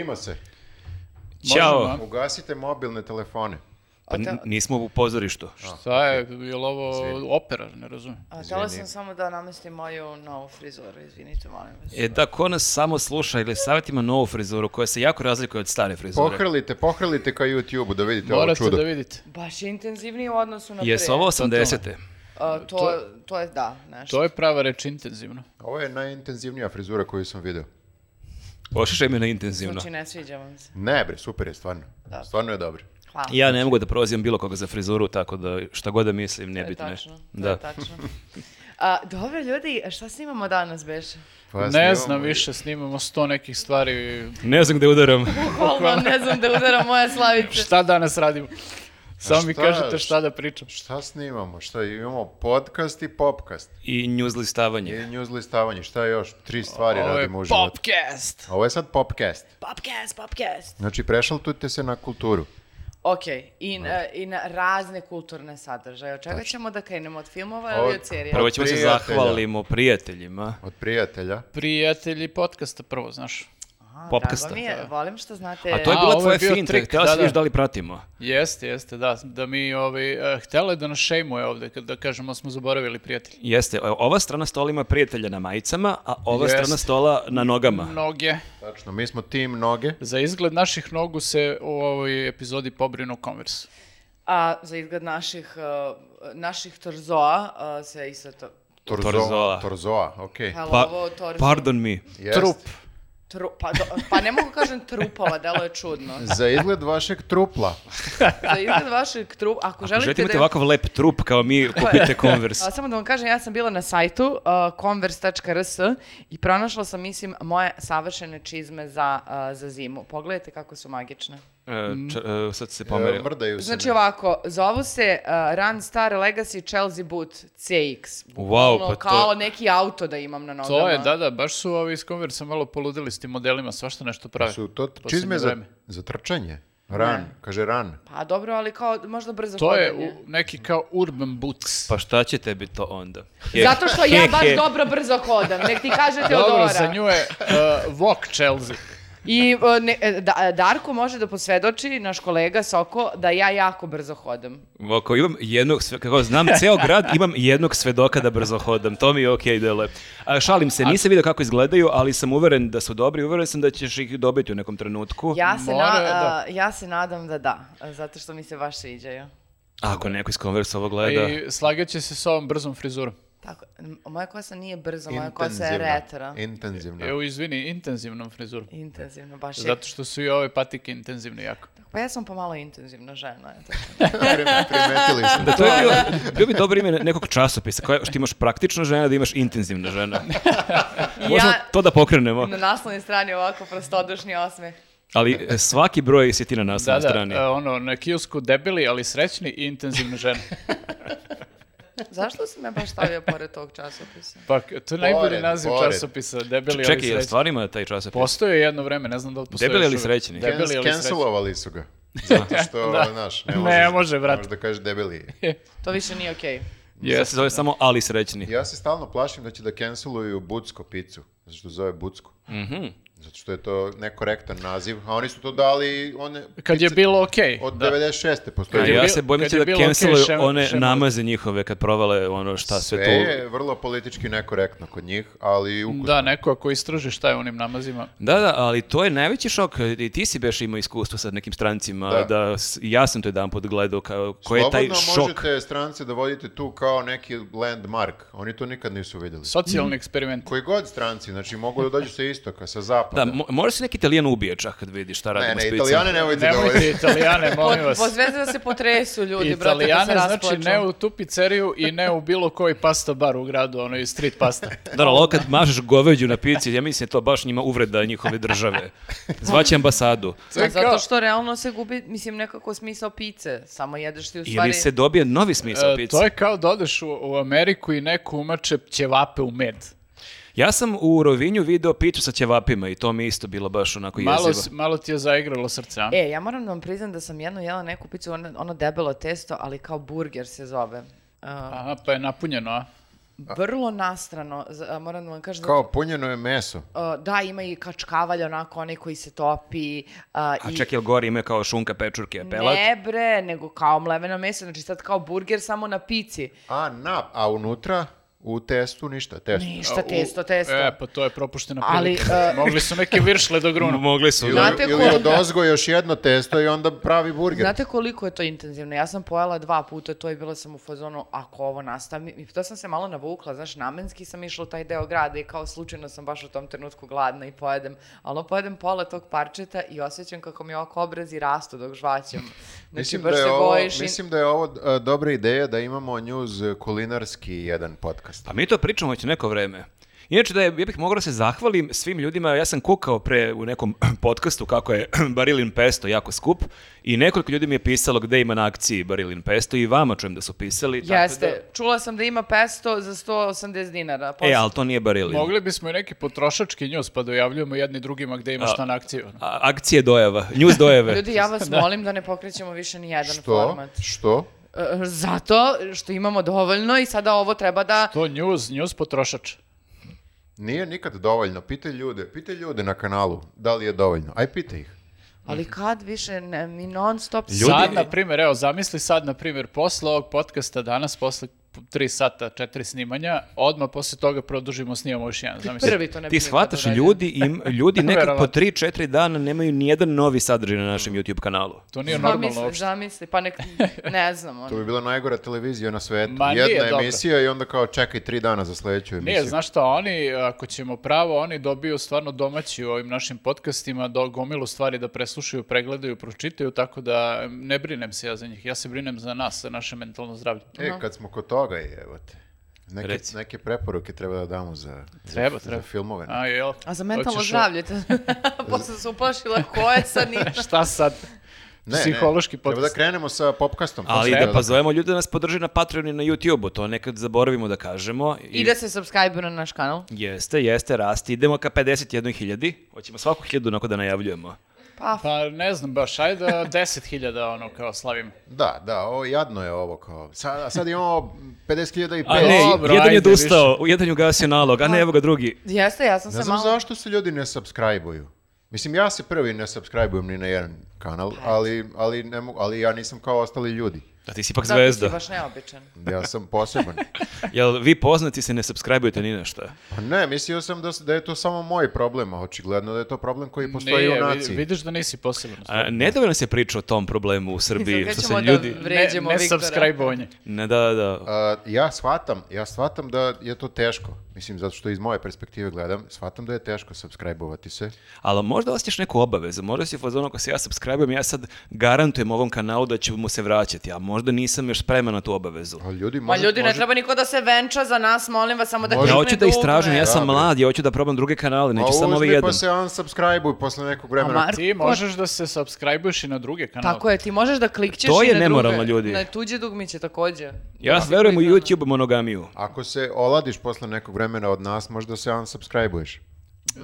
Snima se. Ćao. Ugasite mobilne telefone. Pa nismo u pozorištu. Šta je, je li ovo opera, ne razumijem. A, htjela Izvini. sam samo da namestim moju novu frizuru, izvinite, molim vas. E da, ko nas samo sluša ili savjetima novu frizuru koja se jako razlikuje od stare frizure. Pohrlite, pohrlite ka YouTube-u da vidite ovo Morate čudo. da vidite. Baš je intenzivniji u odnosu na Jesu pre. ovo 80-te? A, to, to je, da, nešto. To je prava reč intenzivno. Ovo je najintenzivnija frizura koju sam video. Ošišaj me na intenzivno. Znači, ne sviđa vam se. Ne bre, super je, stvarno. Da. Stvarno je dobro. Hvala. Ja ne mogu da prozivam bilo koga za frizuru, tako da šta god da mislim, To je nebitno je. tačno, to Da. je tačno. A, dobro, ljudi, šta snimamo danas, beše? Pa ne snimamo znam i- više, snimamo sto nekih stvari. Ne znam gde udaram. Bukvalno, ne znam da udara moja slavica. Šta danas radimo? Samo mi kažete šta da pričam. Šta snimamo? Šta imamo? Podcast i popcast. I news listavanje. I news listavanje. Šta još? Tri stvari Ovo je radimo u životu. Popcast. Ovo je sad popcast. Popcast, popcast. Znači, prešaltujte se na kulturu. Ok, i, na- i na razne kulturne sadržaje. Od čega ćemo da krenemo? Od filmova ili Od- serija? Prvo ćemo se zahvalimo prijateljima. Od prijatelja. Prijatelji podcasta prvo, znaš. Aha, Popcasta. drago mi je, volim što znate... A to je bila tvoja finta, htjela da, si da. vidiš da li pratimo. Jeste, jeste, da. Da mi, ovaj, uh, htjela je da nas šejmuje ovde, kad da kažemo smo zaboravili prijatelji. Jeste, ova strana stola ima prijatelja na majicama, a ova Jeste. strana stola na nogama. Noge. Tačno, mi smo tim noge. Za izgled naših nogu se u ovoj epizodi pobrinu Converse. A za izgled naših, uh, naših torzoa uh, se isto to... Torzoa. Torzoa. Okej. Hello, Pa, pardon mi. Jest. Trup. Tru, pa, do- pa ne mogu kažem trupova, delo je čudno. Za izgled vašeg trupla. Za izgled vašeg trupa, ako, Ako želite želite imati da... ovakav lep trup kao mi, kupite Converse. A, samo da vam kažem, ja sam bila na sajtu uh, converse.rs i pronašla sam, mislim, moje savršene čizme za, uh, za zimu. Pogledajte kako su magične. E, č- e, sad se pomerio. mrdaju se. Znači ovako, zovu se uh, Run Star Legacy Chelsea Boot CX. Wow, pa to- Kao neki auto da imam na nogama. To je, da, da, baš su ovi iz Converse malo poludili s tim modelima, svašta nešto prave. Su to čizme za, za trčanje. Ran, kaže ran. Pa dobro, ali kao možda brzo To je hodanje. u, neki kao urban boots. Pa šta će tebi to onda? He- Zato što ja baš he. dobro brzo hodam. Nek ti kaže Dobro, Teodora. za nju je uh, Walk Chelsea. I uh, ne, e, da, Darko može da posvedoči, naš kolega Soko, da ja jako brzo hodam. Ako imam jednog, kako znam ceo grad, imam jednog svedoka da brzo hodam. To mi je okej dele. A, šalim se, nisam vidio kako izgledaju, ali sam uveren da su dobri. Uveren sam da ćeš ih dobiti u nekom trenutku. Ja se, Mora, na- da. ja se nadam da da, zato što mi se baš sviđaju. Ako neko iz Converse ovo gleda. I slagaće se s ovom brzom frizurom. Tako, moja kosa nije brzo, moja kosa je retro. Intenzivno. Evo, izvini, intenzivnom frizurom. Intenzivno, baš je. Zato što su i ove patike intenzivne jako. Pa ja sam pomalo intenzivna žena. Primetili smo. Da, to je bio, bio bi dobro ime nekog časopisa, koja, što imaš praktična žena, da imaš intenzivna žena. Možemo Ja- to da pokrenemo. Na naslovnoj strani ovako prostodušni osmeh. Ali e, svaki broj si ti na Da, naslovnoj da, strani. e, ono, na kiosku debeli, ali srećni i intenzivne žene. Zašto si me baš stavio pored tog časopisa? Pa, to je najbolji Pored, naziv pored. časopisa, debeli, ali Čekaj, je srećni. stvarno ima taj časopis? Postoje jedno vreme, ne znam da li postoje Debeli uvijek. srećni? Debeli ili srećni. Cancelovali su ga. Zato što, Da. znaš, Ne ne možeš, može, brate. možeš da kažeš debeli. To više nije okej. Sad se zove samo Ali srećni. Ja se stalno plašim da će da canceluju Bucko picu, zato što zove Bucko. Mhm. Zato što je to nekorektan naziv, a oni su to dali one Kad je bilo okej. od da. 96. A postoji. je ja se bojim da kad da canceluju šem- one šemovi. namaze njihove kad provale ono šta sve, Sve tu. je vrlo politički nekorektno kod njih, ali ukusno. Da, neko ako istraži šta je onim namazima. Da, da, ali to je najveći šok. I ti si beš imao iskustvo sa nekim strancima, Da. da, ja sam to jedan put gledao, kao, koji je taj Slobodno šok. možete strance da vodite tu kao neki landmark. Oni to nikad nisu vidjeli. Socijalni eksperiment. Koji god stranci, znači mogu da dođu sa istoka, sa zapada. Da, mo- možda se neki italijan ubije čak kad vidi šta radimo ne, ne, italijane nemojte da Nemojte italijane, molim vas. Pozvezde da se potresu ljudi, brate, da se Italijane znači ne u tu pizzeriju i ne u bilo koji pasta bar u gradu, ono i street pasta. Da, ali kad mažeš goveđu na pici, ja mislim da je to baš njima uvreda njihove države. Zvaće ambasadu. Zato što realno se gubi, mislim, nekako smisao pice. Samo jedeš ti u stvari... Ili se dobije novi smisao E, pice. to je kao da odeš u, u Ameriku i neko umače ćevape u med. Ja sam u Rovinju video piću sa ćevapima i to mi isto bilo baš onako Malo, jezivo. s- malo ti je zaigralo srce, a? E, ja moram da vam priznam da sam jedno jela neku picu, ono, ono debelo testo, ali kao burger se zove. Uh, Aha, pa je napunjeno, a? vrlo nastrano, z- a, moram da vam kažem. Kao punjeno je meso. Uh, da, ima i kačkavalj, onako, onaj koji se topi. uh, A i... čekaj, jel gore ima kao šunka, pečurke, pelat? Ne bre, nego kao mleveno meso, znači sad kao burger samo na pici. A, na, a unutra, u testu, ništa, testo. Ništa, testo, testo. E, pa to je propuštena Ali, prilika. e, Mogli su neke viršle do gruna. Mogli su. Ili, da. Znate ili ko- od ozgo još jedno testo i onda pravi burger. Znate koliko je to intenzivno? Ja sam pojela dva puta to i bila sam u fazonu, ako ovo nastavi, i to sam se malo navukla, znaš, namenski sam išla u taj deo grada i kao slučajno sam baš u tom trenutku gladna i pojedem, ali ono pojedem pola tog parčeta i osjećam kako mi ovako obrazi rastu dok žvaćem. Znači, Mislim baš da, je se ovo, bojiš mislim da je ovo a, dobra ideja da imamo news e, kulinarski jedan podcast. Pa mi to pričamo već neko vreme. Inače da je, ja bih mogao da se zahvalim svim ljudima, ja sam kukao pre u nekom podcastu kako je Barilin Pesto jako skup i nekoliko ljudi mi je pisalo gde ima na akciji Barilin Pesto i vama čujem da su pisali. tako Jeste, čula sam da ima pesto za 180 dinara. Da, Posle- e, ali to nije Barilin. Mogli bismo i neki potrošački njuz pa dojavljujemo jedni drugima gde ima šta na akciju. A, akcije dojava, news dojave. Ljudi, ja vas molim da ne pokrećemo više ni jedan Što? format. Što? E, Zato što imamo dovoljno i sada ovo treba da... To njuz, njuz potrošač. Nije nikad dovoljno. Pitaj ljude, pitaj ljude na kanalu da li je dovoljno. Aj pitaj ih. Ali kad više, ne, mi non stop... Ljudi- Sad, na primjer, evo, zamisli sad, na primjer, posle ovog podcasta danas, posle 3 sata, 4 snimanja, odmah posle toga produžimo, snimamo još jedan. Zamisli. Prvi to ne bi Ti shvataš, ljudi, im, ljudi nekad po Verovatno. 3-4 dana nemaju nijedan novi sadržaj na našem YouTube kanalu. To nije normalno Zamisli, uopšte. zamisli, pa nek, ne znam. ono. To bi bila najgora televizija na svetu. Ma nije Jedna dobro. emisija i onda kao čekaj tri dana za sledeću emisiju. Nije, znaš šta, oni, ako ćemo pravo, oni dobiju stvarno domaći u ovim našim podcastima, do gomilu stvari da preslušaju, pregledaju, pročitaju, tako da ne brinem se ja za njih. Ja se brinem za nas, za naše mentalno zdravlje. E, kad smo kod toga, evo te. Neke, Reci. neke preporuke treba da damo za, Treba, za, treba. za filmove. A, jel? A za mentalno Hoćeš zdravlje, to- posle se uplašila ko je sad ni... Šta sad? Ne, ne, Psihološki Treba podcast. da krenemo sa popkastom. to Ali da treba pozovemo ljude da nas podrže na Patreonu i na YouTubeu, to nekad zaboravimo da kažemo. I da se subscribe na naš kanal. Jeste, jeste, rasti. Idemo ka 51.000. Hoćemo svaku hiljadu onako da najavljujemo. Pa, Pa ne znam baš, ajde 10.000 ono kao slavim. Da, da, ovo, jadno je ovo kao. Sad, sad imamo 50.000 i A 5. ne, Dobro, jedan je odustao, u jedan je ugasio nalog, a ne evo ga drugi. jeste, ja sam Ne se znam malo... zašto se ljudi ne subscribe-uju. Mislim, ja se prvi ne subscribe-ujem ni na jedan kanal, ali, ali, ne mogu, ali ja nisam kao ostali ljudi. Da ti si ipak Da, ti si zvezda. baš neobičan. Ja sam poseban. Jel vi poznati se ne subscribe-ujete ni na šta? Pa ne, mislio sam da, da je to samo moj problem, a očigledno da je to problem koji postoji Nije, u naciji. vidiš da nisi poseban. A, nedovoljno se priča o tom problemu u Srbiji, što se da ljudi... vređamo ne, ne Viktora. subscribe-ovanje. Ne, da, da, da. A, ja shvatam, ja shvatam da je to teško. Mislim, zato što iz moje perspektive gledam, shvatam da je teško subscribe-ovati se. Ali možda osjećaš neku obavezu, možda si u fazonu ako se ja subscribe ja sad garantujem ovom kanalu da ću mu se vraćati, a možda nisam još spreman na tu obavezu. A ljudi, Ma može, ljudi, ne može- treba niko da se venča za nas, molim vas, samo da Može- Ja hoću da istražujem, ja sam Da, mlad, ja hoću da probam druge kanale, neću A samo ovaj uzmi jedan. pa se unsubscribe-uj posle nekog vremena. Marko- Ti možeš da se subscribe-uješ i na druge kanale. Tako je, ti možeš da klikćeš To i je na nemoralno, druge. ljudi. Na tuđe dugmiće takođe. Ja verujem u YouTube monogamiju. Ako se oladiš posle nekog vremena od nas, možda se unsubscribe-uješ.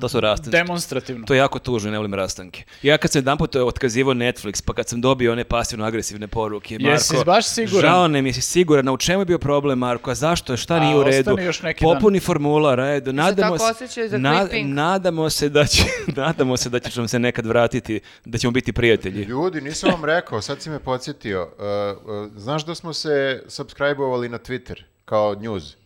To su rastanci. Demonstrativno. To je jako tužno, ne volim rastanke. Ja kad sam jedan put otkazivao Netflix, pa kad sam dobio one pasivno-agresivne poruke, Marko, Jesi baš siguran? žao nam, jesi siguran, u čemu je bio problem, Marko, a zašto, šta nije A, u redu, ostani još neki dan. popuni formular, ajde, nadamo tako se, osjećaju za na- clipping? nadamo se da će, nadamo se da ćeš nam se nekad vratiti, da ćemo biti prijatelji. Ljudi, nisam vam rekao, sad si me podsjetio. Uh, uh, znaš da smo se subscribe-ovali na Twitter kao news?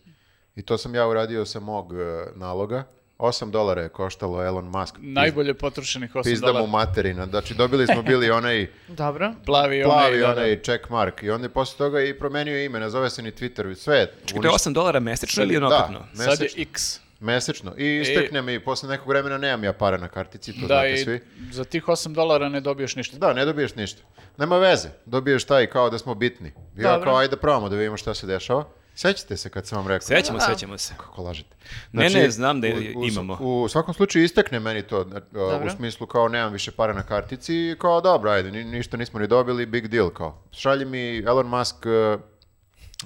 I to sam ja uradio sa mog uh, naloga. 8 dolara je koštalo Elon Musk. Najbolje potrošenih 8 Pizda mu dolara. materina. Znači, dobili smo bili onaj Dobro. Plavi, plavi onaj, da, da. onaj check mark. I on je posle toga i promenio ime, ne zove se ni Twitter, sve je Čekaj, to je 8 dolara mesečno ili Da, onokratno? me- Sad je Mesečno. X. Mesečno. I istekne mi, posle nekog vremena nemam ja para na kartici, to Da, znate i svi. za tih 8 dolara ne dobiješ ništa. Da, ne dobiješ ništa. Nema veze. Dobiješ taj kao da smo bitni. Ja Dobro. kao ajde probamo da vidimo šta se dešava. Sećate se kad sam vam rekao? Sećamo, Da. sećamo se. Kako lažete? Ne, ne, znam da imamo. U, svakom slučaju istekne meni to, na- u smislu kao nemam više para na kartici i kao dobro, ajde, ni- ništa nismo ni dobili, big deal kao. Šalji mi Elon Musk uh,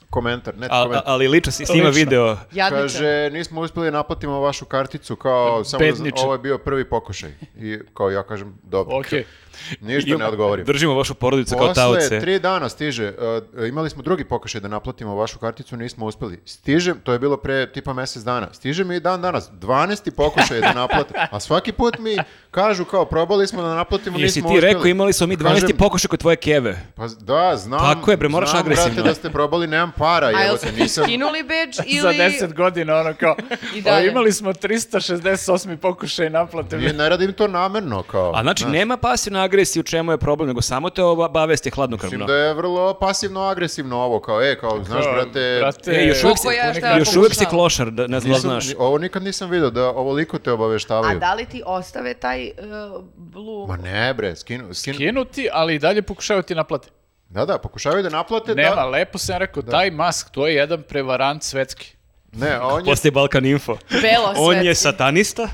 komentar, net A- a- komentar. ali lično si snima video. Jadničan. Kaže, nismo uspjeli da naplatimo vašu karticu, kao samo da, ovo je bio prvi pokušaj. I kao ja kažem, dobro. Okej. Ništa ne odgovorim. Držimo vašu porodicu kao Posle taoce. tri dana stiže, uh, imali smo drugi pokušaj da naplatimo vašu karticu, nismo uspeli. Stiže, to je bilo pre tipa mjesec dana, stiže mi i dan danas, 12. pokušaj da naplate, a svaki put mi kažu kao probali smo da naplatimo, Jesi nismo ti uspeli. rekao imali smo mi 12. Kažem, pokušaj kod tvoje keve. Pa da, znam. Tako je, bre, moraš znam, agresivno. brate, da ste probali, nemam para, A jel ste te, ti nisam... skinuli bedž ili... Za 10 godina, ono kao, I "Pa dalje. imali smo 368. pokušaj naplate. Nije, ne radim to namerno, kao. A znači, znaš. nema pasivne agresije u čemu je problem, nego samo te obavesti hladnokrvno. Mislim da je vrlo pasivno-agresivno ovo, kao, e, kao, znaš, brate, brate, E, još uvijek si, ja još uvijek si klošar, da, ne znam da nisam- znaš. ovo nikad nisam vidio, da ovoliko te obaveštavaju. A da li ti ostave taj uh, blue... Ma ne, bre, skinu, skinu. Kinuti, ali i dalje pokušavaju ti naplate. Da, da, pokušavaju da naplate Nema, da... lepo sam rekao, taj mask, to je jedan prevarant svetski. Ne, on je, Postoji Balkan Info. Belo On je satanista.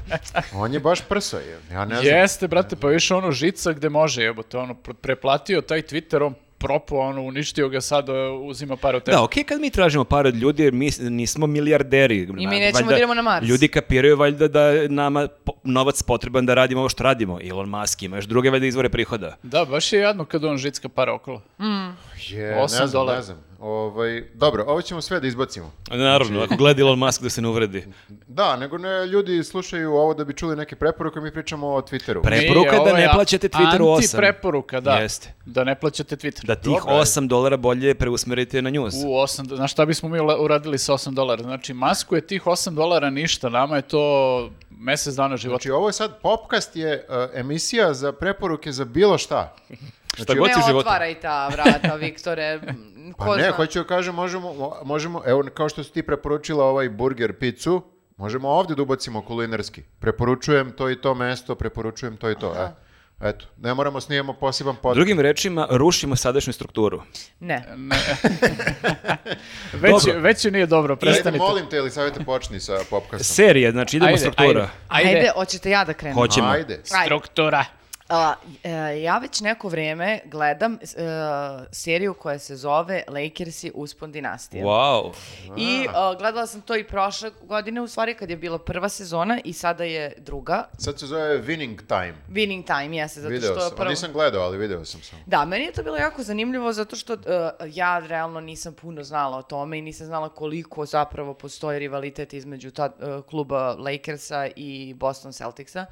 on je baš prso, je. ja ne znam. Jeste, brate, pa više ono žica gde može, jebote, ono, pre- preplatio taj Twitter, on propo, ono, uništio ga sad, uh, uzima par od tebe. Da, okej kad mi tražimo par od ljudi, jer mi nismo milijarderi. I mi nećemo da idemo na Mars. Ljudi kapiraju valjda da je nama novac potreban da radimo ovo što radimo. Elon Musk ima još druge valjda izvore prihoda. Da, baš je jadno kad on žicka para okolo. Je, ne znam, dolara. ne znam. Ovaj, dobro, ovo ćemo sve da izbacimo. Naravno, ako gleda Elon Musk da se ne uvredi. Da, nego ne, ljudi slušaju ovo da bi čuli neke preporuke, mi pričamo o Twitteru. Pre- Preporuka je da ne plaćate Twitteru osam. Anti-preporuka, da. Jeste. Da ne plaćate Twitter. Da tih Dobro, ajde. 8 dolara bolje preusmerite na news. U 8, do- znaš šta bismo mi uradili sa 8 dolara? Znači, masku je tih 8 dolara ništa, nama je to mesec dana života. Znači, ovo je sad, Popcast je uh, emisija za preporuke za bilo šta. Šta god si u Ne otvaraj ta vrata, Viktore. Pa ne, zna? hoću da kažem, možemo, mo- možemo, evo, kao što si ti preporučila ovaj burger picu, možemo ovdje da ubacimo kulinarski. Preporučujem to i to mesto, preporučujem to i to. E. Eto, ne moramo snijemo poseban podcast. Drugim rečima, rušimo sadašnju strukturu. Ne. Već, Dobro. već nije dobro, Ajde, prestanite. molim te, ili savjete počni sa popcastom. Serije, znači idemo Ajde, struktura. Ajde, Ajde, ajde. hoćete ja da krenem? Hoćemo. Ajde. Ajde. Struktura. A, e, ja već neko vrijeme gledam e, seriju koja se zove Lakersi uspon dinastije. Wow. I e, gledala sam to i prošle godine, u stvari, kad je bila prva sezona i sada je druga. Sad se zove Winning Time. Winning Time, jeste, zato Video što sam. prvo... Nisam gledao, ali video sam samo. Da, meni je to bilo jako zanimljivo zato što uh, ja realno nisam puno znala o tome i nisam znala koliko zapravo postoji rivalitet između ta, uh, kluba Lakersa i Boston Celticsa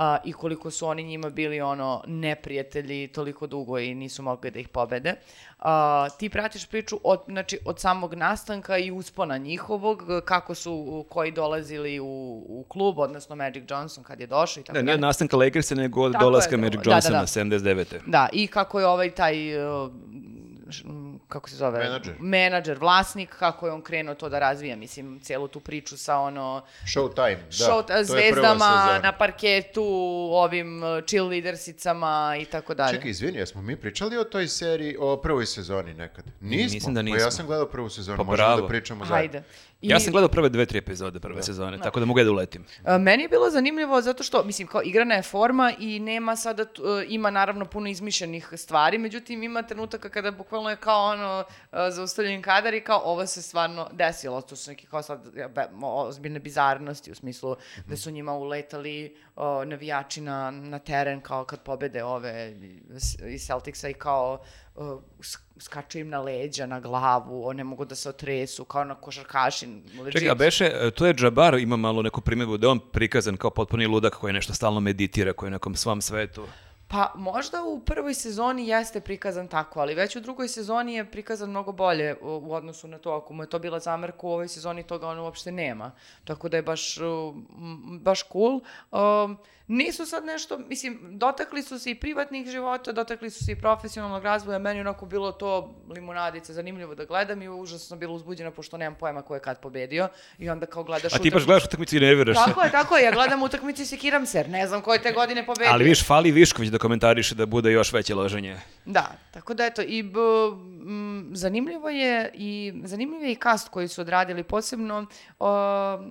uh, i koliko su oni njima bili ono neprijatelji toliko dugo i nisu mogli da ih pobede. Uh, ti pratiš priču od, znači, od samog nastanka i uspona njihovog, kako su koji dolazili u, u klub, odnosno Magic Johnson kad je došao i tako Da, nije od nastanka Lakersa, nego od dolaska je, Magic da, da, Johnsona da. 79. Da, i kako je ovaj taj, uh, kako se zove? Menadžer. Menadžer, vlasnik, kako je on krenuo to da razvija, mislim, cijelu tu priču sa ono, Showtime, da. show, to zvezdama na parketu, ovim uh, cheerleadersicama i tako dalje. Čekaj, izvini, jesmo mi pričali o toj seriji, o prvoj sezoni nekad? Nismo. Mislim da Pa ja nismo. sam gledao prvu sezonu, Pa možemo bravo. da pričamo zajedno. Hajde. I, Ja sam gledao prve dve, tri epizode prve sezone, tako da mogu da uletim. a, Meni je bilo zanimljivo zato što, mislim, kao igrana je forma i nema sada, tu- e, ima naravno puno izmišljenih stvari, međutim ima trenutaka kada bukvalno je kao ono e, zaustavljen kadar i kao ovo se stvarno desilo, to su neki kao sad be- ozbiljne bizarnosti u smislu da su njima uletali o, navijači na, na teren kao kad pobede ove iz Celticsa i kao o, sk- skaču im na leđa, na glavu, one mogu da se otresu kao na košarkaši. legit. Čekaj, a beše, e, to je Džabar, ima malo neku primjedbu da je on prikazan kao potpuni ludak koji nešto stalno meditira, koji je u nekom svom svetu. Pa možda u prvoj sezoni jeste prikazan tako, ali već u drugoj sezoni je prikazan mnogo bolje u, u odnosu na to. Ako mu je to bila zamerka u ovoj sezoni, toga on uopšte nema. Tako da je baš, uh, baš cool. Um, nisu sad nešto, mislim, dotakli su se i privatnih života, dotakli su se i profesionalnog razvoja. Meni onako bilo to limunadice zanimljivo da gledam i užasno bila uzbuđena pošto nemam pojma ko je kad pobedio. I onda kao gledaš A ti baš utakmicu- gledaš utakmicu i nerviraš se. Tako je, tako je. Ja gledam utakmicu i sekiram se, ne znam ko je te godine pobedio. Ali viš, fali Višković da komentariše da bude još veće loženje. Da, tako da eto, i b, m, zanimljivo je i zanimljiv je i kast koji su odradili posebno, o,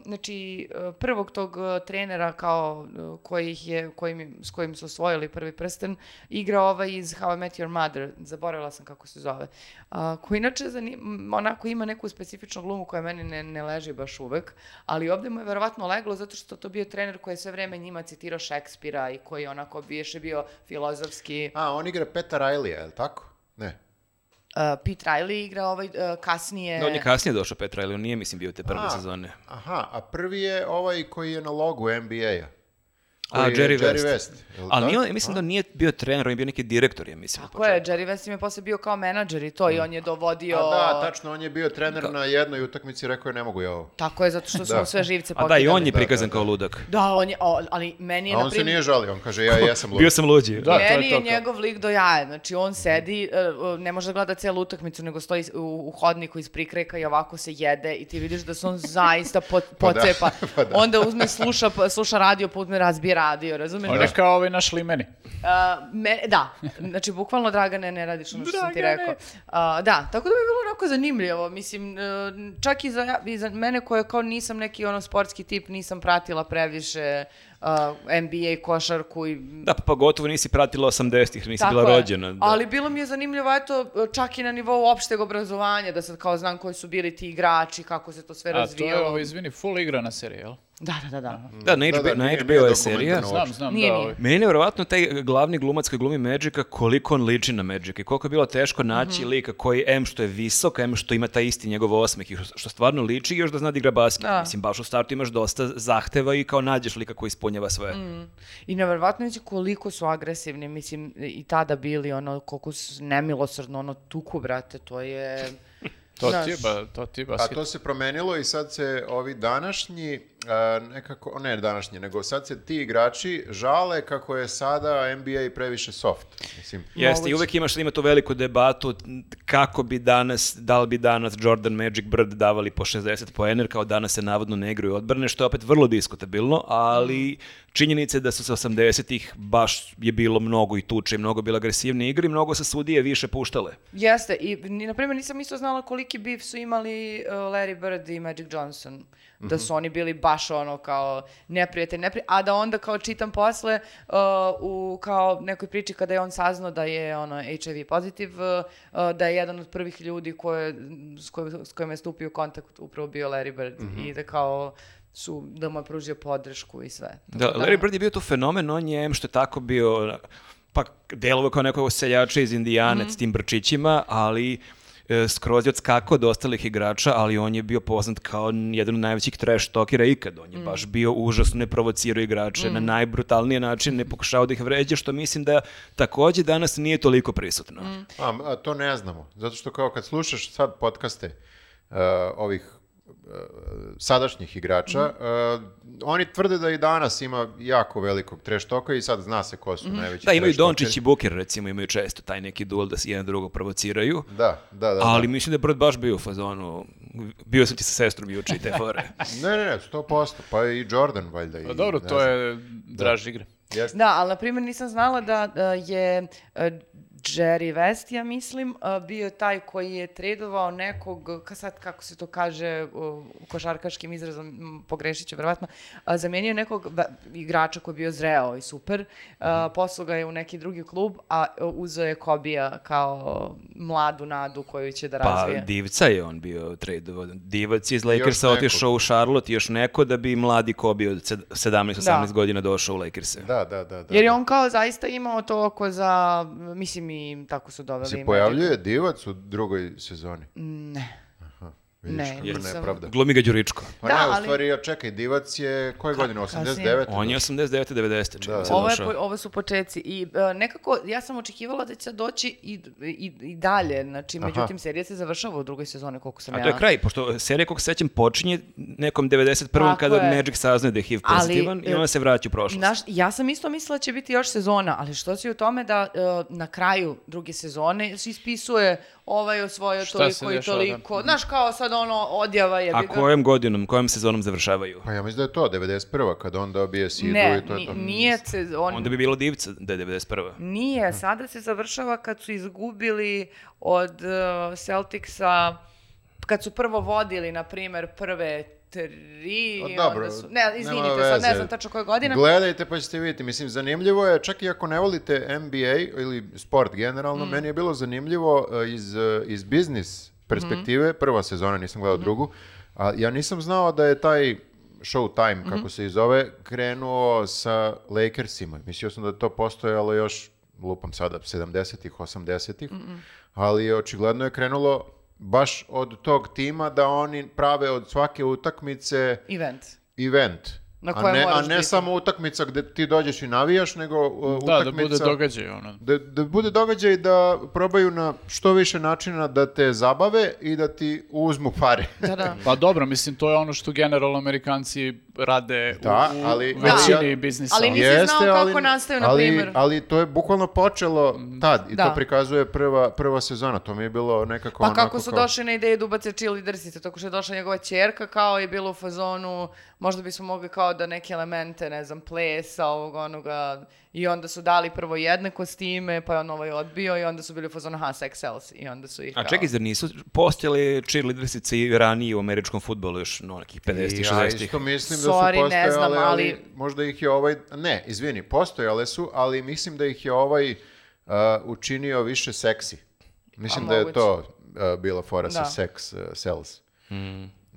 znači e, prvog tog e, trenera kao e, koji ih je, kojim, s kojim su osvojili prvi prsten, igra ovaj iz How I Met Your Mother, zaboravila sam kako se zove, a, koji inače zanim, onako ima neku specifičnu glumu koja meni ne, ne leži baš uvek, ali ovdje mu je verovatno leglo zato što to bio trener koji je sve vreme njima citirao Šekspira i koji onako bi je bio filozofski. A, on igra Peta Riley, je li tako? Ne. Uh, Pete Riley igra ovaj uh, kasnije... Da, on je kasnije došao Petra, ali on nije, mislim, bio te prve A, sezone. Aha, a prvi je ovaj koji je na logu NBA-a. A, Koji je Jerry West. West. je li Ali nije, on- mislim da nije bio trener, on je bio neki direktor, ja mislim. Tako je, Jerry West im je posle bio kao menadžer i to i on je dovodio... A da, tačno, on je bio trener na jednoj utakmici i rekao je ne mogu ja ovo. Tako je, zato što su Da. sve živce A da, i on pokidali. je prikazan kao ludak. Da, on je, o, ali meni je, A on se primjer- nije žalio, on kaže ja jesam lud. Bio sam luđi. Da, to je Meni je, to kao- njegov lik do jaja, znači on sedi, e, ne može da gleda celu utakmicu, nego stoji u, u hodniku iz prikreka i ovako se jede i ti vidiš da se on zaista po, Pa da, pocepa. pa da. Onda uzme, sluša, sluša radio, pa uzme razbije radio, razumiješ? On je kao ovaj naš limeni. A, me, da, znači bukvalno Dragane ne radiš ono što sam ti Dragane. rekao. A, da, tako da bi bilo onako zanimljivo, mislim, e, čak i za, i za mene koja kao nisam neki ono sportski tip, nisam pratila previše a, NBA košarku i Da, pa pogotovo nisi pratila 80-ih, nisi Tako bila je. rođena. Da. Ali bilo mi je zanimljivo, eto, čak i na nivou opšteg obrazovanja, da sad kao znam koji su bili ti igrači, kako se to sve A to je, razvijalo. ovo, izvini, full igra na seriji, jel? Da, da, da, da. Da, na, Da, HBO, da, na nije- HBO nije je serija. Znam, znam, Nije, da. nije. ovaj. Meni je nevjerovatno taj glavni glumac koji glumi Magica, koliko on liči na Magic i koliko je bilo teško naći Mhm. lika koji, em što je visok, em što ima taj isti njegov osmeh i što- stvarno liči i još da zna da igra basket. Da. Mislim, baš u startu imaš dosta zahteva i kao nađeš lika koji ispunjava sve. I nevjerovatno je koliko su agresivni, mislim, i tada bili, ono, koliko su nemilosrdno, ono, tuku, brate, to je... To ti je, ba, to ti je A to se promenilo i sad se ovi današnji, nekako, ne današnji, nego sad se ti igrači žale kako je sada NBA previše soft. Mislim, Jeste, i uvek imaš ima tu veliku debatu kako bi danas, da li bi danas Jordan Magic Bird davali po 60 poener, kao danas se navodno ne igraju odbrane, što je opet vrlo diskutabilno, ali činjenica je da su se 80-ih baš je bilo mnogo i tuče, i mnogo bilo agresivne igre i mnogo se sudije više puštale. Jeste, i na primjer nisam isto znala koliki bif su imali uh, Larry Bird i Magic Johnson. Da su oni bili baš ono kao neprijatelj, neprijatelj, a da onda kao čitam posle uh, u kao nekoj priči kada je on saznao da je ono HIV pozitiv, uh, uh, da je jedan od prvih ljudi koje, s, koj- s kojima je stupio u kontakt upravo bio Larry Bird i da kao su, da mu je pružio podršku i sve. Da, Tako Larry Bird je bio tu fenomen, on je, što je tako bio, pa delovo kao nekog seljača iz Indijane s tim brčićima, ali skroz je odskakao od ostalih igrača, ali on je bio poznat kao jedan od najvećih trash talkera ikad. On je baš bio užasno ne provocirao igrače na najbrutalniji način, ne pokušao da ih vređa, što mislim da takođe danas nije toliko prisutno. a, a to ne znamo. Zato što kao kad slušaš sad podcaste uh, ovih uh, sadašnjih igrača, Mhm. uh, oni tvrde da i danas ima jako velikog trash toka i sad zna se ko su najveći Da, imaju Dončić i. Buker, recimo, imaju često taj neki duel da se jedan drugog provociraju. Da, da, da. Ali da. mislim da je Bird baš bio u fazonu, bio sam ti sa sestrom juče i te fore. Ne, ne, ne, 100%. Pa i Jordan, valjda. I, Pa dobro, to znam. je draž igre. Jeste. Da, ali na primjer nisam znala da da je e, Jerry West, ja mislim, bio taj koji je tradovao nekog, ka sad kako se to kaže u košarkaškim izrazom, pogrešit ću verovatno, a, zamenio nekog igrača koji je bio zreo i super, a, poslao ga je u neki drugi klub, a uzeo je Kobija kao mladu nadu koju će da Pa razvije. Divca je on bio tradovao. Divac je iz Lakersa otišao u Charlotte, još neko da bi mladi Kobe od sed- 17-18 Da. godina došao u Lakers. Da, da, da. da Jer je on kao zaista imao to oko za, mislim i tako su doveli. Se pojavljuje divac u drugoj sezoni. Ne. Vidiš Ne, kako nisam. nepravda. Glumi ga Đuričko. Pa Da, ne, u ali- stvari, ja čekaj, divac je koje godine? 89. On je 89-90, čini Da. mi se Ovo, je, ovo su počeci i e, nekako ja sam očekivala da će doći i, i, i dalje, znači Aha. međutim serija se završava u drugoj sezoni koliko sam A ja. to je kraj, pošto serija, se sećam, počinje nekom 91. Tako kada je. Magic sazna da je HIV Ali, pozitivan i e, onda se vraća u prošlost. Znaš, ja sam isto mislila da će biti još sezona, ali što si u tome da e, na kraju druge sezone se ispisuje ovaj osvojio Šta toliko se i dešava, da. toliko. Znaš, kao sad ono odjava je. A kojom godinom, kojom sezonom završavaju? Pa ja mislim da je to, 91. kad on dobije sidu Ne, i to je to. nije sezon. Onda bi bilo Divca da je 91. Nije, sada se završava kad su izgubili od uh, Celticsa, kad su prvo vodili, na primer, prve tri, A i dobro, su... Ne, izvinite, sad ne veze. znam tačno koje godine. Gledajte pa ćete vidjeti. Mislim, zanimljivo je, čak i ako ne volite NBA ili sport generalno, Mm. meni je bilo zanimljivo uh, iz, uh, iz biznis perspektive, Mhm. prva sezona, nisam gledao drugu, a ja nisam znao da je taj Showtime, kako se i zove, krenuo sa Lakersima. Mislio sam da to postojalo još, lupam sada, 70-ih, 80-ih, ali očigledno je krenulo baš od tog tima da oni prave od svake utakmice Event. event. Na a ne, a ne biti. samo utakmica gde ti dođeš i navijaš, nego uh, Da, da utakmica... bude događaj, ono. Da, da bude događaj da probaju na što više načina da te zabave i da ti uzmu pare. Da, da. Pa dobro, mislim, to je ono što generalno Amerikanci rade u- Da, u, ali- većini ali- biznisa. Ali nisi znao kako nastaju, na ali, primjer. ali to je bukvalno počelo tad i Da. to prikazuje prva, prva sezona. To mi je bilo nekako Pa onako kako su kao- došli na ideju da ubace cheerleadersice, tako što je došla njegova ćerka kao i bilo u fazonu, možda bismo mogli kao da neke elemente, ne znam, plesa, ovog onoga, i onda su dali prvo jedne kostime, pa je on ovaj odbio i onda su bili u fazonu, aha, sex sells, i onda su ih A kao... čekaj, zar nisu postojali cheerleadersice i ranije u američkom futbolu još no, nekih 50-ih, Ja 60-ih? isto mislim da Sorry, su ne postojale, znam, ali, ali- možda ih je ovaj, ne, izvini, postojale su, ali mislim da ih je ovaj uh, učinio više seksi. Mislim A da je moguće. to uh, bila fora sa Da. sex uh, sells.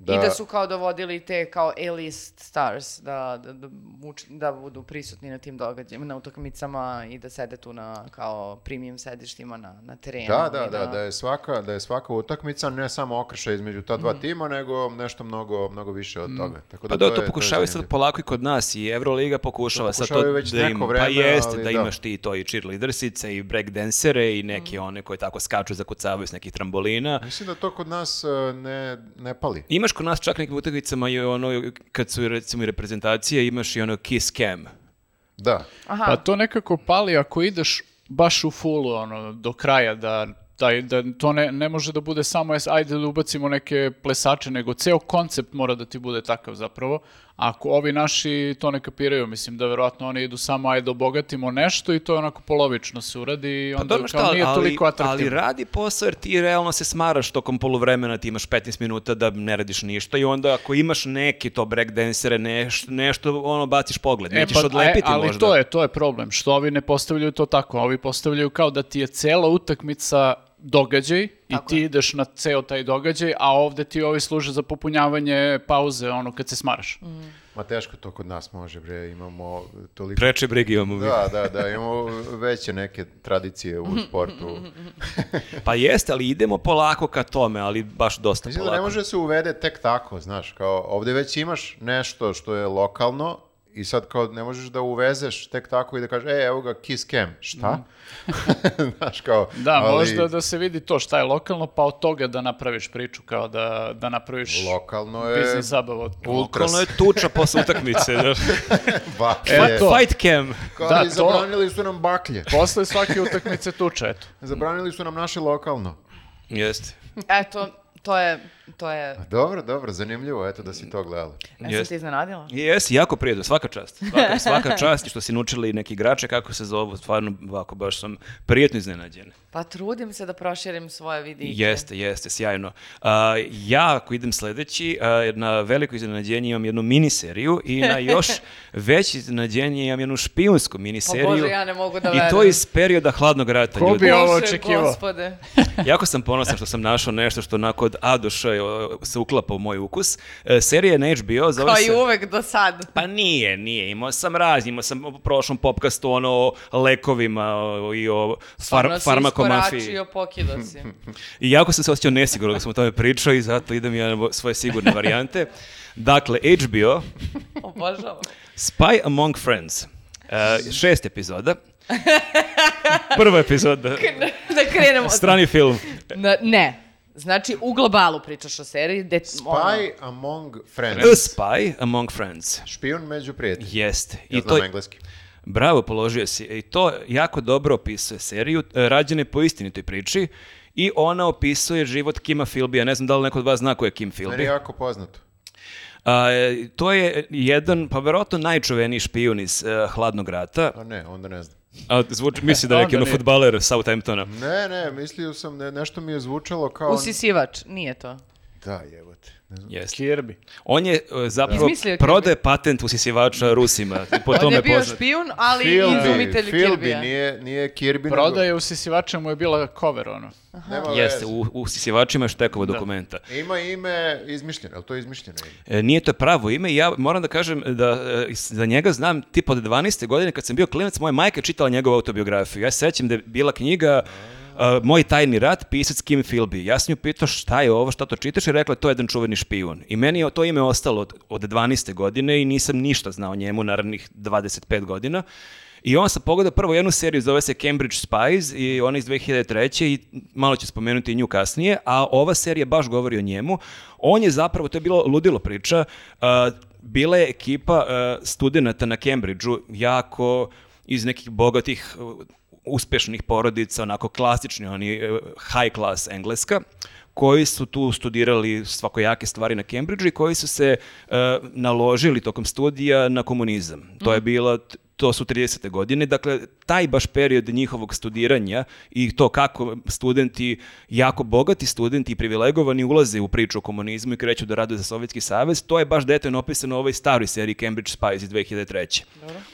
I da su kao dovodili te kao A-list stars da, da, da, uč- da budu prisutni na tim događajima, na utakmicama i da sede tu na kao premium sedištima na, na terenu. Da, da, i da, da je svaka, da je svaka utakmica ne samo okršaj između ta dva tima, nego nešto mnogo, mnogo više od toga. Tako Pa da da, to, je- pokušavaju sad zanimljivo. polako i kod nas i Euroliga pokušava sad to već da im, pa vreme, jeste, ali da, da. imaš ti to i cheerleadersice i breakdancere i neke one koje tako skaču, zakucavaju s nekih trambolina. Mislim da to kod nas uh, ne, ne pali. Imaš kod nas čak nekim utakmicama i ono, kad su recimo i reprezentacije, imaš i ono kiss cam. Da. Aha, Pa to nekako pali ako ideš baš u fullu, ono, do kraja, da, da, da to ne, ne može da bude samo, ajde da ubacimo neke plesače, nego ceo koncept mora da ti bude takav zapravo. Ako ovi naši to ne kapiraju, mislim da verovatno oni idu samo ajde obogatimo nešto i to onako polovično se uradi i Pa onda dobro kao šta, nije ali, toliko ali atraktivno. radi posao jer ti realno se smaraš tokom poluvremena, ti imaš 15 minuta da ne radiš ništa i onda ako imaš neki to breakdancere, neš, nešto, ono, baciš pogled, nećeš pa, odlepiti e, ali možda. to je, to je problem, što ovi ne postavljaju to tako, ovi postavljaju kao da ti je cela utakmica događaj i Tako ti je. ideš na ceo taj događaj, a ovde ti ovi služe za popunjavanje pauze, ono, kad se smaraš. Ma teško to kod nas može, bre, imamo toliko... Preče brige imamo. Da, da, da, imamo veće neke tradicije u sportu. Pa jeste, ali idemo polako ka tome, ali baš dosta Mislim da polako. ne može da se uvede tek tako, znaš, kao ovdje već imaš nešto što je lokalno i sad kao ne možeš da uvezeš tek tako i da kažeš, e, evo ga, kiss cam, šta? znaš, kao, Da, ali možda da se vidi to šta je lokalno, pa od toga da napraviš priču, kao da, da napraviš lokalno je biznis zabavu. Lokalno je tuča posle utakmice. Da. baklje. Eto. Fight cam. Kao Da, i to- zabranili su nam baklje. Posle svake utakmice tuča, eto. Zabranili su nam naše lokalno. Jeste. eto, to je, to je, Dobro, dobro, zanimljivo, eto da si to gledala. ja sam Jest. te iznenadila. Jesi, jako prijatno, svaka čast. Svaka, svaka čast i što si naučili neki igrače, kako se zovu, stvarno, ovako, baš sam prijetno iznenađen. Pa trudim se da proširim svoje vidike. Jeste, jeste, sjajno. A, ja, ako idem sledeći, a, na veliko iznenađenje imam jednu miniseriju i na još veće iznenađenje imam jednu špijunsku Pa miniseriju. Bože, ja ne mogu da I verujem. to iz perioda hladnog rata, Ko ljudi. bi ovo očekivao? gospode. Jako sam ponosan što sam našao nešto što onako od A do Š o, se uklapa u moj ukus. E, serija na HBO, zove Kao se... i uvek do sad. Pa nije, nije. Imao sam raz, imao sam u prošlom popkastu ono o lekovima o- i o far, Stvarno si farmakomafiji. pokidao si. I jako sam se osjećao nesigurno dok sam o tome pričao i zato idem ja na svoje sigurne varijante. Dakle, HBO, Obožavam. Spy Among Friends. E, šest epizoda. Prva epizoda. da krenemo. Strani film. Ne. Znači, u globalu pričaš o seriji. De, ono, Spy among friends. A Spy Among Friends. Špijun među prijateljima. Jeste. Ja I znam to, engleski. Bravo, položio si. I to jako dobro opisuje seriju, e, rađene po istinitoj priči i ona opisuje život Kima Philbija. Ne znam da li neko od vas zna ko je Kim Meni je Philby. jako poznato. A, e, to je jedan, pa verovatno najčuveniji špijun iz e, Hladnog rata. A ne, onda ne znam. A, zvuči, misli da je neki ono futbaler Southamptona. Ne, ne, mislio sam, ne, nešto mi je zvučalo kao... Usisivač. Nije to. Da, jebote. Jeste. Kirby. On je e, zapravo Izmislio Kirby. prodaje patent usisivača Rusima. I po On tome je bio poznat. špijun, ali i izumitelj Philby, Kirbija. nije, nije Kirby. nego- Prodaje usisivača mu je bila cover, ono. Nema Jeste, veze. u, u usisivačima štekova dokumenta. Ima ime izmišljeno, ali to je izmišljeno ime? E, nije to pravo ime ja moram da kažem da e, za njega znam tip od 12. godine kad sam bio klinac, moja majka je čitala njegovu autobiografiju. Ja se sećam da je bila knjiga e, Moj tajni rat, pisac Kim Philby. Ja sam nju pitao šta je ovo, šta to čitaš i rekla to je jedan čuveni špijun. I meni je to ime ostalo od, od 12. godine i nisam ništa znao njemu narednih 25 godina. I on sam pogledao prvo jednu seriju, zove se Cambridge Spies i ona iz 2003. i malo ću spomenuti i nju kasnije, a ova serija baš govori o njemu. On je zapravo, to je bilo ludilo priča, uh, bila je ekipa uh, studenta na Cambridgeu, jako iz nekih bogatih, uh, uspešnih porodica, onako klasični, oni uh, high class engleska, koji su tu studirali svakojake stvari na Cambridgeu i koji su se uh, naložili tokom studija na komunizam. To je bila to su 30. godine, dakle taj baš period njihovog studiranja i to kako studenti, jako bogati studenti i privilegovani ulaze u priču o komunizmu i kreću da rade za Sovjetski savez, to je baš detaljno opisano u ovoj staroj seriji Cambridge Spies iz 2003.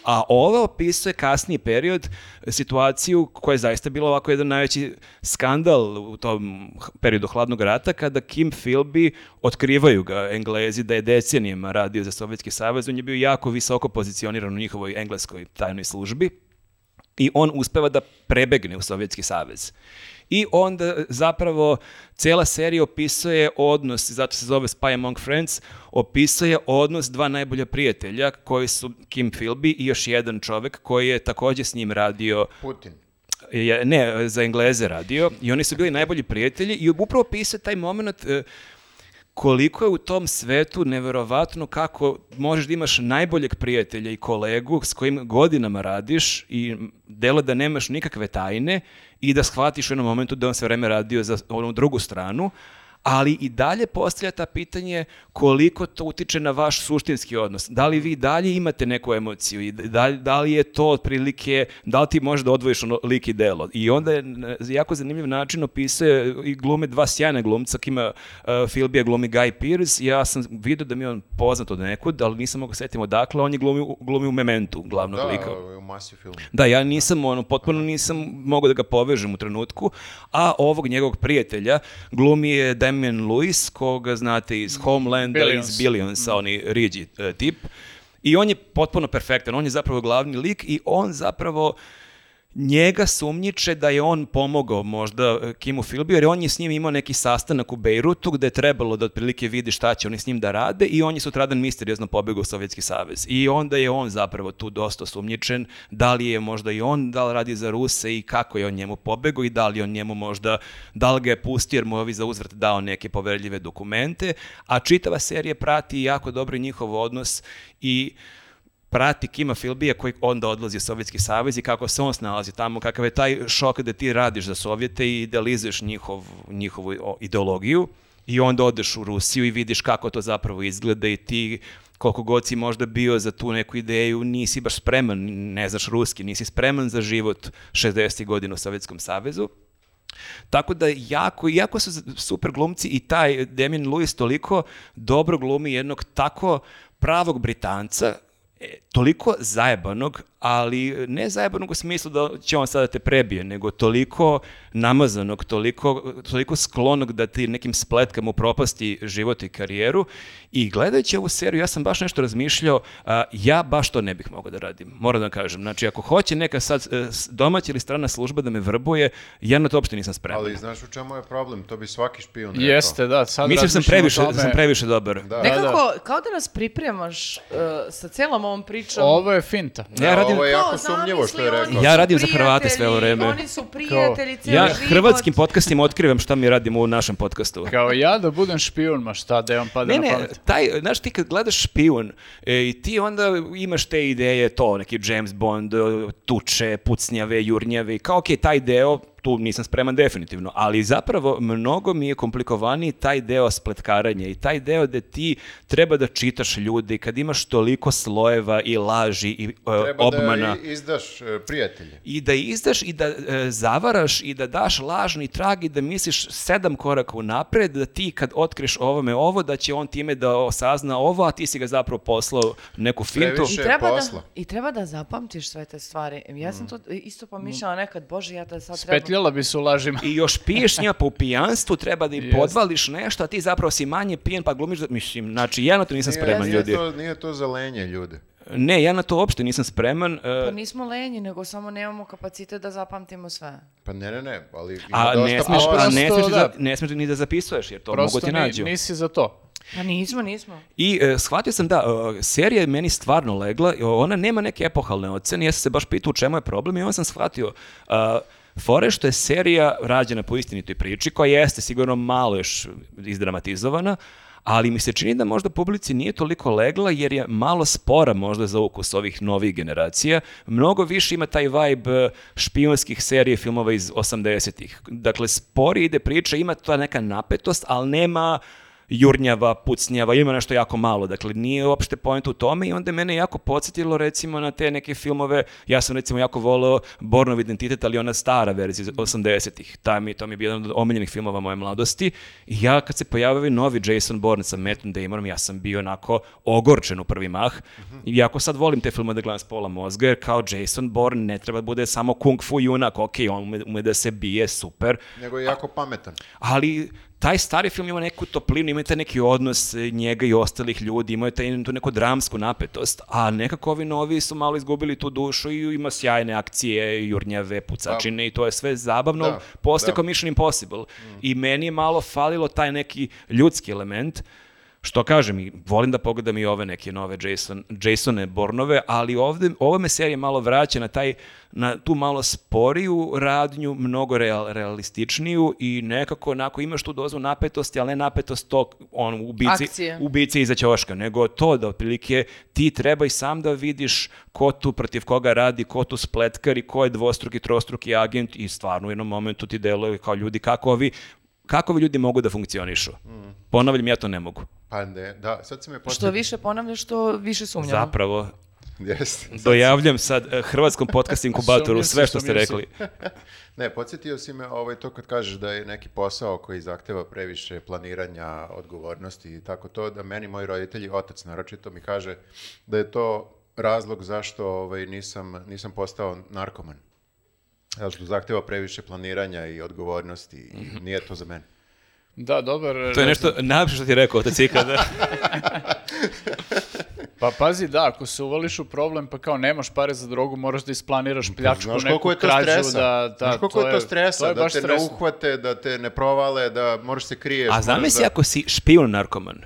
A ovo opisuje kasniji period, situaciju koja je zaista bila ovako jedan najveći skandal u tom periodu hladnog rata, kada Kim Philby otkrivaju ga Englezi da je decenijama radio za Sovjetski savez, on je bio jako visoko pozicioniran u njihovoj engleskoj tajnoj službi i on uspeva da prebegne u Sovjetski savez. I onda zapravo cela serija opisuje odnos, zato se zove Spy Among Friends, opisuje odnos dva najbolja prijatelja koji su Kim Philby i još jedan čovek koji je takođe s njim radio Putin. je, ne, za Engleze radio i oni su bili najbolji prijatelji i upravo pisao taj moment e, koliko je u tom svetu neverovatno kako možeš da imaš najboljeg prijatelja i kolegu s kojim godinama radiš i delo da nemaš nikakve tajne i da shvatiš u jednom momentu da on sve vreme radio za onu drugu stranu, ali i dalje postavlja ta pitanje koliko to utiče na vaš suštinski odnos. Da li vi dalje imate neku emociju i da, da li je to otprilike, da li ti možeš da odvojiš ono lik i delo. I onda je na jako zanimljiv način opisuje i glume dva sjajna glumca, kima uh, Philbija glumi Guy Pearce, ja sam vidio da mi je on poznat od nekud, ali nisam mogu setiti odakle, on je glumi, glumi u Mementu, glavnog Da, lika. u masi filmu. Da, ja nisam, ono, potpuno nisam mogao da ga povežem u trenutku, a ovog njegovog prijatelja glumi je Damian Lewis, koga znate iz Homelanda, Billions. iz Billionsa, oni riđi e, tip. I on je potpuno perfektan, on je zapravo glavni lik i on zapravo njega sumnjiče da je on pomogao možda e, Kimu Philby, jer on je s njim imao neki sastanak u Bejrutu gde je trebalo da otprilike vidi šta će oni s njim da rade i on je sutradan misteriozno pobegao u Sovjetski savez. I onda je on zapravo tu dosta sumnjičen, da li je možda i on, da li radi za Ruse i kako je on njemu pobegao i da li on njemu možda, da li ga je pustio jer mu je ovi za uzvrat dao neke poverljive dokumente, a čitava serija prati jako dobro njihov odnos i prati Kima Philbija koji onda odlazi u Sovjetski savez i kako se on snalazi tamo, kakav je taj šok da ti radiš za Sovjete i idealizuješ njihov, njihovu ideologiju i onda odeš u Rusiju i vidiš kako to zapravo izgleda i ti koliko god si možda bio za tu neku ideju, nisi baš spreman, ne znaš ruski, nisi spreman za život 60. godina u Sovjetskom savezu. Tako da jako, jako su super glumci i taj Damien Lewis toliko dobro glumi jednog tako pravog Britanca, e, toliko zajebanog, ali ne zajebanog u smislu da će on sada te prebije, nego toliko namazanog, toliko, toliko sklonog da ti nekim spletkama upropasti život i karijeru. I gledajući ovu seriju, ja sam baš nešto razmišljao, a, ja baš to ne bih mogao da radim, moram da kažem. Znači, ako hoće neka sad e, domaća ili strana služba da me vrbuje, ja na to uopšte nisam spreman. Ali znaš u čemu je problem? To bi svaki špijun rekao. Jeste, da, sad Mislim sam previše, da sam previše dobar. Da. Nekako, kao da nas pripremaš uh, sa celom ovom pričom. Ovo je finta. Ja radim, Ovo je jako sumnjivo što je rekao. Ja radim za Hrvate sve ovo vreme. Oni su prijatelji, cijeli ja život. hrvatskim podcastima otkrivam šta mi radimo u našem podcastu. Kao ja da budem špijun, ma šta da vam pade Ne, na ne, pamet. taj, znaš ti kad gledaš špijun e, i ti onda imaš te ideje, to, neki James Bond, e, tuče, pucnjave, jurnjave kao, ok, taj deo tu nisam spreman definitivno, ali zapravo mnogo mi je komplikovaniji taj deo spletkaranja i taj deo da ti treba da čitaš ljude i kad imaš toliko slojeva i laži i e, Treba obmana. da i- izdaš e, prijatelje. I da izdaš i da e, zavaraš i da daš lažni trag i da misliš sedam koraka unapred da ti kad otkriš ovome ovo da će on time da osazna ovo, a ti si ga zapravo poslao neku fintu. Previše. I treba, da, posla. I treba da zapamtiš sve te stvari. Ja Mm. sam to isto pomišljala nekad, bože, ja da sad treba... Spetljala bi se u lažima. I još njima po pijanstvu, treba da Jest. podvališ nešto, a ti zapravo si manje pijen pa glumiš da... Mislim, znači, ja na to nisam Nije- spreman, nije ljudi. to, nije to za lenje ljude. Ne, ja na to uopšte nisam spreman. e, Pa nismo lenji, nego samo nemamo kapacitet da zapamtimo sve. Pa ne, ne, ne, ali ima a dosta ne smiješ, posla. a ne Prosto, smiješ, da. da, ne smiješ ni da zapisuješ, jer to Prosto mogu ti nađu. nisi za to. Pa nismo, nismo. I e, shvatio sam da e, serija je meni stvarno legla, i ona nema neke epohalne ocene, ja sam se baš pitao u čemu je problem i onda sam shvatio uh, fore što je serija rađena po istinitoj priči, koja jeste sigurno malo još izdramatizovana, ali mi se čini da možda publici nije toliko legla jer je malo spora možda za ukus ovih novih generacija. Mnogo više ima taj vibe e, špijunskih serija i filmova iz 80-ih. Dakle, sporije ide priča, ima ta neka napetost, ali nema jurnjava, pucnjava, ima nešto jako malo. Dakle, nije uopšte point u tome i onda je mene jako podsjetilo recimo na te neke filmove, ja sam recimo jako voleo Bornov identitet, ali ona stara verzija iz 80-ih. Ta mi, to mi je bio jedan od omiljenih filmova moje mladosti. I ja kad se pojavio novi Jason Bourne sa Mattom Damonom, ja sam bio onako ogorčen u prvi mah. I jako sad volim te filmove da gledam s pola mozga, jer kao Jason Bourne ne treba da bude samo kung fu junak, ok, on ume, ume da se bije, super, Nego je jako pametan. ali taj stari film ima neku toplinu, ima taj neki odnos njega i ostalih ljudi, ima taj, tu neku dramsku napetost, a nekako ovi novi su malo izgubili tu dušu i ima sjajne akcije, jurnjave, pucačine i to je sve zabavno, Da, postaje da. kao Mission Impossible. I meni je malo falilo taj neki ljudski element, što kažem, i volim da pogledam i ove neke nove Jason, Jasone Bornove, ali ovde, ova me serija malo vraća na taj, na tu malo sporiju radnju, mnogo real, realističniju i nekako onako imaš tu dozu napetosti, ali ne napetost tog on, ubici, Akcije. ubice iza ćoška, nego to da otprilike ti treba i sam da vidiš ko tu protiv koga radi, ko tu spletkari, ko je dvostruki, trostruki agent i stvarno u jednom momentu ti deluje kao ljudi kako ovi kako ovi ljudi mogu da funkcionišu. Ponavljam, ja to ne mogu. Pa ne, da, sad si me Što podsjetio. više ponavljaš, što više sumnjamo. Zapravo, Jeste. dojavljam sad eh, hrvatskom podcast inkubatoru Sumnjam se, sve što ste sumnjam se. rekli. Ne, podsjetio si me ovaj, to kad kažeš da je neki posao koji zahteva previše planiranja, odgovornosti i tako to, da meni moji roditelji, otac naročito, mi kaže da je to razlog zašto ovaj, nisam, nisam postao narkoman. Zato što zahteva previše planiranja i odgovornosti i nije to za mene. Da, dobar. To je nešto najlepše što ti je rekao, otac Ika, da. Pa pazi, da, ako se uvališ u problem, pa kao nemaš pare za drogu, moraš da isplaniraš pljačku, Znaš neku koliko je to krađu, stresa? da, da, Znaš koliko je to stresa? to je da te ne stresno. uhvate, da te ne provale, da moraš se kriješ. A zamisli da... ako si špijun narkoman.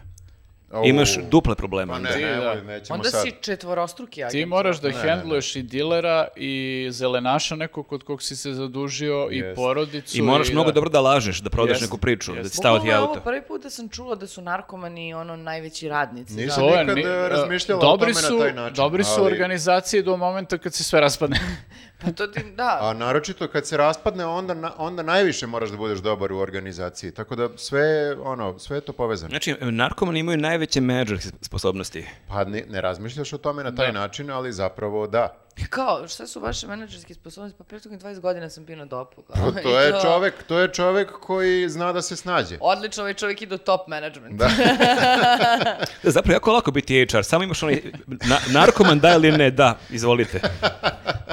Au. Imaš duple probleme. Pa onda. ne, nemoj, da. nećemo Onda sad. si četvorostruki agent. Ti moraš da Ne, ne, ne. hendluješ i dilera i zelenaša nekog kod kog si se zadužio i Jest. porodicu. I moraš mnogo da. dobro da lažeš, da prodaš Jeste, neku priču, da ti stava ti auto. ovo prvi put da sam čula da su narkomani ono najveći radnici. Nisam da. Nikad, ni- e, e, razmišljala o tome na su, taj način, Dobri su ali- organizacije do momenta kad se sve raspadne. Pa to ti, da. A naročito kad se raspadne, onda, na- onda najviše moraš da budeš dobar u organizaciji. Tako da sve, ono, sve je to povezano. Znači, narkomani imaju najveće menadžerske sposobnosti. Pa ne, ne razmišljaš o tome na taj Da. način, ali zapravo da. Kao, šta su vaše menadžerske sposobnosti? Pa prethodnih 20 godina sam bio na dopu. Kao. Pa to je čovek, to je čovek koji zna da se snađe. Odlično, ovaj čovjek ide u top management. Da. Da, zapravo jako lako biti HR, samo imaš onaj na, narkoman da ili ne, da, izvolite.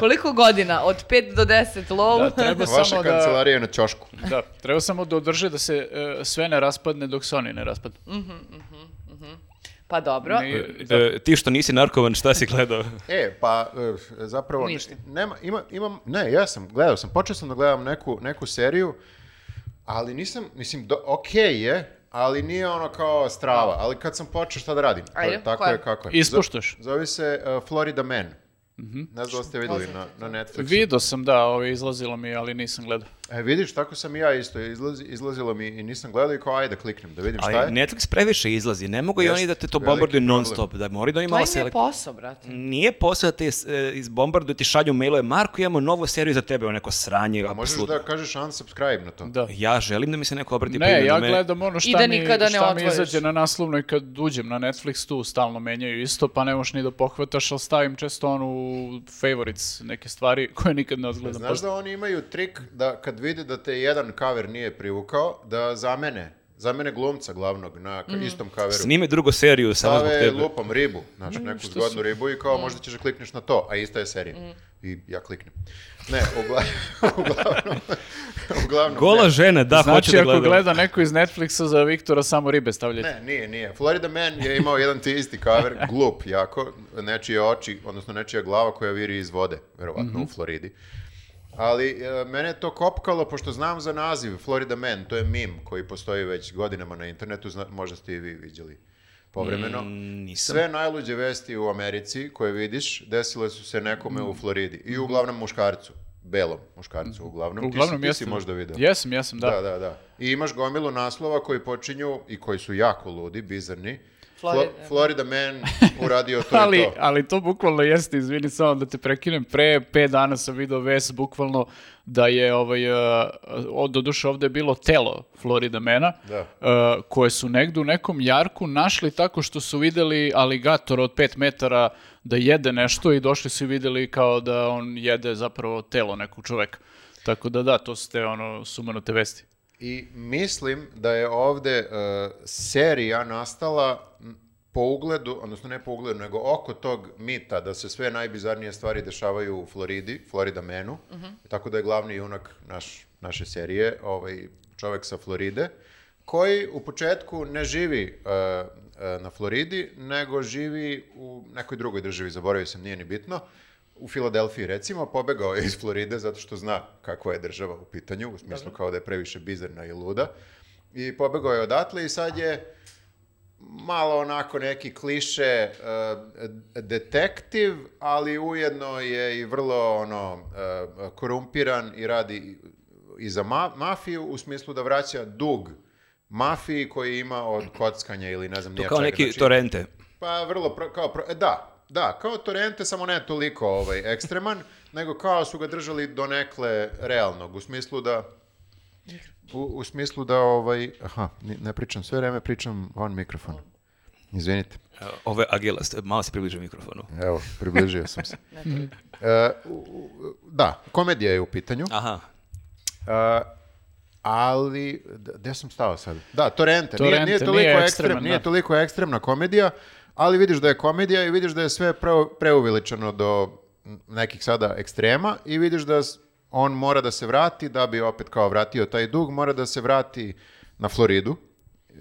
Koliko godina? Od 5 do 10 low? Da, treba Vaša samo da... kancelarija je na ćošku. Da, treba samo da održe da se e, sve ne raspadne dok se oni ne raspadnu. Pa dobro. Ni- E, ti što nisi narkoman, šta si gledao? E, pa e, zapravo... Ništa. Nema, ima, imam, ne, ja sam, gledao sam, počeo sam da gledam neku, neku seriju, ali nisam, mislim, do, okej je, ali nije ono kao strava. Ali kad sam počeo, šta da radim? To je- Ajde, tako koja? je kako je. Ispuštaš. Zo- Zove se uh, Florida Man. Ne znam da ste vidjeli na, na Netflixu. Vidio sam, da, ovo izlazilo mi, ali nisam gledao. E, vidiš, tako sam i ja isto. Izlazi, izlazilo mi i nisam gledao i kao, ajde, kliknem da vidim šta je. Ali Netflix previše izlazi, ne mogu i Jest, oni da te to veliki bombarduju non problem. stop, da moraju da To imaju malo im je selekcije. posao, brate. Nije posao da te e, izbombarduju, ti šalju mailove, Marko, imamo novu seriju za tebe, o neko sranje, A možeš apsolutno. da kažeš unsubscribe na to. Da. Ja želim da mi se neko obrati Ne, pažnju ja mene. gledam ono I šta, da mi, nikada ne šta mi otvoriš. izađe na naslovnoj kad uđem na Netflix, tu stalno menjaju isto, pa ne možeš ni da pohvataš, ali stavim često onu favorites, neke stvari koje nikad ne odgledam. Znaš da oni imaju trik da kad vide da te jedan kaver nije privukao, da zamene, zamene glumca glavnog na Mm. istom kaveru. Snime drugu seriju samo zbog Stave tebe. lupam ribu, znači Mm, neku zgodnu ribu i kao možda ćeš da klikneš na to, a ista je serija. Mm. I ja kliknem. Ne, ugla... uglavnom, uglavnom Gola ne. žena, da, hoće znači, da ako gleda. gleda neko iz Netflixa za Viktora, samo ribe stavljate. Ne, nije, nije. Florida Man je imao jedan ti isti kaver, glup jako, nečije oči, odnosno nečija glava koja viri iz vode, verovatno u Floridi. Ali e, mene je to kopkalo, pošto znam za naziv Florida Man, to je mim koji postoji već godinama na internetu, zna, možda ste i vi vidjeli povremeno. Mm, nisam. Sve najluđe vesti u Americi koje vidiš, desile su se nekome u Floridi i uglavnom muškarcu, belom muškarcu uglavnom. Uglavnom, ti, si, ti si možda video. Jesam, jesam, da. Da, da, da. I imaš gomilu naslova koji počinju i koji su jako ludi, bizarni. Florida. Flo- Florida Man uradio to ali, i to. ali to bukvalno jeste, izvini samo da te prekinem, pre pet dana sam video vest bukvalno da je ovaj, uh, od, doduše ovde je bilo telo Florida Mena, Da. uh, koje su negde u nekom jarku našli tako što su videli aligator od 5 metara da jede nešto i došli su i videli kao da on jede zapravo telo nekog čoveka. Tako da da, to su te ono sumanute vesti. I mislim da je ovde e, serija nastala po ugledu, odnosno ne po ugledu, nego oko tog mita da se sve najbizarnije stvari dešavaju u Floridi, Florida Manu, tako da je glavni junak naš, naše serije, ovaj čovek sa Floride, koji u početku ne živi e, e, na Floridi, nego živi u nekoj drugoj državi, zaboravio sam, nije ni bitno, u Filadelfiji recimo, pobegao je iz Floride zato što zna kakva je država u pitanju, u smislu kao da je previše bizarna i luda. I pobegao je odatle i sad je malo onako neki kliše uh, detektiv, ali ujedno je i vrlo ono uh, korumpiran i radi i za ma- mafiju u smislu da vraća dug mafiji koji ima od kockanja ili ne znam To nije kao čega. neki Znači, torrente. pa vrlo, pro- kao, pro- e, da, da, kao Torrente, samo ne toliko ovaj, ekstreman, nego kao su ga držali donekle realnog, u smislu da, u, u smislu da, ovaj, aha, ne pričam, sve vreme pričam van mikrofon. Izvinite. Evo, Ovo je Agila, malo se približio mikrofonu. Evo, približio sam se. E, u- u- da, komedija je u pitanju. Aha. E, ali, gde sam stao sad? Da, Torrente, nije, Torrente, nije, nije toliko ekstrem, ekstreman, nije da. toliko ekstremna komedija, ali vidiš da je komedija i vidiš da je sve pre, preuveličano do nekih sada ekstrema i vidiš da on mora da se vrati da bi opet kao vratio taj dug, mora da se vrati na Floridu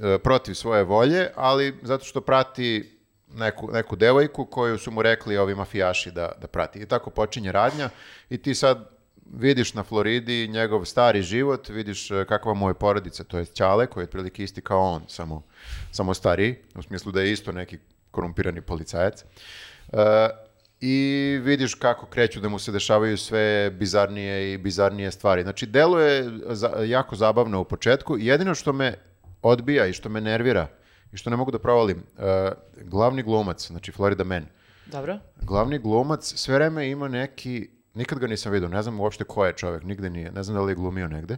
e, protiv svoje volje, ali zato što prati neku, neku devojku koju su mu rekli ovi mafijaši da, da prati. I tako počinje radnja i ti sad vidiš na Floridi njegov stari život, vidiš e, kakva mu je porodica, to je Ćale, koji je otprilike isti kao on, samo, samo stariji, u smislu da je isto neki korumpirani policajac. E, I vidiš kako kreću da mu se dešavaju sve bizarnije i bizarnije stvari. Znači, delo je za- jako zabavno u početku. Jedino što me odbija i što me nervira i što ne mogu da provalim, e, glavni glumac, znači Florida Man, Dobro. glavni glumac sve vreme ima neki, nikad ga nisam vidio, ne znam uopšte ko je čovjek, nigde nije, ne znam da li je glumio negde,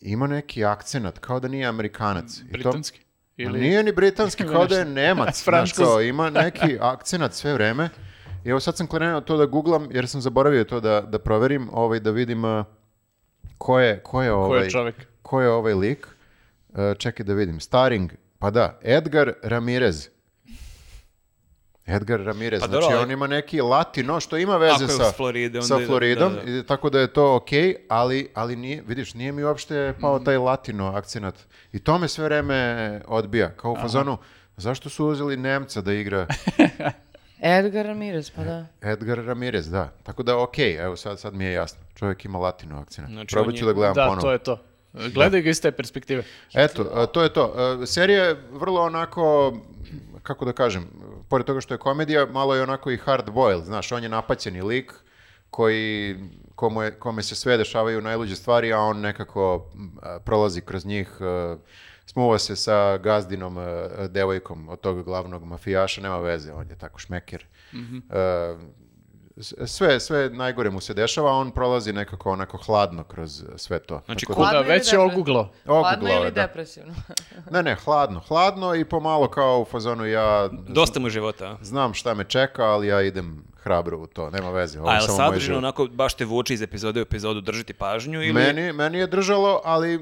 ima neki akcenat, kao da nije Amerikanac. I to- Britanski? Ili... Nije ni britanski, kao da je. Nemac, znaš, kao, ima neki akcenat sve vreme. I evo sad sam krenuo to da googlam, jer sam zaboravio to da, da proverim, ovaj, da vidim uh, ko je, ko je ovaj, čovek? ko je ovaj lik. Uh, čekaj da vidim. Staring, pa da, Edgar Ramirez. Edgar Ramirez, Pa znači on ima neki latino što ima veze sa, Floride, onda sa Floridom, da, da. i tako da je to okej, ali, ali nije, vidiš, nije mi uopšte pao taj latino akcenat. I to me sve vreme odbija, kao u fazonu, zašto su uzeli Nemca da igra Edgar Ramirez, pa da. Edgar Ramirez, da. Tako da okej, evo sad, sad mi je jasno. Čovjek ima latino akcenat. Znači, Probat ću je- da gledam Da, ponovo. to je to. Gledaj ga iz te perspektive. Eto, to je to. Serija je vrlo onako, kako da kažem, pored toga što je komedija, malo je onako i hard boiled, znaš, on je napaćeni lik koji, komu je- kome se sve dešavaju najluđe stvari, a on nekako a, prolazi kroz njih, a, smuva se sa gazdinom a, a, devojkom od tog glavnog mafijaša, nema veze, on je tako šmeker. A, s- sve, sve najgore mu se dešava, a on prolazi nekako onako hladno kroz sve to. Znači, Tako ko- da- Kuda, ili već je oguglo. Hladno ili da. depresivno? Ne, ne, hladno, hladno i pomalo kao u fazonu ja Dosta mu života. znam šta me čeka, ali ja idem hrabro u to, nema veze. Ovo A je samo sadržino onako baš te vuče iz epizode u epizodu držati pažnju ili... Meni, meni je držalo, ali e,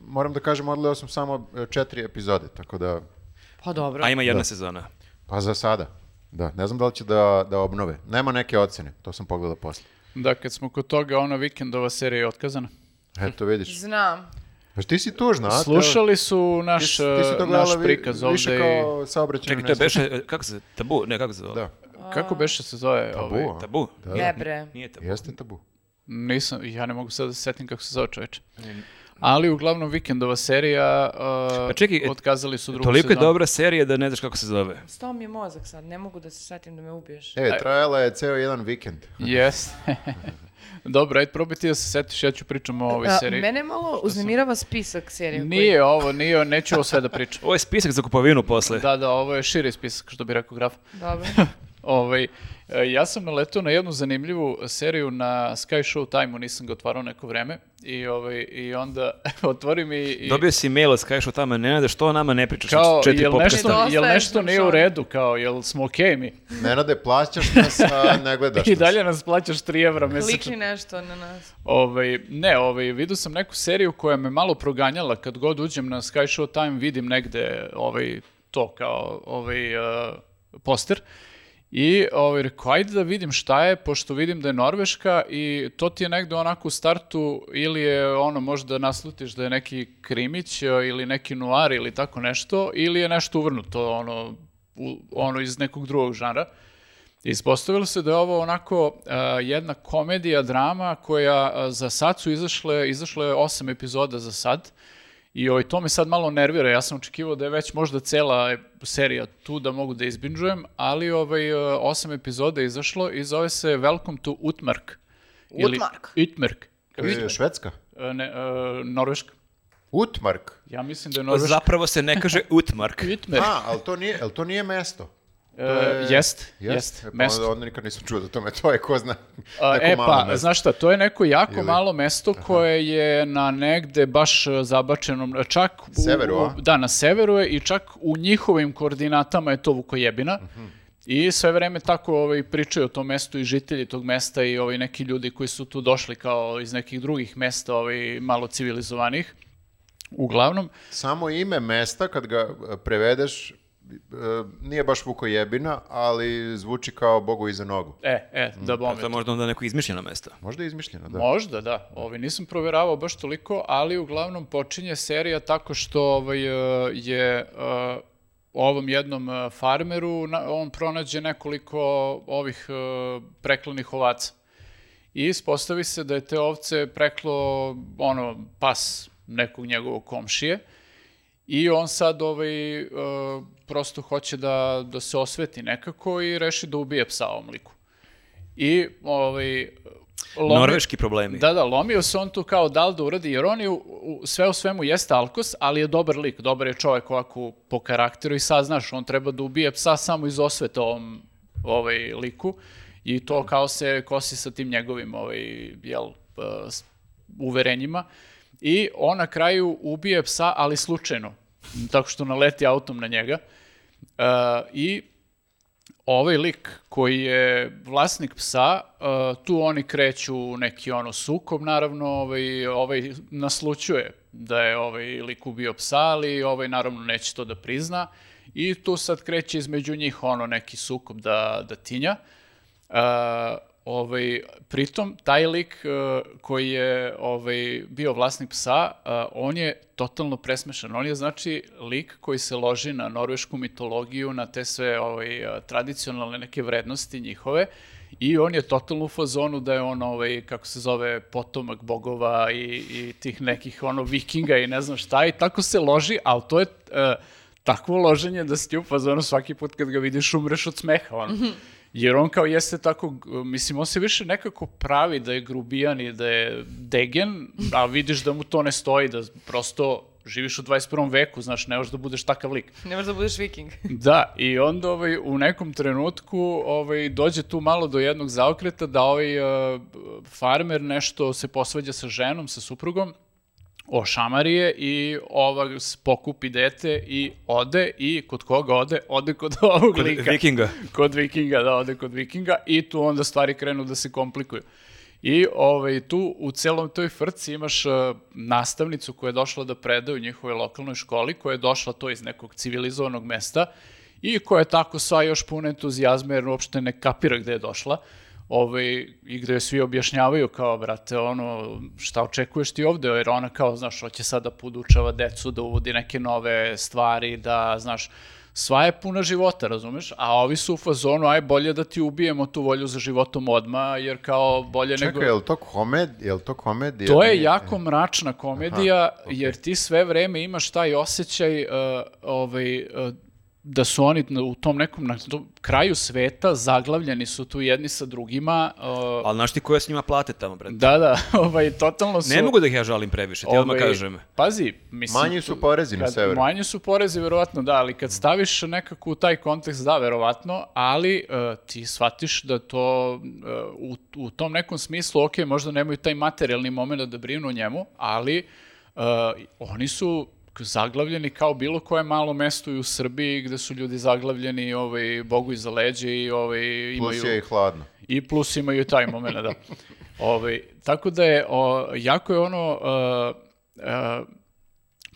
moram da kažem, odgledao sam samo e, četiri epizode, tako da, Pa dobro. A ima jedna sezona. pa za sada. Da, ne znam da li će da, da obnove. Nema neke ocene, to sam pogledao posle. Da, kad smo kod toga, ona vikendova serija je otkazana. Eto, vidiš. Znam. Znaš, ti si tužna, a? Slušali su Ti, naš, si- ti si to gledala naš prikaz više ovde. i- kao saobraćajnu Čekaj, to beše, kako se, tabu? Ne, kako se zove? Da, Kako beše se zove? ovaj? tabu, a? Tabu? Da, Ne bre. Nije tabu. Jeste tabu. Nisam, ja ne mogu sad da se setim kako se zove čoveče. Ali uglavnom vikendova serija uh, Pa čekaj, e, otkazali su drugu Toliko je sezonu. dobra serija da ne znaš kako se zove. Stao mi je mozak sad, ne mogu da se setim da me ubiješ. E, trajala je ceo jedan vikend. Jes. Dobro, ajde probaj ti da se setiš, ja ću pričam o ovoj A, seriji. mene malo uznemirava spisak serije. koji- Nije ovo, nije, neću ovo sve da pričam. Ovo je spisak za kupovinu posle. Da, da, ovo je širi spisak, što bi rekao graf. Dobro. Ovaj, ja sam naletao na jednu zanimljivu seriju na Sky Show Time-u, nisam ga otvarao neko vreme. I, ovaj, i onda otvori mi... I, Dobio si mail od Sky tamo, Nenade, što o nama ne pričaš kao, četiri jel podcasta? nešto, Dosta jel je nešto nije u redu, kao, jel smo okej mi? Nenade, plaćaš nas, a ne gledaš I nas. dalje nas plaćaš 3 evra Liči mesečno. nešto na nas. Ovaj, ne, ovaj, vidio sam neku seriju koja me malo proganjala, kad god uđem na Sky Show Time vidim negde ovaj, to kao ovaj, uh, poster. I ovaj, rekao, ajde da vidim šta je, pošto vidim da je Norveška i to ti je negde onako u startu ili je ono, možda naslutiš da je neki krimić uh, ili neki noir ili tako nešto, ili je nešto uvrnuto ono, u, ono iz nekog drugog žanra. Ispostavilo se da je ovo onako a, jedna komedija, drama koja a, za sad su izašle, izašle osam epizoda za sad i ovaj, to me sad malo nervira. Ja sam očekivao da je već možda cela e- serija tu da mogu da izbinđujem, ali ovaj, a, osam epizoda je izašlo i zove se Welcome to Utmark. Utmark? Utmark. Kako se- E, Švedska? E, ne, e, Norveška. Utmark. Ja mislim da je Norveška. Zapravo se ne kaže Utmark. Utmark. A, ali to nije, ali to nije mesto. E, jest, Jest? jest, E, pa mesto. onda, onda nikad nisam čuo za tome, to je ko zna. A, neko e malo pa, mesto. znaš šta, to je neko jako Ili- malo mesto koje je na negde baš zabačenom, čak u, Severu, a? da, na severu je i čak u njihovim koordinatama je to Vukojebina. Mhm. I sve vreme tako ovaj, pričaju o tom mestu i žitelji tog mesta i ovaj, neki ljudi koji su tu došli kao iz nekih drugih mesta ovaj, malo civilizovanih. Uglavnom, Samo ime mesta, kad ga e, prevedeš, nije baš Vukojebina, ali zvuči kao Bogu iza nogu. e, e, da bome. To je možda onda neko izmišljeno mesto. Možda je izmišljeno, da. Možda, da. Ovaj, nisam provjeravao baš toliko, ali uglavnom počinje serija tako što ovaj, e, je e, ovom jednom e, farmeru, on pronađe nekoliko ovih e, preklanih ovaca. I ispostavi se da je te ovce preklo ono, pas nekog njegovog komšije i on sad ovaj, e, prosto hoće da, da se osveti nekako i reši da ubije psa ovom liku. I ovaj, lomi- Norveški problemi. Da, da, lomio se on tu kao da li da uradi, jer on je u, u- sve u svemu jeste Alkos, ali je dobar lik, dobar je čovjek ovako po karakteru i sad znaš, on treba da ubije psa samo iz osvete ovom ovaj liku i to kao se kosi sa tim njegovim ovaj, jel, uh, uverenjima i on na kraju ubije psa, ali slučajno, tako što naleti autom na njega Uh, i ovaj lik koji je vlasnik psa, uh, tu oni kreću neki ono sukob, naravno, ovaj, ovaj naslučuje da je ovaj lik ubio psa, ali ovaj naravno neće to da prizna i tu sad kreće između njih ono neki sukob da, da tinja. Uh, ovaj, pritom, taj lik uh, koji je ovaj, bio vlasnik psa, uh, on je totalno presmešan. On je, znači, lik koji se loži na norvešku mitologiju, na te sve ovaj, uh, tradicionalne neke vrednosti njihove i on je totalno u fazonu da je on, ovaj, kako se zove, potomak bogova i, i tih nekih ono vikinga i ne znam šta i tako se loži, ali to je... uh, takvo loženje da si ti u fazonu svaki put kad ga vidiš umreš od smeha. Ono. Jer on kao jeste tako, mislim, on se više nekako pravi da je grubijan i da je degen, a vidiš da mu to ne stoji, da prosto živiš u 21. veku, znaš, ne možeš da budeš takav lik. Ne možeš da budeš viking. Da, i onda ovaj, u nekom trenutku ovaj, dođe tu malo do jednog zaokreta da ovaj uh, farmer nešto se posvađa sa ženom, sa suprugom, ošamarije i ova pokupi dete i ode i kod koga ode? Ode kod ovog Kod lika. Vikinga. Kod vikinga, da, ode kod vikinga i tu onda stvari krenu da se komplikuju. I ovaj, tu u celom toj frci imaš uh, nastavnicu koja je došla da predaje u njihovoj lokalnoj školi, koja je došla to iz nekog civilizovanog mesta i koja je tako sva još puna entuzijazma jer uopšte ne kapira gde je došla. Ovaj, I gde joj svi objašnjavaju kao, brate, ono, šta očekuješ ti ovde? Jer ona kao, znaš, hoće sad da podučava decu, da uvodi neke nove stvari, da, znaš, sva je puna života, razumeš? A ovi su u fazonu, aj bolje da ti ubijemo tu volju za životom odma, jer kao bolje nego... Čekaj, je li to komed, je li to komedija? To je jako mračna komedija, jer ti sve vreme imaš taj osjećaj uh, ovaj, uh, da su oni u tom nekom na tom kraju sveta zaglavljeni su tu jedni sa drugima. uh, Ali znaš ti koja s njima plate tamo, brate? da, da, ovaj, totalno su... Ne mogu da ih ja žalim previše, ti odmah ovaj, kažem. Pazi, mislim... Manji su porezi na severu. Manji su porezi, verovatno, da, ali kad staviš nekako u taj kontekst, da, verovatno, ali uh, ti shvatiš da to uh, u, u tom nekom smislu, ok, možda nemaju taj materijalni moment da brinu o njemu, ali uh, oni su zaglavljeni kao bilo koje malo mesto i u Srbiji gde su ljudi zaglavljeni ovaj, Bogu iza leđa i ovaj, imaju... Plus je i hladno. I plus imaju taj moment, da. Ovaj, tako da je, o, jako je ono, uh, uh,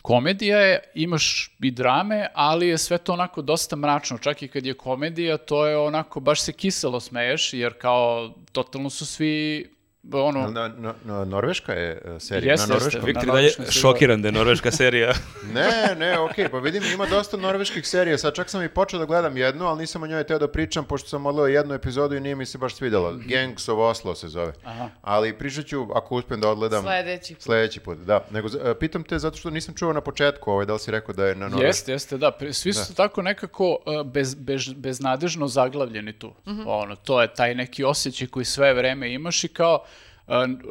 komedija je, imaš i drame, ali je sve to onako dosta mračno. Čak i kad je komedija, to je onako, baš se kiselo smeješ, jer kao, totalno su svi, ono, Na, na, na, Norveška je e, serija, Jeste, na jeste. norveškom. Viktor dalje šokiran da je norveška serija. Ne, ne, okej, pa vidim ima dosta norveških serija, sad čak sam i počeo da gledam jednu, ali nisam o njoj teo da pričam, pošto sam odgledao jednu epizodu i nije mi se baš svidjela. Gangs of Oslo se zove. Aha. Ali pričat ću, ako uspijem da odgledam Sledeći put. sledeći put. Da, nego e, pitam te zato što nisam čuo na početku, ovaj, da li si rekao da je na norveškom? Jeste, jeste, da. Pri- Svi su tako nekako uh, bez, bez, beznadežno zaglavljeni tu. Ono, to je taj neki osjećaj koji sve vreme imaš i kao uh,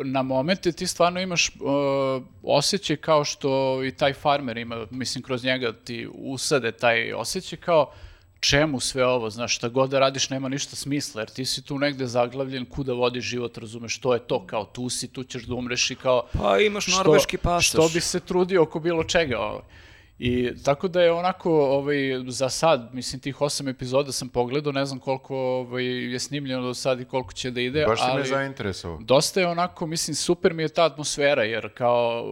na momente ti stvarno imaš uh, osjećaj kao što i taj farmer ima, mislim, kroz njega ti usade taj osjećaj kao čemu sve ovo, znaš, šta god da radiš nema ništa smisla, jer ti si tu negde zaglavljen, kuda vodiš život, razumeš, to je to, kao tu si, tu ćeš da umreš i kao... Pa imaš Što- norveški pasoš. Što bi se trudio oko bilo čega. Ovaj. I tako da je onako ovaj, za sad, mislim tih osam epizoda sam pogledao, ne znam koliko ovaj, je snimljeno do sad i koliko će da ide, Baš si me ali zainteresovao. dosta je onako, mislim, super mi je ta atmosfera, jer kao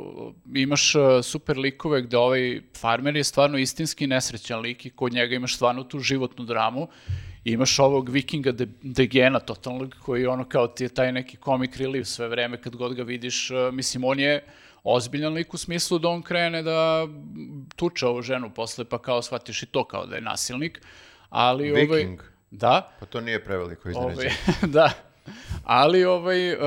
imaš uh, super likove gde ovaj farmer je stvarno istinski nesrećan lik i kod njega imaš stvarno tu životnu dramu. Imaš ovog vikinga de, Degena totalnog, koji ono kao ti je taj neki comic relief sve vreme kad god ga vidiš. uh, mislim, on je ozbiljan lik u smislu da on krene da tuče ovu ženu posle, pa kao shvatiš i to kao da je nasilnik. Ali, ovaj, Viking. da, Pa to nije preveliko Ovaj, iznenađenje. da, ali ovaj, uh,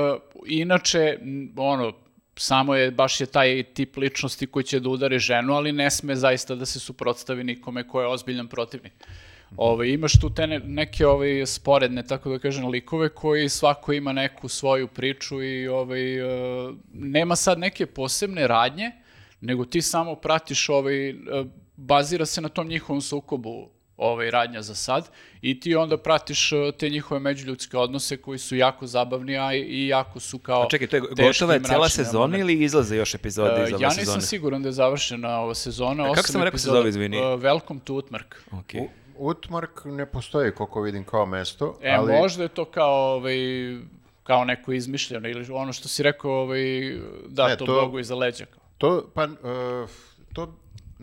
inače, ono, samo je, baš je taj tip ličnosti koji će da udari ženu, ali ne sme zaista da se suprotstavi nikome ko je ozbiljan protivnik. Ovaj, imaš tu te ne- neke ovaj, sporedne, tako da kažem, likove koji svako ima neku svoju priču i ovaj, uh, nema sad neke posebne radnje, nego ti samo pratiš ovaj, uh, bazira se na tom njihovom sukobu ovaj radnja za sad i ti onda pratiš uh, te njihove međuljudske odnose koji su jako zabavni, a i- jako su kao A čekaj, to je gotova je cela sezona momenti. ili izlaze još epizode Uh, iz ove ja sezone? nisam siguran da je završena ova sezona. A kako sam rekao se epizoda. zove, izvini? Uh, Welcome to Utmark. Okej. U- Utmark ne postoji, koliko vidim, kao mesto, E, ali... možda je to kao, ovaj, kao neko izmišljeno ili ono što si rekao, ovaj, da, Ne, to, to- Bogu iza leđa. To, pa, uh,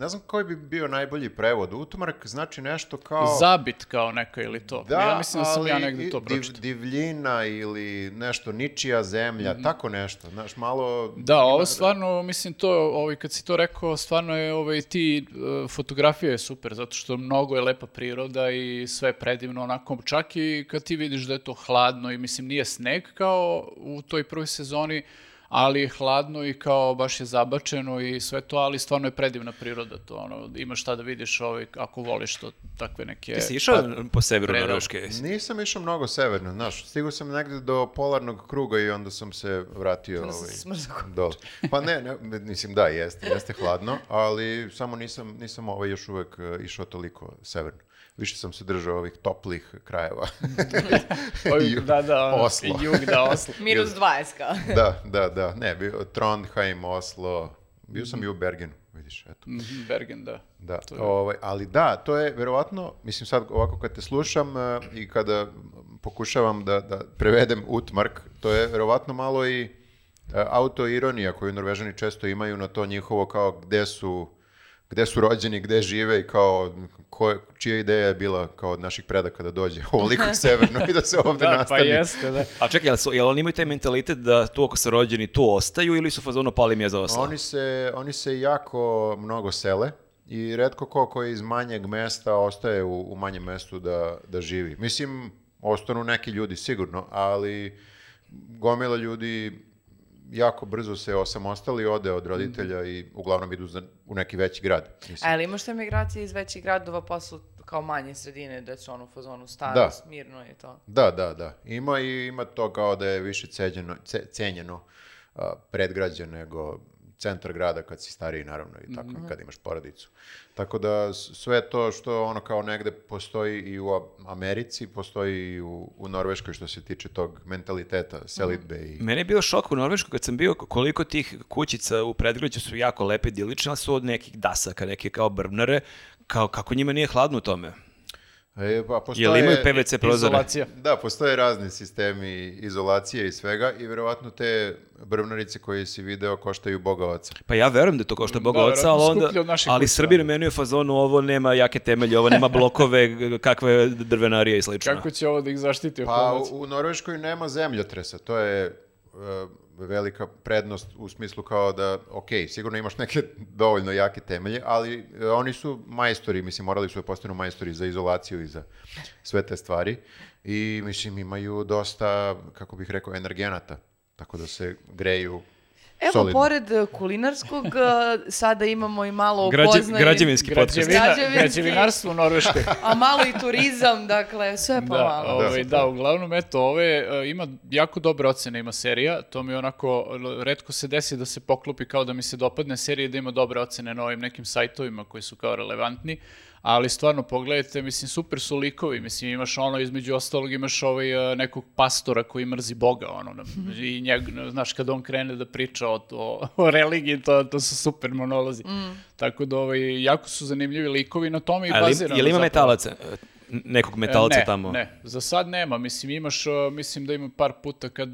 ne znam koji bi bio najbolji prevod. Utmark znači nešto kao... Zabit kao neka ili to. Da, ja mislim da sam ja negde to i div- pročitao. divljina ili nešto, ničija zemlja, tako nešto. Znaš, malo... Da, ovo stvarno, mislim to, ovaj, kad si to rekao, stvarno je ovaj, ti, uh, fotografija je super, zato što mnogo je lepa priroda i sve je predivno onako, čak i kad ti vidiš da je to hladno i mislim nije sneg kao u toj prvoj sezoni, ali je hladno i kao baš je zabačeno i sve to, ali stvarno je predivna priroda to, ono, imaš šta da vidiš ovaj, ako voliš to, takve neke... Ti si išao po severu. Norveške? Nisam išao mnogo severno, znaš, stigao sam negde do polarnog kruga i onda sam se vratio Onda sam ovaj, dole. Pa ne, ne, mislim da, jeste, jeste hladno, ali samo nisam, nisam ovaj još uvek eh, išao toliko severno. Više sam se držao ovih toplih krajeva. Ovi- Ju- da, da, Oslo. jug, da, Oslo. Minus 20 kao. da, da, da, ne, bio Trondheim, Oslo, bio sam i u Bergenu, vidiš, eto. Mhm, Bergen, da. Da, To je- ovaj, ali da, to je verovatno, mislim sad ovako kad te slušam e, i kada pokušavam da, da prevedem utmark, to je verovatno malo i e, autoironija koju Norvežani često imaju na to njihovo kao gde su, gde su rođeni, gde žive i kao ko, čija ideja je bila kao od naših predaka da dođe ovoliko severno i da se ovde Da, pa nastani. jeste, da. A čekaj, jel, su, jel oni imaju taj mentalitet da tu ako su rođeni tu ostaju ili su u fazonu pali mi je za osla? Oni se, oni se jako mnogo sele i redko ko koji iz manjeg mesta ostaje u, u manjem mestu da, da živi. Mislim, ostanu neki ljudi sigurno, ali gomila ljudi jako brzo se osamostali, ode od roditelja i uglavnom idu za, u neki veći grad. Mislim. A ali imaš te migracije iz većih gradova posle kao manje sredine, da su ono u fazonu staro, Da. smirno i to. Da, da, da. Ima i ima to kao da je više ceđeno, ce, cenjeno a, predgrađe nego centar grada kad si stariji naravno i tako kad imaš porodicu. Tako da sve to što ono kao negde postoji i u Americi, postoji i u, u Norveškoj što se tiče tog mentaliteta, selitbe i... Mene je bio šok u Norveškoj kad sam bio koliko tih kućica u predgrađu su jako lepe, idilične, ali su od nekih dasaka, neke kao brbnare, kao kako njima nije hladno u tome. E, pa postoje, Jel imaju PVC prozore? Izolacija. Da, postoje razni sistemi izolacije i svega i verovatno te brvnarice koje si video koštaju boga oca. Pa ja verujem da to košta Boga Da, oca, ali verovatno onda, ali. Srbi meni fazonu ovo nema jake temelje, ovo nema blokove, kakve drvenarije i slično. Kako će ovo da ih zaštiti? Pa Pa, u, u Norveškoj nema zemljotresa, to je e, velika prednost u smislu kao da, ok, sigurno imaš neke dovoljno jake temelje, ali e, oni su majstori, mislim, morali su da postanu majstori za izolaciju i za sve te stvari. I, mislim, imaju dosta, kako bih rekao, energenata, tako da se greju Evo, solidno. pored eh, kulinarskog, eh, sada imamo i malo Građe- upoznaj... građevinski podcast. građevina, građevinarstvo u Norveškoj. A malo i turizam, dakle, sve Da, pomalo. ovaj, da, uglavnom, eto, ove, e, ima jako dobre ocene, ima serija, to mi onako, redko se desi da se poklopi kao da mi se dopadne serija i da ima dobre ocene na ovim nekim sajtovima koji su kao relevantni, ali stvarno pogledajte, mislim, super su likovi, mislim, imaš ono, između ostalog imaš ovaj, e, nekog pastora koji mrzi Boga, ono, na- i njeg, znaš, kad on krene da priča o, o, o religiji, to, to su super monolozi. Tako da, ovaj, jako su zanimljivi likovi na tome i Ali, bazirano je li ima zapravo. metalaca? Nekog metalca ne, tamo? Ne, za sad nema. Mislim, imaš, mislim da ima par puta kad,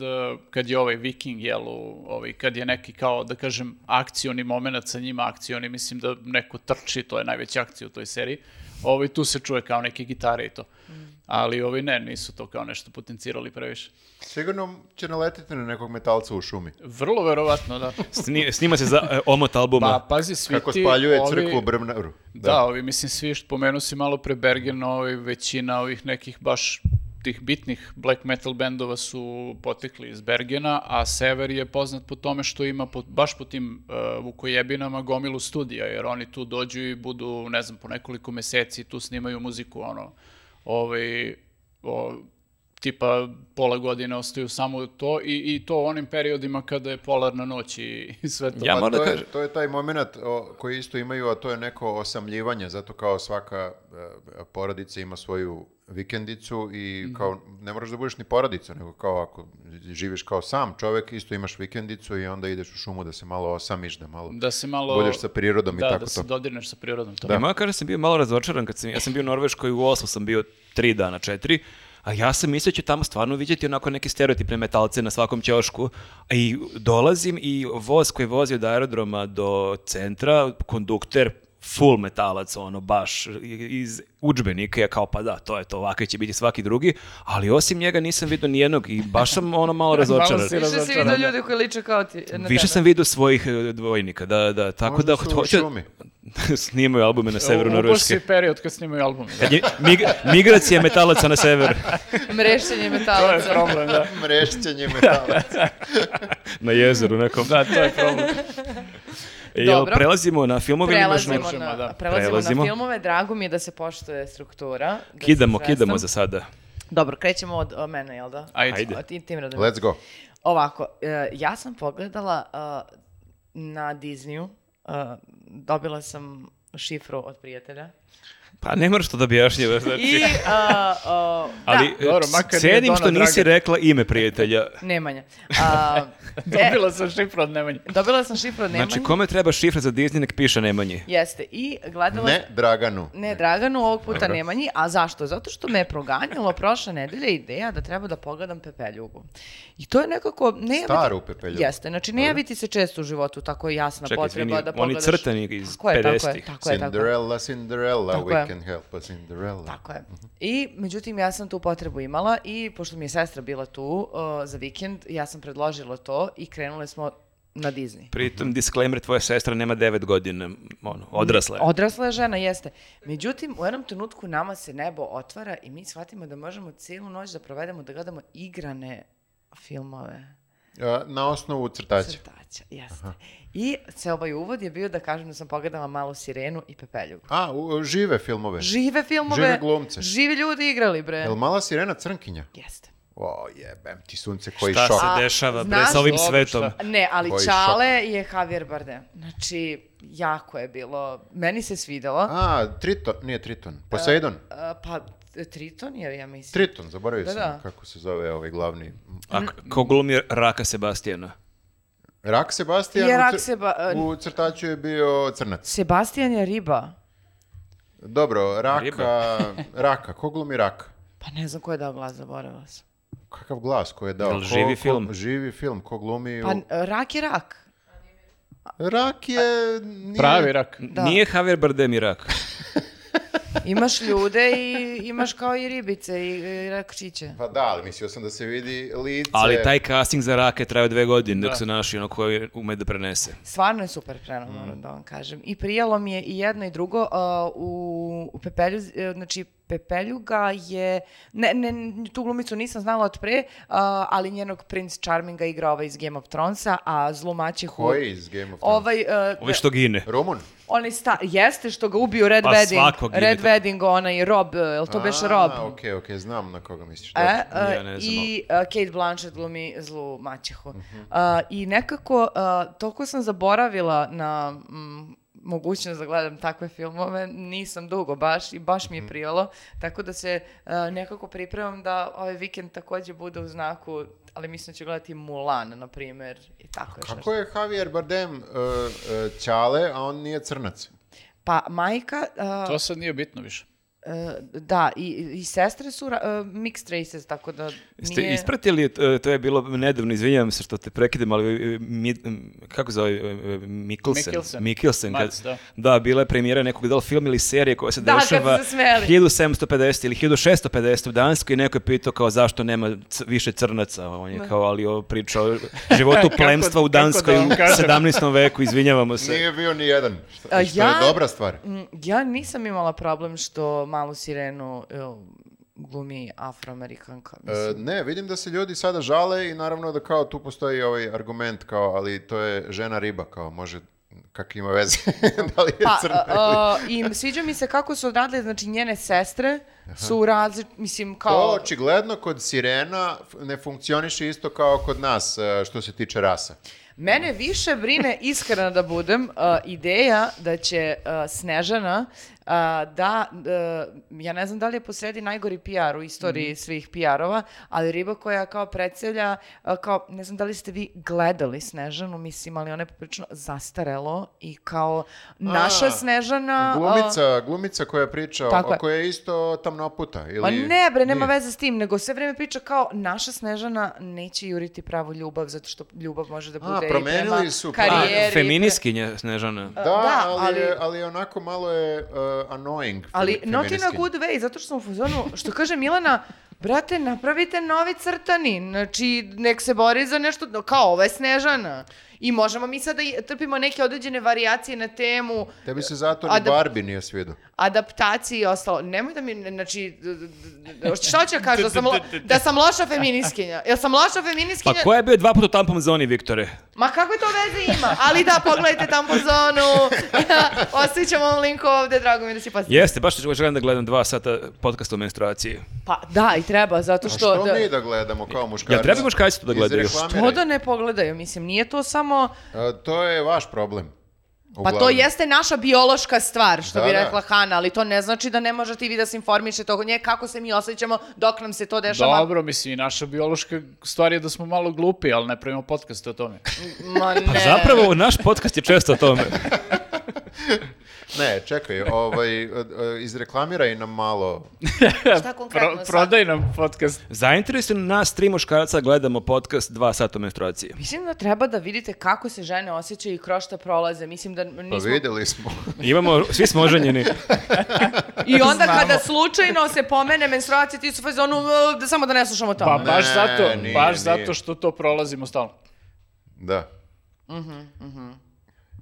kad je ovaj viking, jel, u- ovaj, kad je neki kao, da kažem, akcioni moment sa njima, akcioni, mislim da neko trči, to je najveća akcija u toj seriji. Ovaj, tu se čuje kao neke gitare i to. Ali ovi ne, nisu to kao nešto potencirali previše. Sigurno će naletiti na nekog metalca u šumi. Vrlo verovatno, da. Sni- snima se za e, omot albuma. Pa, pazi, svi Kako ti spaljuje ovi- crkvu Brmnaru. Da, ovi, mislim, svi što pomenu si malo pre Bergen, ovi, većina ovih nekih baš tih bitnih black metal bendova su potekli iz Bergena, a Sever je poznat po tome što ima po, baš po tim uh, vukojebinama gomilu studija, jer oni tu dođu i budu, ne znam, po nekoliko meseci tu snimaju muziku, ono, ovaj, o, tipa pola godine ostaju samo to i, i to u onim periodima kada je polarna noć i, i sve to. Ja Pa moram to, da je, to je taj moment o, koji isto imaju, a to je neko osamljivanje, zato kao svaka e, porodica ima svoju vikendicu i Mhm. kao ne moraš da budeš ni porodica, nego kao ako živiš kao sam čovek, isto imaš vikendicu i onda ideš u šumu da se malo osamiš, da malo Da se malo... budeš sa prirodom i da, tako da to. se dodirneš sa prirodom. To. Ja moram kažem da sam bio malo razočaran kad sam, ja sam bio u Norveškoj u Oslu, sam bio tri dana, četiri, a ja sam mislio da ću tamo stvarno vidjeti onako neke stereotipne metalce na svakom ćošku. A I dolazim i voz koji vozi od aerodroma do centra, kondukter, full metalac, ono, baš iz udžbenika, ja kao pa da, to je to, ovakav će biti svaki drugi, ali osim njega nisam vidio nijednog i baš sam ono malo razočaran. si Više si vidio da. ljudi koji liče kao ti. na Više tebe. sam vidio svojih e, dvojnika, da, da, tako Možda da su u hoće- šumi. snimaju albume na severu U- Norveške. ubosi period kad snimaju album. Da. Mig- migracija metalaca na sever, Mrešćenje To je metalaca. problem, da. Mrešćenje metala. na jezeru nekom. Da, to je problem. Jel Dobro. prelazimo na filmove ili imaš Prelazimo, nešto? možemo, na, da. prelazimo, Prelazimo. na filmove, drago mi je da se poštuje struktura. da Kidamo, se kidamo svestam. za sada. Dobro, krećemo od, od mene, jel da? Ajde. Ajde. A ti, tim radom. Let's go. Ovako, e, ja sam pogledala e, na Disneyu, e, dobila sam šifru od prijatelja. Pa ne moraš to da objašnjava, znači. I, a, a, Ali da, Dobro, e, makar cenim što nisi Dragan. rekla ime prijatelja. Nemanja. A, Dobila sam šifru od Nemanje. dobila sam šifru od Nemanje. Znači, kome treba šifra za Disney, nek piše Nemanji. Jeste, i gledala Ne Draganu. Ne, Draganu, ovog puta Dobro. Nemanji. A zašto? Zato što me je proganjalo prošle nedelje ideja da treba da pogledam Pepeljugu. I to je nekako... Ne javiti- Staru Pepeljugu. Jeste, znači ne javiti se često u životu tako jasna Čekaj, potreba izvini, da oni pogledaš... crtani iz Tako je, tako je, 50-ih. tako je, tako je. Cinderella, Cinderella, Tako we. Can help a Cinderella. Tako je. I, međutim, ja sam tu potrebu imala i pošto mi je sestra bila tu uh, za vikend, ja sam predložila to i krenule smo na Disney. Pritom, disclaimer, tvoja sestra nema 9 godina, ono, odrasla je. Odrasla je žena, jeste. Međutim, u jednom trenutku nama se nebo otvara i mi shvatimo da možemo cijelu noć da provedemo, da gledamo igrane filmove. Na osnovu crtaća. Crtaća, jeste. I se ovaj uvod je bio da kažem da sam pogledala malu sirenu i pepeljugu. A, u- žive filmove. Žive filmove. Žive glumce. Živi ljudi igrali, bre. Jel mala sirena crnkinja? Jeste. O, jebem ti sunce koji Šta šok. se A, dešava, bre, sa ovim svetom? šta? Ne, ali Koji Čale je Javier Bardem. Znači, jako je bilo, meni se svidelo. A, Triton, nije Triton. Poseidon. A, pa, Triton je, ja mislim. Triton, zaboravio Da, sam da. kako se zove ovaj glavni. A ko glumi Raka Sebastijana? Rak Sebastian Je u, Rak cr- Seba- u crtaću je bio crnac. Sebastian je riba. Dobro, Raka, Riba. Raka, ko glumi Raka? Pa ne znam ko je dao glas, zaboravila sam. Kakav glas ko je dao? Jel Ko- živi ko- film? živi film, ko glumi Pa u... n- rak je rak. Rak je... Nije... Pravi rak. Da. Nije Javier Bardem i Rak. Imaš ljude i imaš kao i ribice i, i rakčiće. Pa da, ali mislio sam da se vidi lice. Ali taj casting za Rake traje dve godine dok Da. su našli ono koji ume da prenese. Stvarno je super preno, moram da vam kažem. I prijalo mi je i jedno i drugo. uh, u, u Pepelju, uh, znači Pepeljuga je, ne, ne, tu glumicu nisam znala od pre, uh, ali njenog Prince Charminga igra ovaj iz Game of Thronesa, a zlu maćehu... Koji iz Game of Thrones? Ovaj, uh, Ovi što gine. Rumun? onaj sta, jeste što ga ubio Red Pa Wedding. Red to. Wedding, onaj Rob, uh, jel to beše Rob? A, okej, okej, znam na koga misliš. E, uh, Ja ne znam, I uh, Kate Blanchett glumi zlu maćehu. Uh, I nekako, uh, toliko sam zaboravila na mm, mogućnost da gledam takve filmove, nisam dugo baš i baš mi Mhm. je prijelo, tako da se uh, nekako pripremam da ovaj vikend također bude u znaku, ali mislim da ću gledati Mulan, na primjer, i tako još Kako je Javier Bardem uh, uh, ćale, a on nije crnac? Pa majka, uh, To sad nije bitno više. Uh, da, i, i sestre su uh, mixed races, tako da Ste nije... ispratili, e, to je bilo nedavno, izvinjavam se što te prekidam, ali mi, kako zove, Mikkelsen. Mikkelsen. Mikkelsen, kad- Mac, da. da, bila je premijera nekog da li film ili serije koja se Da, dešava se smejali. 1750 ili 1650 u Danskoj i neko je pitao kao zašto nema više crnaca. On je kao, ali o priča o životu plemstva u kako da Danskoj vam u kažem? 17. veku, izvinjavamo se. Nije bio ni jedan. Što, što ja- je dobra stvar. Mm, Ja nisam imala problem što malu sirenu glumi afroamerikanka. E, Mislim. ne, vidim da se ljudi sada žale i naravno da kao tu postoji ovaj argument kao, ali to je žena riba, kao može, kak ima veze, da li je Pa, crna a, a, i sviđa mi se kako su odradile, znači njene sestre su razli, mislim, To kao... očigledno kod sirena ne funkcioniše isto kao kod nas e, što se tiče rasa. Mene više brine, iskreno da budem, a, ideja da će a, Snežana da, ja ne znam da li je posredi najgori PR u istoriji svih PR-ova, ali riba koja kao predstavlja, a, kao, ne znam da li ste vi gledali Snežanu, mislim, ali ona je poprično zastarelo i kao naša A, Snežana... a, Glumica, glumica koja priča, Tako o, je. koja je isto tamnoputa. Ili... Pa ne bre, nema Nije. veze s tim, nego sve vrijeme priča kao naša Snežana neće juriti pravu ljubav zato što ljubav može da A, bude i promenili prema su karijeri. Feminiskinja Snežana. Da, da, ali, ali- ali onako malo je uh, annoying. Ali not in a good way, zato što sam u fazonu, što kaže Milana, brate, napravite novi crtani, znači, nek se bori za nešto, kao ovo je Snežana. I možemo mi sada i trpimo neke određene varijacije na temu Tebi se zato ni A da- Barbie nije svidio. adaptacije i ostalo. Nemoj da mi, znači, šta ću ja kažem, da sam, lo- da sam loša feminiskinja? Jel sam loša Pa feminiskinja? ko je bio dva puta u tampon zoni, Viktore? Ma kakve to veze ima? Ali da, pogledajte tampon zonu. Ostavit ćemo vam link ovde, drago mi da si pasite. Jeste, baš želim da gledam dva sata podcasta o menstruaciji. Pa da, i treba, zato A što... što da- mi da gledamo kao muškarci? Jel treba muškarci to da gledaju? Izreklamiraj. To da ne pogledaju, mislim, nije to samo... A, to je vaš problem. Pa to uglavnom. jeste naša biološka stvar, što Da, bi da. rekla Hana, ali to ne znači da ne možete i vi da se informišete oko nje kako se mi osjećamo dok nam se to dešava. Dobro, mislim, i naša biološka stvar je da smo malo glupi, ali ne pravimo podcast o tome. Ma ne. Pa zapravo, naš podcast je često o tome. Ne, čekaj, ovaj, e, e, izreklamiraj nam malo. Šta konkretno Pro, prodaj nam podcast. Zainteresuju nas tri muškarca, gledamo podcast dva sata o menstruaciji. Mislim da treba da vidite kako se žene osjećaju i kroz šta prolaze. Mislim da Pa nismo... videli smo. Imamo, svi smo oženjeni. I onda Znamo. kada slučajno se pomene menstruacija, ti su fazonu, "Uh, da samo da ne slušamo to. Pa baš Ne, zato, nije, baš nije. zato što to prolazimo stalno. Da.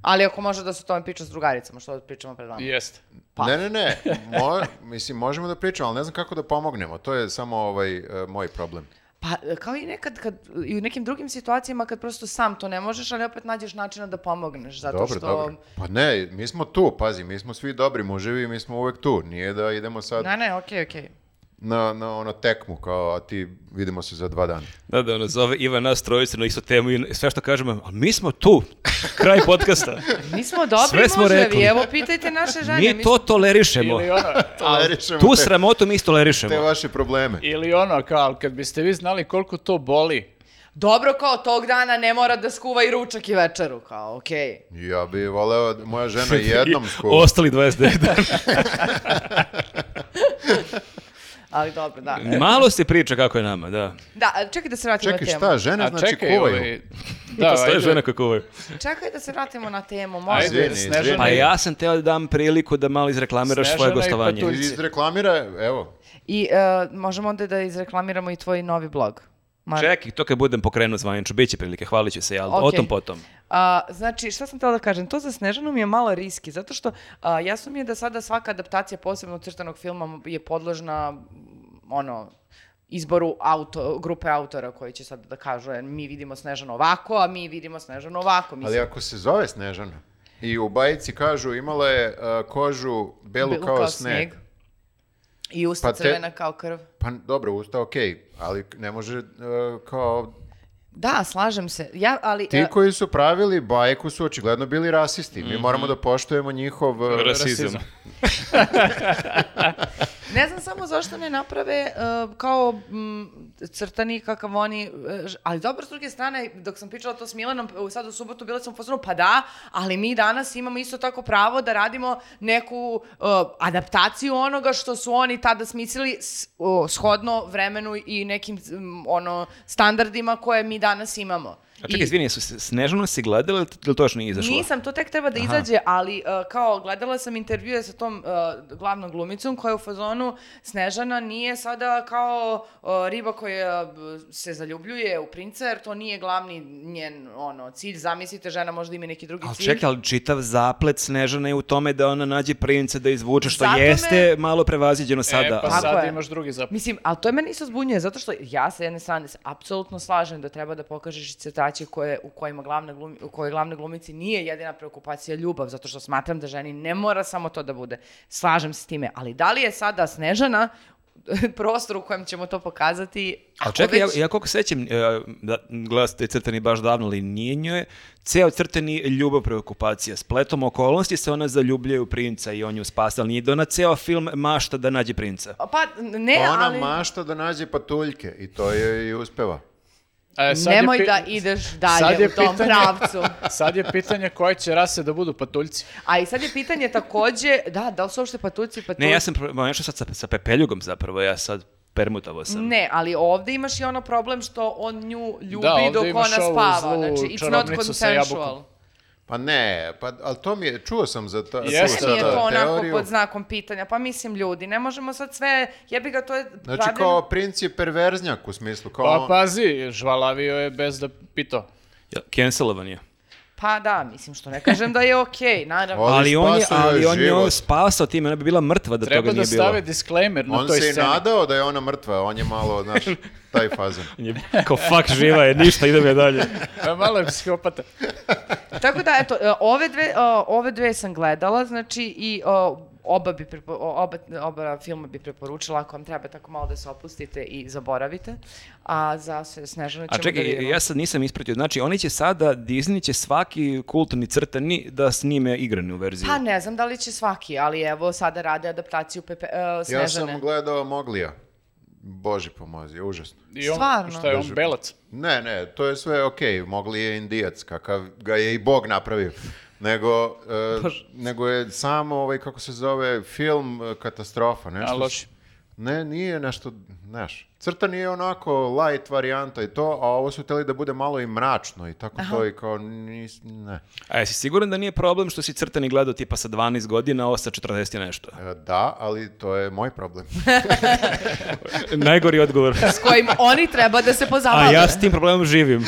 Ali ako može da se o tome priča s drugaricama, što da pričamo pred vama. Jeste. Pa. Ne, ne, ne. Mo, mislim, možemo da pričamo, ali ne znam kako da pomognemo. To je samo ovaj, e, moj problem. Pa kao i nekad, kad, i u nekim drugim situacijama kad prosto sam to ne možeš, ali opet nađeš načina da pomogneš, zato dobro, što... dobro. Pa ne, mi smo tu, pazi, mi smo svi dobri muževi mi smo uvek tu. Nije da idemo sad Ne, ne, okej, okej. Na, na ono tekmu, kao, a ti vidimo se za dva dana. Da, da, ono zove Ivan nas trojice na istu temu i sve što kažemo, ali mi smo tu, kraj podcasta. Mi smo dobri Sve smo muževi, rekli. evo pitajte naše žene. Mi to tolerišemo. Ili ono, Tolerišemo Tu te, sramotu mi te istolerišemo. vaše probleme. ili ono, kao, kad biste vi znali koliko to boli, Dobro kao tog dana ne mora da skuva i ručak i večeru, kao okej. Ja bi voleo da moja žena jednom skuva. Ostali 29 dana. Ali dobro, da. Malo se priča kako je nama, da. Da, čekaj da se vratimo Čekaj, na temu. šta, žene a znači čekaj, kuvaju. ovaj, da, Postoje ajde, žene koje kuvaju. Čekaj da se vratimo na temu, može. Ajde, Izvini, Snežana izvini. Pa i- ja sam teo da dam priliku da malo izreklamiraš svoje Snežana i gostovanje. Patuljci. Izreklamira, evo, I e, možemo onda da izreklamiramo i tvoj novi blog. Mar- Čekaj, to kad budem pokrenuo zvanično, bit će prilike, hvalit ću se, ja, o Okej. tom potom. A, znači, šta sam htjela da kažem? To za Snežanu mi je malo riski, zato što a, jasno mi je da sada svaka adaptacija posebno crtanog filma je podložna ono, izboru auto, grupe autora koji će sad da kažu e, mi vidimo Snežanu ovako, a mi vidimo Snežanu ovako. Mislim, ali ako se zove Snežana i u bajici kažu imala je uh, kožu belu belu kao, sneg, I usta Pa te- crvena kao krv. pa dobro, usta okej, ali ne može uh, kao... Da, slažem se. Ja, ali... Ti e, koji su pravili bajku su očigledno bili rasisti. Mi moramo da poštujemo njihov... uh, Rasizam. Ne znam samo zašto ne naprave uh, kao mm, crtani kakav oni, uh, ali dobro s druge strane, dok sam pričala to s Milanom, uh, sad u subotu bila sam u fazonu, pa da, ali mi danas imamo isto tako pravo da radimo neku uh, adaptaciju onoga što su oni tada smislili s, uh, shodno vremenu i nekim mm, ono standardima koje mi danas imamo. A čekaj, I- izvini, su se- Snežanu si gledala ili to još nije izašlo? Nisam, to tek treba da izađe, ali uh, kao gledala sam intervjue sa tom uh, glavnom glumicom koja je u fazonu Snežana nije sada kao uh, riba koja se zaljubljuje u princa, jer to nije glavni njen ono, cilj. Zamislite, žena možda ima neki drugi Ali cilj. čekaj, ali čitav zaplet Snežane je u tome da ona nađe princa da izvuče, što Zato jeste malo prevaziđeno sada. E, pa Tako sad je. imaš drugi zapad. Mislim, ali to je meni isto zbunjuje, zato što ja sa jedne strane se apsolutno slažem da treba da pokažeš i crtaće koje, u kojima glavna glumi, u kojoj glavne glumici nije jedina preokupacija ljubav, zato što smatram da ženi ne mora samo to da bude. Slažem se s time, ali da li je sada Snežana prostor u kojem ćemo to pokazati? Ali Ako čekaj, ja, već- ja koliko sećam, e, da, gledala ste crtani baš davno, ali nije njoj ceo crtani ljubav preokupacija. Spletom okolnosti se ona zaljubljuje u princa i on nju spasa, ali nije da ona ceo film mašta da nađe princa. Pa ne, Ona ali... mašta da nađe patuljke i to je i uspeva. E, Nemoj pi- da ideš sad dalje je u tom pitanje- pravcu. Sad je pitanje koje će rase da budu patuljci. A i sad je pitanje takođe, da, da li su uopšte patuljci patuljci? Ne, ja sam nešto sad sa, sa pepeljugom zapravo, ja sad permutovao sam. Ne, ali ovde imaš i ono problem što on nju ljubi Da, ovde dok imaš ona ovu spava. zlu Znači, it's not čarobnicu sa consensual. Pa ne, pa, ali to mi je, čuo sam za to. Jeste, čuo sam Nije za to onako teoriju. pod znakom pitanja. Pa mislim, ljudi, ne možemo sad sve... Jebi ga, to je Znači pravljeno- kao princ je perverznjak u smislu, kao... Pa pazi, žvalavio je bez da pito. Ja, Cancelovan je. Pa da, mislim, što ne kažem da je okej, naravno. Ali Ali on je, ali on je spasao time, ona bi bila mrtva da Treba toga da nije bilo. stave disclaimer na On toj se i sceni. nadao da je ona mrtva, on je malo, znaš, taj fazon. On je Kao fuck živa je, ništa, idemo je dalje. Pa malo je psihopata. Tako da, eto, ove dve, ove dve sam gledala, znači, i oba, bi prepo, oba, oba filma bi preporučila ako vam treba tako malo da se opustite i zaboravite. A za se Snežanu ćemo A čekaj, da vidimo. ja sad nisam ispratio. Znači, oni će sada, Disney će svaki kulturni crtani da snime igranu verziju. Pa ne znam da li će svaki, ali evo sada rade adaptaciju Pepe, Ja Snežane. sam gledao Moglija. Bože pomozi, užasno. I on, Stvarno? Šta je on, belac? Ne, ne, to je sve okej, Mogli je indijac, kakav ga je i Bog napravio. Nego, e, nego je samo ovaj, kako se zove, film e, katastrofa. Nešto, A, loši. Ne, nije nešto, znaš, crta nije onako light varijanta i to, a ovo su htjeli da bude malo i mračno i tako to i kao, nis, ne. A jesi siguran da nije problem što si crtani gledao tipa sa 12 godina, a ovo sa 40 i nešto? E, Da, ali to je moj problem. Najgori odgovor. S kojim oni treba da se pozabave. A ja s tim problemom živim.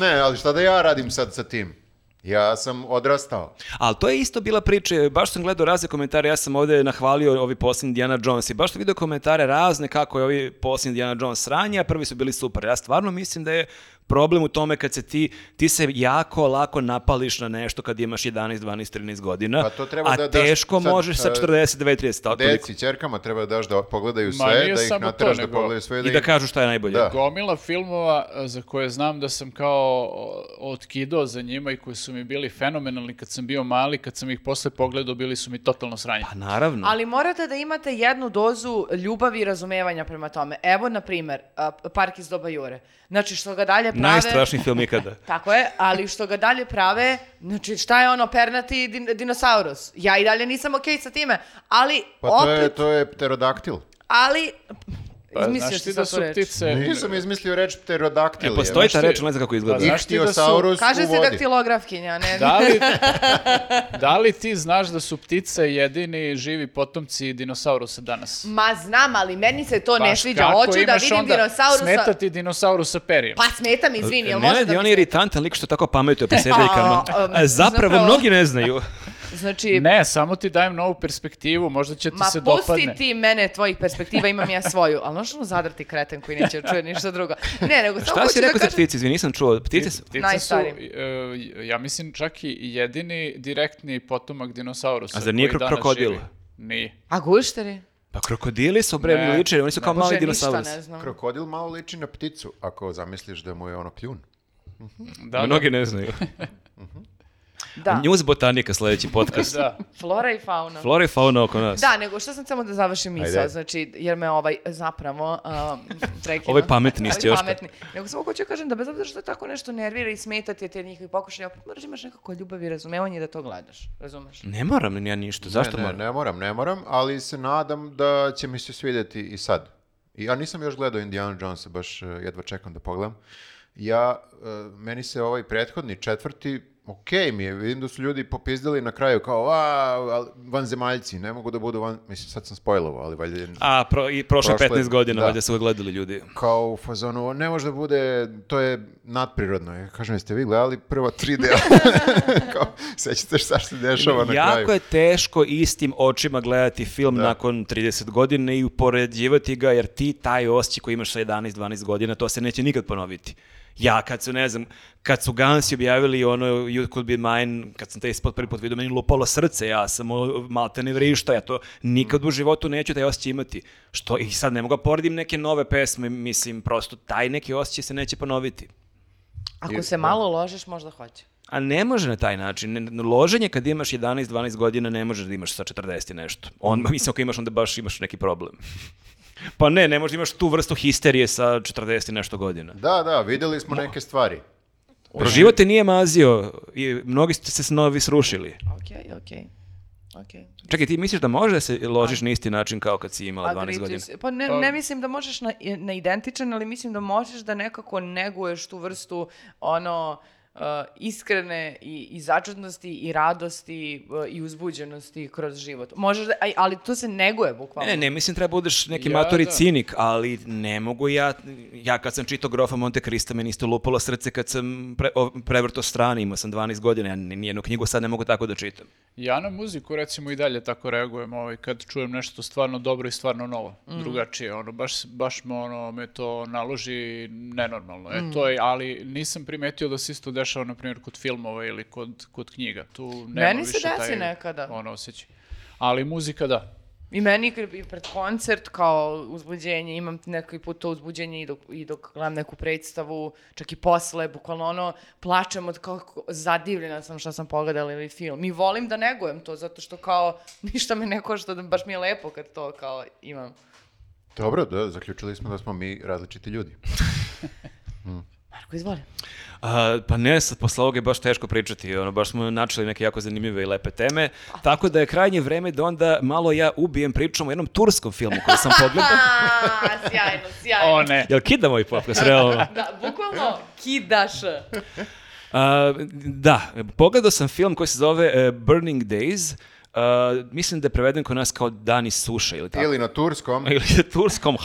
ne, ali šta da ja radim sad sa tim? Ja sam odrastao. Ali to je isto bila priča, baš sam gledao razne komentare, ja sam ovdje nahvalio ovi posljednji Indiana Jones i baš sam vidio komentare razne kako je ovi posljednji Indiana Jones sranje, a prvi su bili super. Ja stvarno mislim da je problem u tome kad se ti, ti se jako lako napališ na nešto kad imaš 11, 12, 13 godina, Pa to treba a da daš teško sad, možeš sa e, 49, 30, tako. Deci, čerkama treba da daš da pogledaju sve, da ih nateraš da pogledaju sve. I da ih- kažu šta je najbolje. Da. Gomila filmova a, za koje znam da sam kao otkidao za njima i koji su mi bili fenomenalni kad sam bio mali, kad sam ih posle pogledao, bili su mi totalno sranje. Pa naravno. Ali morate da imate jednu dozu ljubavi i razumevanja prema tome. Evo, na primer, Park iz doba Jure. Znači, što ga dalje prave... Najstrašniji film ikada. Tako je, ali što ga dalje prave, znači šta je ono, pernati din, dinosaurus? Ja i dalje nisam okej sa time, ali Pa to opet, je, to je pterodaktil. ali... Pa, Izmislio znaš si ti da su reč. ptice... Nisam izmislio reč pterodaktil. E, postoji ta reč, ne znam kako izgleda. Znaš ti da su- Ihtiosaurus Kaže se daktilografkinja, ne? Da li, da li ti znaš da su ptice jedini živi potomci dinosaurusa danas? Ma znam, ali meni se to ne Baš sviđa. kako Hoću da vidim onda dinosaurusa... Smeta ti dinosaurusa perijem. Pa smeta mi, izvini, jel može Nenad da je on smeta? iritantan lik što tako pametuje po A zapravo zapravo- mnogi ne znaju. Znači, Ne, samo ti dajem novu perspektivu, možda će ti Ma se pusti dopadne. ti mene tvojih perspektiva, imam ja svoju. Ali možeš ono zadrti kreten koji neće da čuje ništa drugo. Ne, nego samo Šta si da rekao za kažem... ptice? Izvini, nisam čuo. Ptice su... Ptice su, e, ja mislim, čak i jedini direktni potomak dinosaurusa. A zar nije koji danas krokodil? živi. Nije. A gušteri? Pa krokodili su bre liče, oni su kao mali dinosaurus. Krokodil malo liči na pticu, ako zamisliš da mu je ono kljun. Da, da. Mnogi ne znaju. Da, News botanika sledeći podcast. Da. flora i fauna. Flora i fauna oko nas. Da, nego što sam samo da završim misao, znači, jer me ovaj zapravo um, prekina. Ovaj pametni isti još pametni. Nego samo hoću da kažem da bez obzira što je tako nešto nervira i smeta ti te njihovi pokušaje, opet moraš da imaš nekako ljubav i razumevanje da to gledaš, razumeš? Ne moram ni ja ništa. Zašto ne, ne, moram? ne moram, ne moram, ali se nadam da će mi se svidjeti i sad. I ja nisam još gledao Indiana Jonesa, baš eh, jedva čekam da pogledam. Ja, eh, meni se ovaj prethodni, četvrti, okej mi je, vidim da su ljudi popizdali na kraju kao, a, vanzemaljci, ne mogu da budu van, mislim sad sam spojlovao, ali valjda je A, pro, i prošle Prošle- 15 godina, da. valjda su gledali ljudi. kao u fazonu, ne može da bude, to je nadprirodno. Ja kažem, jeste vi gledali prva tri dela? kao, sećate šta se dešava na jako kraju? je teško istim očima gledati film nakon 30 godina i upoređivati ga, jer ti taj osjećaj koji imaš sa 11-12 godina, to se neće nikad ponoviti. Ja kad su, ne znam, kad su Gansi objavili ono You Could Be Mine, kad sam taj spot prvi put vidio, meni lupalo srce, ja sam o, maltene vrišta, ja to nikad u životu neću taj osjećaj imati. Što i sad ne mogu da poredim neke nove pesme, mislim, prosto taj neki osjećaj se neće ponoviti. Ako se malo ložiš, možda hoće. A ne može na taj način. Ne- Loženje kad imaš 11-12 godina ne možeš da imaš sa 40 i nešto. On, mislim, ako imaš, onda baš imaš neki problem. Pa ne, ne možeš da imaš tu vrstu histerije sa 40 i nešto godina. Da, da, vidjeli smo neke stvari. Život te nije mazio i mnogi ste se snovi srušili. Okej, okej. Okej. Čekaj, ti misliš da može da se ložiš na isti način kao kad si imala 12 Agreed godina? Pa ne, ne mislim da možeš na, na identičan, ali mislim da možeš da nekako neguješ tu vrstu ono uh, iskrene i, i začudnosti i radosti uh, i uzbuđenosti kroz život. Možeš da, ali to se neguje bukvalno. Ne, ne, mislim treba budeš neki Ja, matori da. cinik, ali ne mogu ja, ja kad sam čitao Grofa Monte Krista, meni isto lupalo srce kad sam pre, o, prevrto strane, imao sam 12 godina, ja ni- nijednu knjigu sad ne mogu tako da čitam. Ja na muziku recimo i dalje tako reagujem ovaj, kad čujem nešto stvarno dobro i stvarno novo, drugačije, ono, baš, baš me, ono, me to naloži nenormalno. E, to je, ali nisam primetio da se isto dešava, na primjer, kod filmova ili kod, kod knjiga. Tu nema Meni se više desi taj, nekada. Ono, osjećaj. Ali muzika da. I meni kad- i pred koncert kao uzbuđenje, imam neki put to uzbuđenje i dok, i dok gledam neku predstavu, čak i posle, bukvalno ono, plačem od kako zadivljena sam što sam pogledala ili film. I volim da negujem to, zato što kao ništa me ne košta, da baš mi je lepo kad to kao imam. Dobro, da, zaključili smo da smo mi različiti ljudi. Marko, izvoli. A, pa ne, sad posle ovoga je baš teško pričati, ono, baš smo načeli neke jako zanimljive i lepe teme, tako da je krajnje vreme da onda malo ja ubijem pričom o jednom turskom filmu koji sam pogledao. A, sjajno, sjajno. O ne, Jel kida moj podcast, realno? Da, bukvalno kidaš. A, da, pogledao sam film koji se zove e, Burning Days, A, mislim da je preveden kod nas kao Dani suše ili tako. Ili na turskom, Ili je turskom,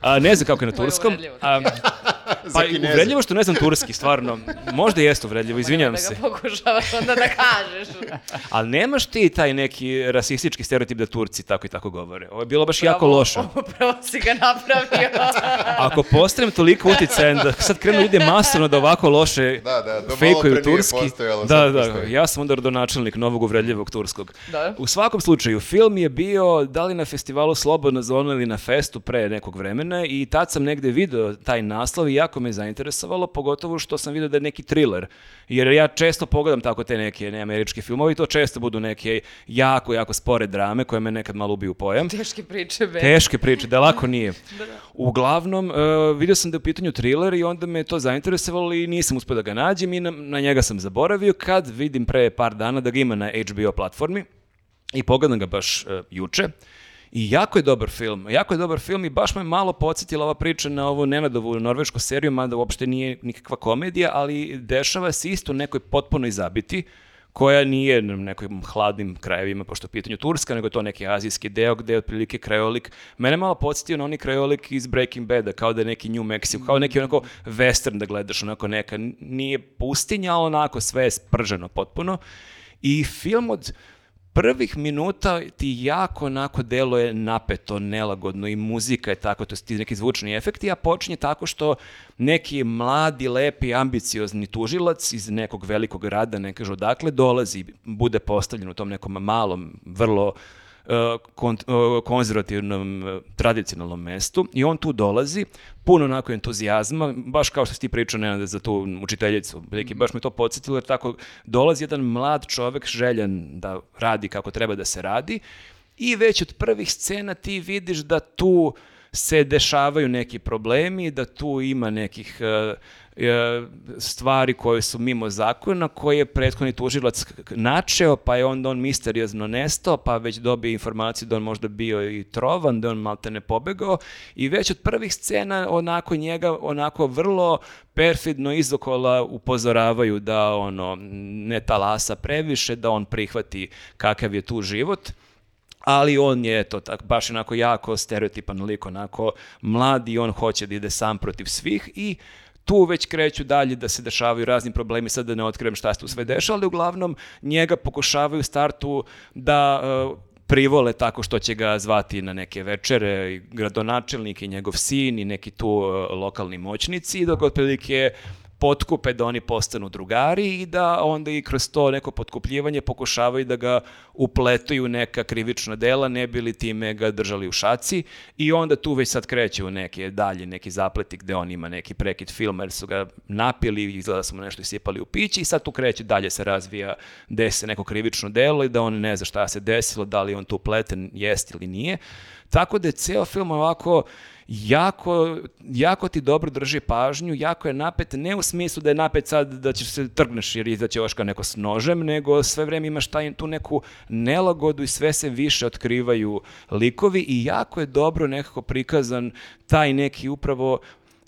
a, ne znam kako je na turskom. A, pa uvredljivo što ne znam turski, stvarno. Možda jeste uvredljivo, izvinjavam da se. ga pokušavaš onda da kažeš. Ali nemaš ti taj neki rasistički stereotip da Turci tako i tako govore. Ovo je bilo baš jako Bravo, loše. Upravo si ga napravio. Ako postavim toliko uticajan da sad krenu ide masovno da ovako loše Da, da, do malo fejkuju turski. Da, da, ja sam onda rodonačelnik novog uvredljivog turskog. Da. U svakom slučaju, film je bio da li na festivalu Slobodna zona ili na festu pre nekog vremena i tad sam negde video taj naslov i jako me zainteresovalo, pogotovo što sam video da je neki thriller. Jer ja često pogledam tako te neke ne, američke filmove i to često budu neke jako, jako spore drame koje me nekad malo ubiju pojam. Teške priče, be. Teške priče, da lako nije. Uglavnom, uh, vidio sam da je u pitanju thriller i onda me to zainteresovalo i nisam uspio da ga nađem i na, na njega sam zaboravio kad vidim pre par dana da ga ima na HBO platformi i pogledam ga baš uh, juče. I jako je dobar film, jako je dobar film i baš me malo podsjetila ova priča na ovu Nenadovu norvešku seriju, mada uopšte nije nikakva komedija, ali dešava se isto nekoj potpunoj zabiti, koja nije na nekim hladnim krajevima, pošto je pitanju Turska, nego je to neki azijski deo gde je otprilike krajolik. Mene malo podsjetio na oni krajolik iz Breaking Bada, kao da je neki New Mexico, kao neki onako western da gledaš, onako neka, nije pustinja, ali onako sve je sprženo potpuno. I film od prvih minuta ti jako onako deluje napeto, nelagodno i muzika je tako, to su ti neki zvučni efekti, a počinje tako što neki mladi, lepi, ambiciozni tužilac iz nekog velikog grada, ne kažu odakle, dolazi, bude postavljen u tom nekom malom, vrlo e, kon- e, konzervativnom, e, tradicionalnom mestu i on tu dolazi, puno onako entuzijazma, baš kao što si ti pričao Nenade za tu učiteljicu, Veliki, baš me to podsjetilo jer tako dolazi jedan mlad čovek željan da radi kako treba da se radi i već od prvih scena ti vidiš da tu se dešavaju neki problemi, da tu ima nekih e, e, stvari koje su mimo zakona, koje je prethodni tužilac načeo, pa je onda on misteriozno nestao, pa već dobije informaciju da on možda bio i trovan, da on malte ne pobegao. I već od prvih scena onako njega onako vrlo perfidno izokola upozoravaju da ono ne talasa previše, da on prihvati kakav je tu život. Ali on je to tak, baš onako jako stereotipan lik, onako mlad i on hoće da ide sam protiv svih i tu već kreću dalje da se dešavaju razni problemi, sad da ne otkrijem šta se tu sve dešava, ali uglavnom njega pokušavaju u startu da e, privole tako što će ga zvati na neke večere, i gradonačelnik i njegov sin i neki tu e, lokalni moćnici dok otprilike potkupe da oni postanu drugari i da onda i kroz to neko potkupljivanje pokušavaju da ga upletuju neka krivična dela, ne bili time ga držali u šaci i onda tu već sad kreće u neke dalje, neki zapleti gde on ima neki prekid filma jer su ga napili, izgleda da su mu nešto isipali u pići i sad tu kreće dalje se razvija desi neko krivično delo i da on ne zna šta se desilo, da li on tu pleten jest ili nije. Tako da je ceo film ovako jako, jako ti dobro drži pažnju, jako je napet, ne u smislu da je napet sad da ćeš se trgneš jer izaće oška neko s nožem, nego sve vreme imaš taj, tu neku nelagodu i sve se više otkrivaju likovi i jako je dobro nekako prikazan taj neki upravo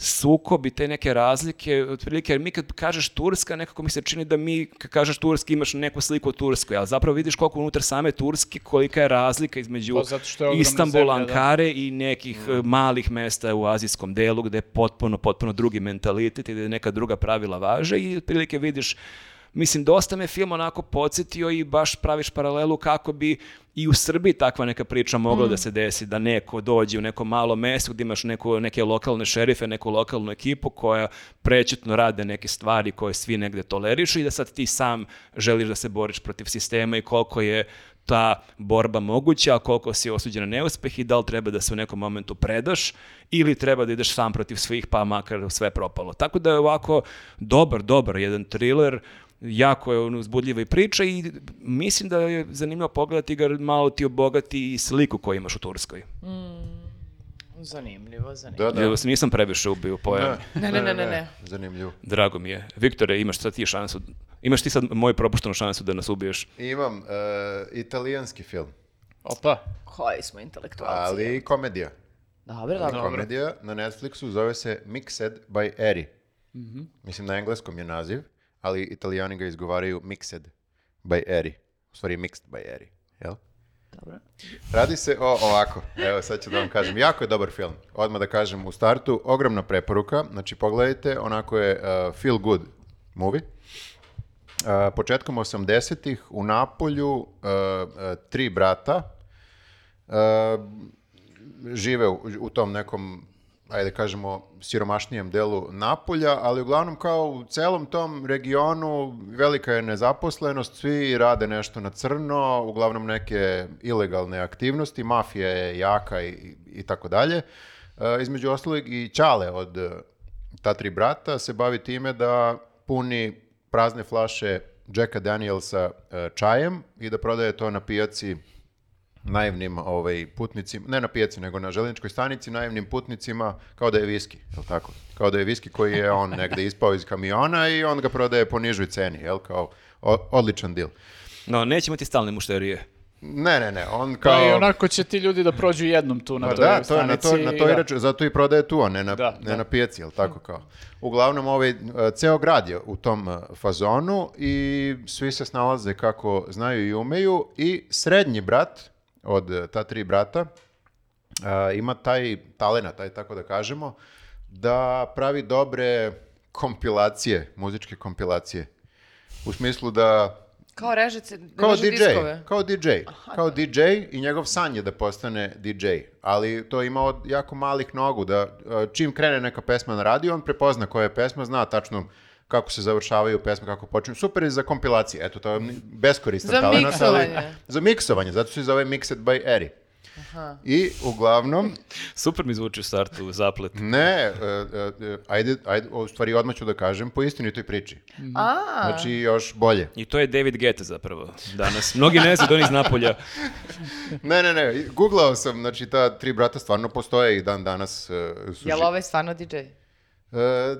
sukob i te neke razlike, otprilike, jer mi kad kažeš Turska, nekako mi se čini da mi, kad kažeš Turski, imaš neku sliku o Turskoj, ali zapravo vidiš koliko unutar same Turske, kolika je razlika između Pa je ogromna Istanbula, zemlja, da. Ankare i nekih e, malih mesta u azijskom delu gde je potpuno, potpuno drugi mentalitet i gde neka druga pravila važe i otprilike vidiš Mislim, dosta me film onako podsjetio i baš praviš paralelu kako bi i u Srbiji takva neka priča mogla da se desi, da neko dođe u neko malo mesto gdje imaš neko, neke lokalne šerife, neku lokalnu ekipu koja prećutno rade neke stvari koje svi negde tolerišu i da sad ti sam želiš da se boriš protiv sistema i koliko je ta borba moguća, a koliko si osuđen na neuspeh i da li treba da se u nekom momentu predaš ili treba da ideš sam protiv svih pa makar sve propalo. Tako da je ovako dobar, dobar jedan thriller, jako je on uzbudljiva i priča i mislim da je zanimljivo pogledati ga, malo ti obogati i sliku koju imaš u Turskoj. Zanimljivo, zanimljivo. Da, da. Ja nisam previše ubio pojam. Ne, ne, ne, ne, ne. Zanimljivo. Drago mi je. Viktore, imaš sad ti šansu, imaš ti sad moju propuštenu šansu da nas ubiješ. Imam e, italijanski film, Opa, Koji smo intelektualci. ali komedija. Dobro, dobro. Komedija na Netflixu zove se Mixed by Eri. Mislim na engleskom je naziv, ali italijani ga izgovaraju Mixed by Eri. U stvari Mixed by Eri. Jel? Dobro. Radi se o ovako, evo sad ću da vam kažem, jako je dobar film. Odmah da kažem u startu, ogromna preporuka, znači pogledajte, onako je uh, feel good movie. Uh, početkom 80-ih u Napolju uh, uh, tri brata uh, žive u, u tom nekom, ajde da kažemo, siromašnijem delu Napolja, ali uglavnom kao u celom tom regionu velika je nezaposlenost, svi rade nešto na crno, uglavnom neke ilegalne aktivnosti, mafija je jaka i, i tako dalje. E, između ostalog i Ćale od e, ta tri brata se bavi time da puni prazne flaše Jacka Danielsa e, čajem i da prodaje to na pijaci naivnim ovaj, putnicima, ne na pijaci, nego na željezničkoj stanici, naivnim putnicima, kao da je viski, jel tako? Kao da je viski koji je on negde ispao iz kamiona i on ga prodaje po nižoj ceni, jel? Kao o- odličan deal. No, nećemo ti stalne mušterije. Ne, ne, ne, on pa kao... i onako će ti ljudi da prođu jednom tu na Pa toj da, to je na to, na i to i da. reč- zato i prodaje tu, a ne na, Da, ne da. na pijaci, jel tako kao. Uglavnom, ovaj, ceo grad je u tom e, fazonu i svi se snalaze kako znaju i umeju i srednji brat od e, ta tri brata e, ima taj talenat, taj tako da kažemo, da pravi dobre kompilacije, muzičke kompilacije. U smislu da Kao režice, da kao DJ, diskove. kao DJ, kao DJ i njegov san je da postane DJ, ali to ima od jako malih nogu, da uh, čim krene neka pesma na radio, on prepozna koja je pesma, zna tačno kako se završavaju pesme, kako počinju. Super je za kompilacije, eto, to je beskoristan Za talenat, ali- miksovanje. za miksovanje, zato se zove Mixed by Eri. I uglavnom, Super mi zvuči u startu zaplet. ne, e, e, ajde, ajde, u stvari odmah ću da kažem, po istinitoj priči. A, Znači, još bolje. I to je David Guetta zapravo danas. Mnogi ne znaju da on iz Napolja. Ne, ne, ne, googlao sam, znači ta tri brata stvarno postoje i dan danas e, su jel ži- ovaj stvarno DJ? E,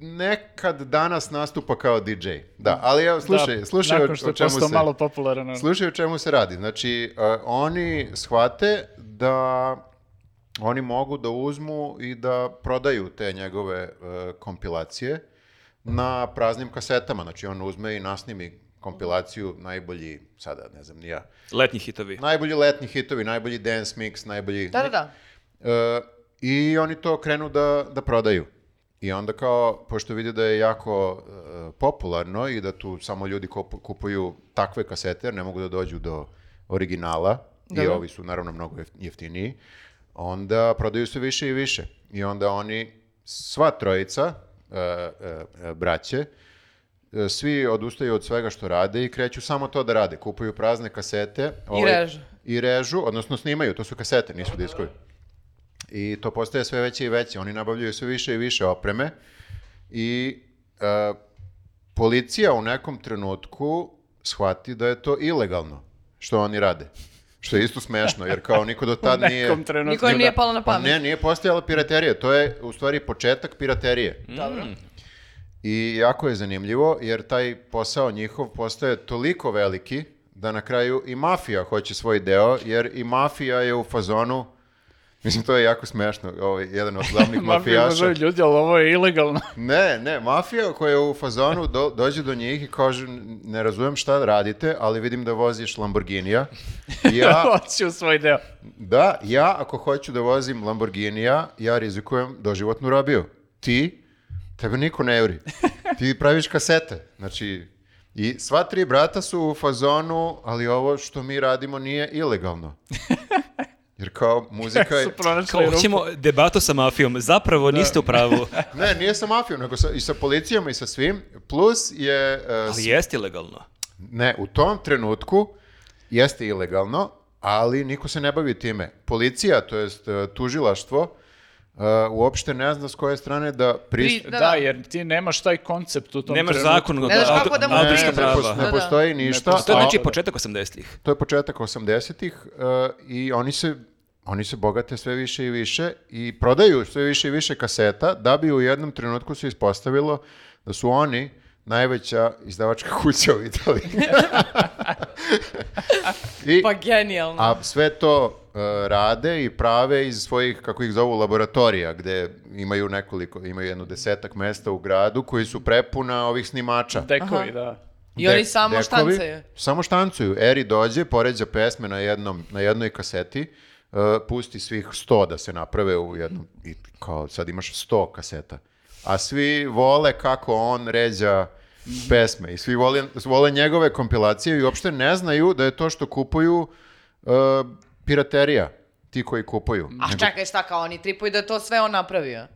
nekad danas nastupa kao DJ. Da, ali evo, slušaj, Da, slušaj nakon o, što o je čemu se... malo popularan. ono. Slušaj o čemu se radi. Znači, e, oni shvate da oni mogu da uzmu i da prodaju te njegove e, kompilacije na praznim kasetama. Znači, on uzme i nasnimi kompilaciju najbolji, sada ne znam ni ja, Letnji hitovi. najbolji letnji hitovi, najbolji dance mix, najbolji... Da, da, da. E, I oni to krenu da, da prodaju. I onda kao, pošto vide da je jako e, popularno i da tu samo ljudi kupu- kupuju takve kasete, jer ne mogu da dođu do originala, i Dobro. ovi su naravno mnogo jef- jeftiniji, onda prodaju sve više i više. I onda oni, sva trojica, e, e, braće, svi odustaju od svega što rade i kreću samo to da rade. Kupuju prazne kasete. ovaj, režu. I režu, odnosno snimaju, to su kasete, nisu diskovi. I to postaje sve veće i veće. Oni nabavljaju sve više i više opreme i e, policija u nekom trenutku shvati da je to ilegalno što oni rade. Što je isto smešno, jer kao niko do U tad nije... nekom trenutku. Niko nije da. palo na Pa pamet. ne, nije postojala piraterija, to je u stvari početak piraterije. Dobro. I jako je zanimljivo, jer taj posao njihov postaje toliko veliki da na kraju i mafija hoće svoj deo, jer i mafija je u fazonu, mislim to je jako smešno, ovaj, jedan od glavnih Mafija mafijaša. ljudi, ali ovo je ilegalno. Ne, ne, mafija koja je u fazonu do- dođe do njih i kaže ne razumem šta radite, ali vidim da voziš Lamborghinija. Ja, Hoću svoj deo. da, ja ako hoću da vozim Lamborghinija, ja rizikujem doživotnu robiju. Ti, tebe niko ne juri. Ti praviš kasete. Znači, i sva tri brata su u fazonu, ali ovo što mi radimo nije ilegalno. Jer kao muzika je... Kao, hoćemo debatu sa mafijom. Zapravo niste u pravu, Ne, nije sa mafijom, nego sa, i sa policijom i sa svim. Plus je... uh, ali jeste ilegalno. Ne, u tom trenutku jeste ilegalno, ali niko se ne bavi time. Policija, to jest e, tužilaštvo, e, uopšte ne zna s koje strane da pristupi. Pri- Da, Da, da. jer ti nemaš taj koncept u tom Nemaš trenutku. zakon Ne znaš kako da mu priđeš. ne, prava. ne Da, da. postoji ništa. To je znači početak 80-ih. to je početak 80-ih e, i oni se, oni se bogate sve više i više i prodaju sve više i više kaseta da bi u jednom trenutku se ispostavilo da su oni najveća izdavačka kuća u Italiji. I, Pa genijalno. A sve to e, rade i prave iz svojih, kako ih zovu, laboratorija, gde imaju nekoliko, imaju jedno desetak mesta u gradu koji su prepuna ovih snimača. Dekovi, da. I oni samo dekovi, štancaju. Samo štancuju. Eri dođe, poređa pesme na, jednom, na jednoj kaseti, e, pusti svih 100 da se naprave u jednom, i kao sad imaš 100 kaseta. A svi vole kako on ređa pesme i svi vole, vole njegove kompilacije i uopšte ne znaju da je to što kupuju e, piraterija, ti koji kupuju. A Nego čekaj, šta kao oni tripuju da je to sve on napravio?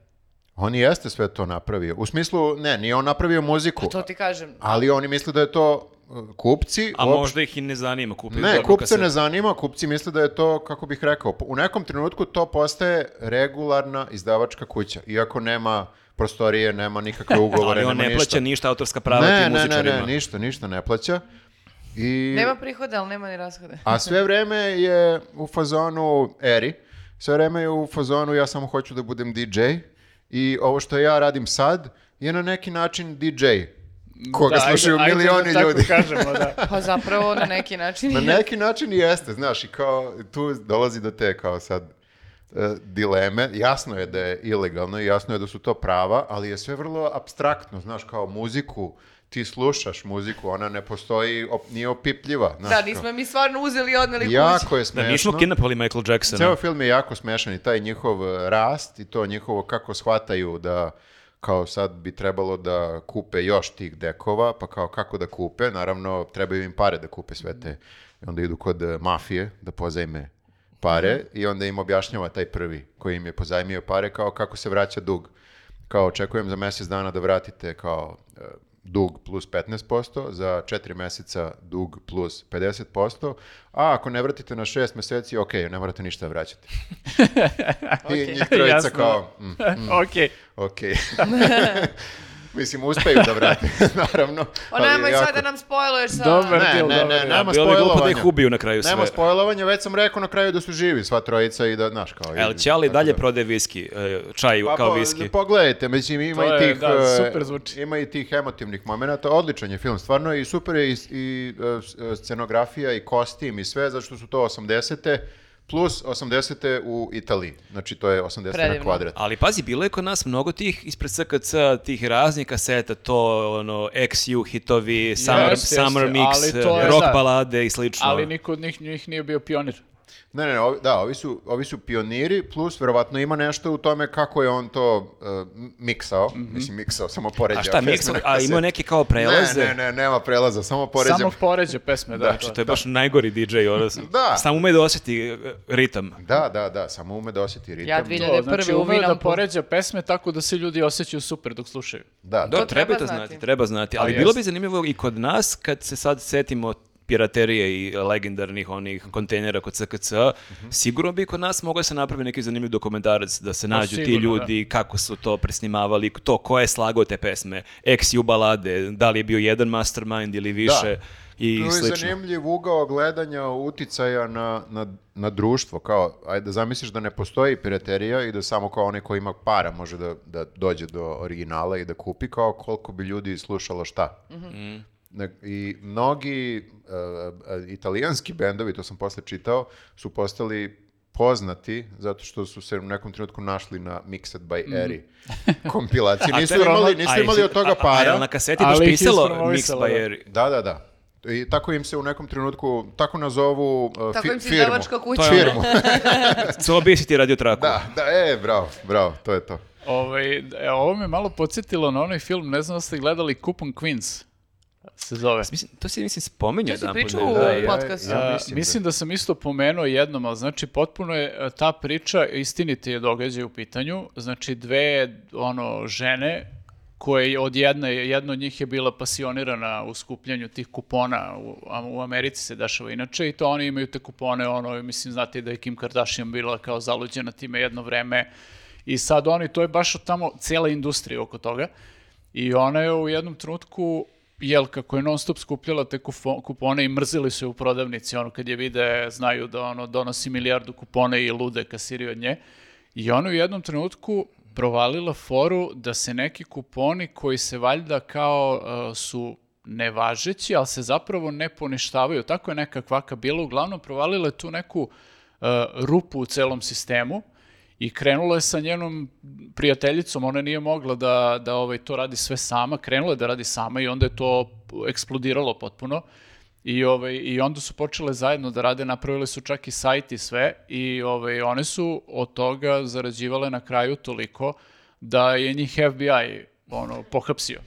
On jeste sve to napravio. U smislu, ne, nije on napravio muziku, To ti kažem. ali oni misle da je to kupci. A uopšte- možda ih i ne zanima kupiti Ne, dobru kupce kasetu. ne zanima, kupci misle da je to, kako bih rekao, u nekom trenutku to postaje regularna izdavačka kuća, iako nema prostorije, nema nikakve ugovore, Ali on nema ne ništa. plaća ništa autorska prava ne, tim ne, ne, muzičarima. ne, ništa, ništa ne plaća. I, Nema prihode, ali nema ni rashode. a sve vreme je u fazonu Eri, sve vreme je u fazonu ja samo hoću da budem DJ i ovo što ja radim sad je na neki način DJ, koga Da, slušaju ajde- ajde milioni da ljudi. Tako kažemo, da. Pa zapravo na neki način Na neki način i jeste, znaš, i kao tu dolazi do te kao sad e, dileme. Jasno je da je ilegalno i jasno je da su to prava, ali je sve vrlo abstraktno, znaš, kao muziku, ti slušaš muziku, ona ne postoji, op- nije opipljiva. Znaš, Da, nismo mi stvarno uzeli i odneli kući. Jako je Da smešno. nismo kidnapovali Michael Jacksona. Ceo film je jako smešan i taj njihov rast i to njihovo kako shvataju da kao sad bi trebalo da kupe još tih dekova, pa kao kako da kupe, naravno trebaju im pare da kupe sve te, i onda idu kod e, mafije da pozajme pare i onda im objašnjava taj prvi koji im je pozajmio pare kao kako se vraća dug. Kao očekujem za mjesec dana da vratite kao e, dug plus 15%, za 4 mjeseca dug plus 50%, a ako ne vratite na 6 mjeseci, ok, ne morate ništa vraćati. I njih trojica Jasno. kao, mm, Okej. ok. Mislim, uspeju da vrate, naravno. Pa ali nemoj jako- sad da nam spojluješ sa... Dobar Ne, ne, ne, nema Bilo bi glupo da spojlovanja. ih ubiju na kraju sve. Nema spojlovanja, već sam rekao na kraju da su živi sva trojica i da, znaš, kao... El i- Ćali dalje da- prodaje viski, e, čaj Pa, kao viski. Pogledajte, mislim, ima To i je, tih, da, e, super zvuči. ima i tih emotivnih momenata. Odličan je film, stvarno i super je i, i s- e, scenografija i kostim i sve, zato što su to 80. plus 80. u Italiji. Znači, to je 80 na Predivno. kvadrat. Ali pazi, bilo je kod nas mnogo tih ispred SKC, tih raznih kaseta, to ono, XU hitovi, Summer, Jeste, summer jeste, Mix, rock da. balade i slično. Ali niko od njih, njih nije bio pionir. Ne, ne, ne, ovi, da, ovi su, ovi su pioniri, plus verovatno ima nešto u tome kako je on to e, miksao. Mislim, miksao, samo poređao. A šta, na a ima neke kao prelaze? Ne, ne, ne, nema prelaza, samo poređam. Samo poređe pesme, da. Znači, to je baš najgori DJ, ono, Da. samo ume da osjeti e, ritam. Da, da, da, samo ume da osjeti ritam. Ja dvilja- To, 2001. znači, u umeju da Vinampu. poređa pesme tako da se ljudi osjećaju super dok slušaju. Da, Da, da. treba, treba to znati. znati, treba znati. Ali Pa bilo jest. bi zanimljivo i kod nas, kad se sad setimo piraterije i legendarnih onih kontejnera kod CKC, Mhm. sigurno bi kod nas mogao se napravi neki zanimljiv dokumentarac da se nađu ti Pa sigurno, ljudi, kako su to presnimavali, to ko je slagao te pesme, XU balade, da li je bio jedan mastermind ili više. i To je slično. zanimljiv ugao gledanja uticaja na, na, na društvo, kao, ajde da zamisliš da ne postoji piraterija i da samo kao onaj ko ima para može da, da dođe do originala i da kupi, kao koliko bi ljudi slušalo šta. Ne- I mnogi uh, italijanski bendovi, to sam posle čitao, su postali poznati zato što su se u nekom trenutku našli na Mixed by Eri kompilaciji. A Nisu imali, nisu imali od toga a- a para. na kaseti baš Ali pisalo Mixed by da. Eri? Da, da, da. I tako im se u nekom trenutku, tako nazovu uh, Tako fi- im se firmu. izdavačka kuća. To je Firmu. Co bi si ti radio traku? Da, da, e, bravo, bravo, to je to. Ovaj, e, ovo me malo podsjetilo na onaj film, ne znam da ste gledali Coupon Queens, se zove. Mislim, to si mislim spominjao To si pričao u da, Da, je. ja- podcastu. ja A, mislim mislim, da- da... sam isto pomenuo jednom, ali znači potpuno je e, ta priča, istiniti je događaj u pitanju, znači dve ono žene koje je od jedne, jedna od njih je bila pasionirana u skupljanju tih kupona, u, u Americi se dešava inače i to oni imaju te kupone, ono, mislim, znate da je Kim Kardashian bila kao zaluđena time jedno vreme i sad oni, to je baš od tamo cijela industrija oko toga i ona je u jednom trenutku jel, kako je non stop skupljala te kupone i mrzili su je u prodavnici, ono kad je vide, znaju da ono donosi milijardu kupone i lude kasiri od nje. I ona u jednom trenutku provalila foru da se neki kuponi koji se valjda kao uh, su nevažeći, ali se zapravo ne poništavaju. Tako je neka kvaka bila. Uglavnom provalila je tu neku uh, rupu u celom sistemu i krenula je sa njenom prijateljicom, ona nije mogla da, da ovaj, to radi sve sama, krenula je da radi sama i onda je to eksplodiralo potpuno. I, ovaj, I onda su počele zajedno da rade, napravile su čak i sajt i sve i ovaj, one su od toga zarađivale na kraju toliko da je njih FBI ono, pohapsio.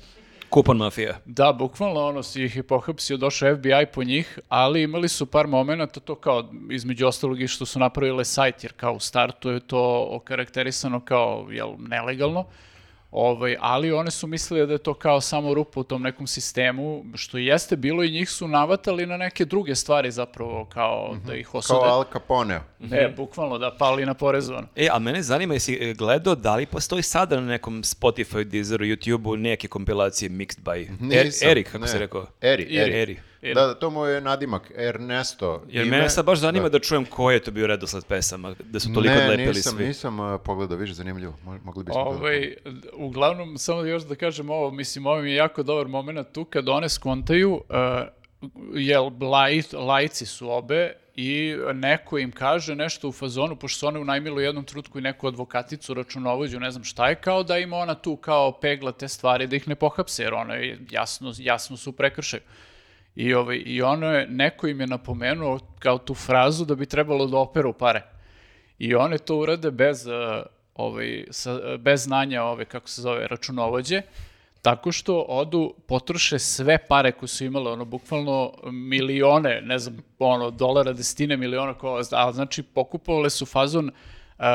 Kupon mafija. Da, bukvalno ono si ih je pohapsio, došao FBI po njih, ali imali su par momenata, to kao između ostalog i što su napravile sajt, jer kao u startu je to okarakterisano kao jel, nelegalno, ovaj, ali one su mislili da je to kao samo rupa u tom nekom sistemu, što jeste bilo i njih su navatali na neke druge stvari zapravo, kao da ih Kao osude. Al Capone. Ne, bukvalno da pali na porezovano. E, a mene zanima, jesi e, gledao da li postoji sada na nekom Spotify, Deezeru, YouTubeu neke kompilacije mixed by Er- Nisam, Erik, kako ne. se rekao? Eri, Eri. Eri. Eri. Da, da, to mu je nadimak, Ernesto. Jer ime. mene sad baš zanima da, čujem koji je to bio redosled pesama, da su toliko ne, odlepili nisam, svi. nisam uh, pogledao, više zanimljivo. Mo- Mogli bismo Ovaj, uglavnom, samo još da kažem ovo, mislim, ovo mi je jako dobar moment tu kad one skontaju, uh, jel, laj, lajci su obe i neko im kaže nešto u fazonu, pošto su one unajmili u jednom trutku i neku advokaticu, računovođu, ne znam šta je, kao da ima ona tu kao pegla te stvari, da ih ne pohapse, jer ono je jasno, jasno su prekršaju. I, ovaj, I ono je, neko im je napomenuo kao tu frazu da bi trebalo da operu pare. I one to urade bez, uh, ovaj, sa, bez znanja ove, kako se zove, računovođe, tako što odu, potroše sve pare koje su imale, ono, bukvalno milione, ne znam, ono, dolara, desetine miliona, ko, a znači pokupovale su fazon uh,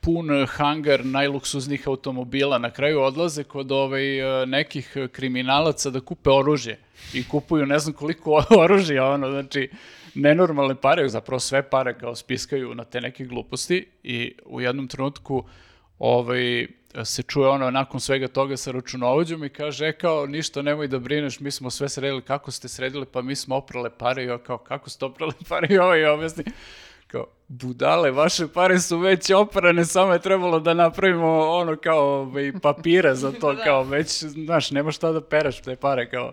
pun hangar najluksuznih automobila, na kraju odlaze kod ovaj, nekih kriminalaca da kupe oružje i kupuju ne znam koliko oružja, ono, znači, nenormalne pare, zapravo sve pare kao spiskaju na te neke gluposti i u jednom trenutku ovaj, se čuje ono nakon svega toga sa računovođom i kaže, e kao, ništa nemoj da brineš, mi smo sve sredili, kako ste sredili, pa mi smo oprale pare i kao, kako ste oprale pare i ovo je objasni. Kao, budale, vaše pare su već oprane, samo je trebalo da napravimo ono kao ovaj, papire za to, kao već, znaš, nema šta da pereš te pare, kao,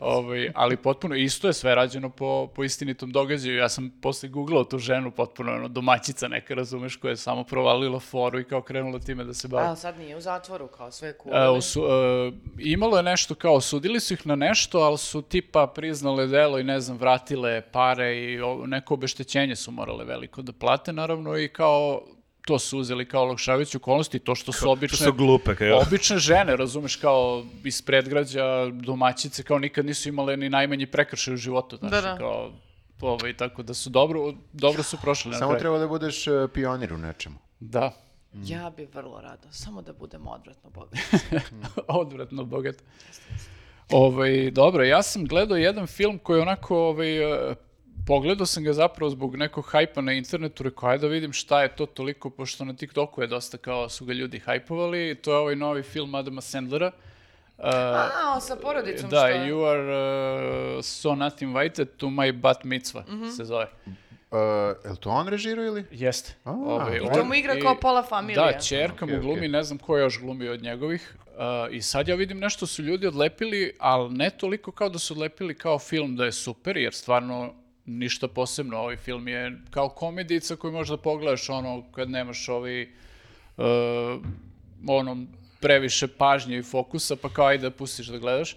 ovaj, ali potpuno, isto je sve rađeno po, po istinitom događaju, ja sam posle googlao tu ženu, potpuno ono, domaćica neka, razumeš, koja je samo provalila foru i kao krenula time da se bavi. A sad nije u zatvoru, kao sve cool. E, osu, e, imalo je nešto kao, osudili su ih na nešto, ali su tipa priznale delo i ne znam, vratile pare i o- neko obeštećenje su morale veliko da plate, naravno, i kao to su uzeli kao olakšavajuće okolnosti, to što su obične... To su glupe, kao. Obične žene, razumeš, kao iz predgrađa, domaćice, kao nikad nisu imale ni najmanji prekršaj u životu, znaš, Da, da. kao, ovaj, tako da su dobro, dobro su prošli na Samo treba da budeš uh, pionir u nečemu. Da, Ja bi vrlo rado, samo da budem odvratno bogat. odvratno bogat. Ovaj, dobro, ja sam gledao jedan film koji je onako, ovaj, eh, pogledao sam ga zapravo zbog nekog hajpa na internetu, rekao, ajde da vidim šta je to toliko, pošto na TikToku je dosta kao su ga ljudi hajpovali, to je ovaj novi film Adama Sandlera, A, sa porodicom Da, što je. you are uh, so not invited to my bat mitzvah, Mhm. se zove. Uh, je li to on režirao ili? Jeste. A, Ovaj, I to mu igra i- kao pola familije. Da, čerka mu Okej, glumi, okej. ne znam ko je još glumi od njegovih. Uh, I sad ja vidim nešto su ljudi odlepili, ali ne toliko kao da su odlepili kao film da je super, jer stvarno ništa posebno. Ovaj film je kao komedica koju možda pogledaš ono kad nemaš ovaj uh, ono previše pažnje i fokusa, pa kao ajde da pustiš da gledaš.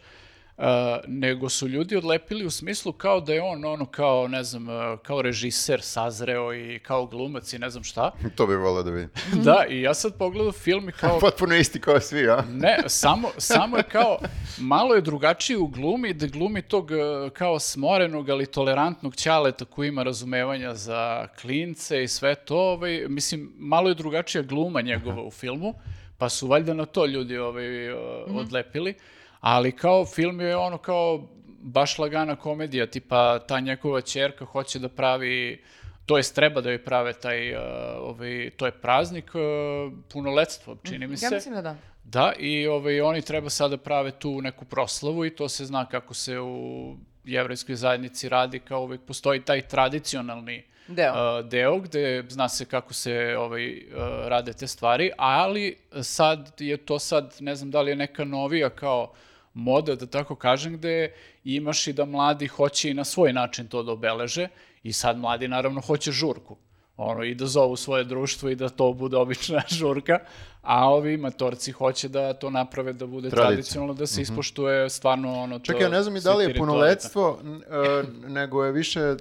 Uh, nego su ljudi odlepili u smislu kao da je on ono kao, ne znam, kao režiser sazreo i kao glumac i ne znam šta. To bih volio da vidim. Da, i ja sad pogledam film i kao, Potpuno isti kao svi, a? ne, samo, samo je kao, malo je drugačiji u glumi, da glumi tog kao smorenog, ali tolerantnog ćaleta koji ima razumevanja za klince i sve to, ovaj, mislim, malo je drugačija gluma njegova u filmu, pa su valjda na to ljudi ovaj, e, odlepili, ali kao film je ono kao baš lagana komedija, tipa ta njegova ćerka hoće da pravi to jest treba da joj prave taj, uh, ovaj, to je praznik uh, punoletstva, čini mi se. Ja mislim da da. Da, i ovaj, oni treba sada prave tu neku proslavu i to se zna kako se u jevrejskoj zajednici radi, kao uvek postoji taj tradicionalni Deo. uh, deo gde zna se kako se ovaj, uh, rade te stvari, ali sad je to sad, ne znam da li je neka novija kao moda, da tako kažem, gde imaš i da mladi hoće i na svoj način to da obeleže i sad mladi naravno hoće žurku ono, i da zovu svoje društvo i da to bude obična žurka, a ovi matorci hoće da to naprave da bude Tradicija. tradicionalno, da se ispoštuje stvarno ono to... Čekaj, ja ne znam i da li je punoletstvo, n- e, nego je više e,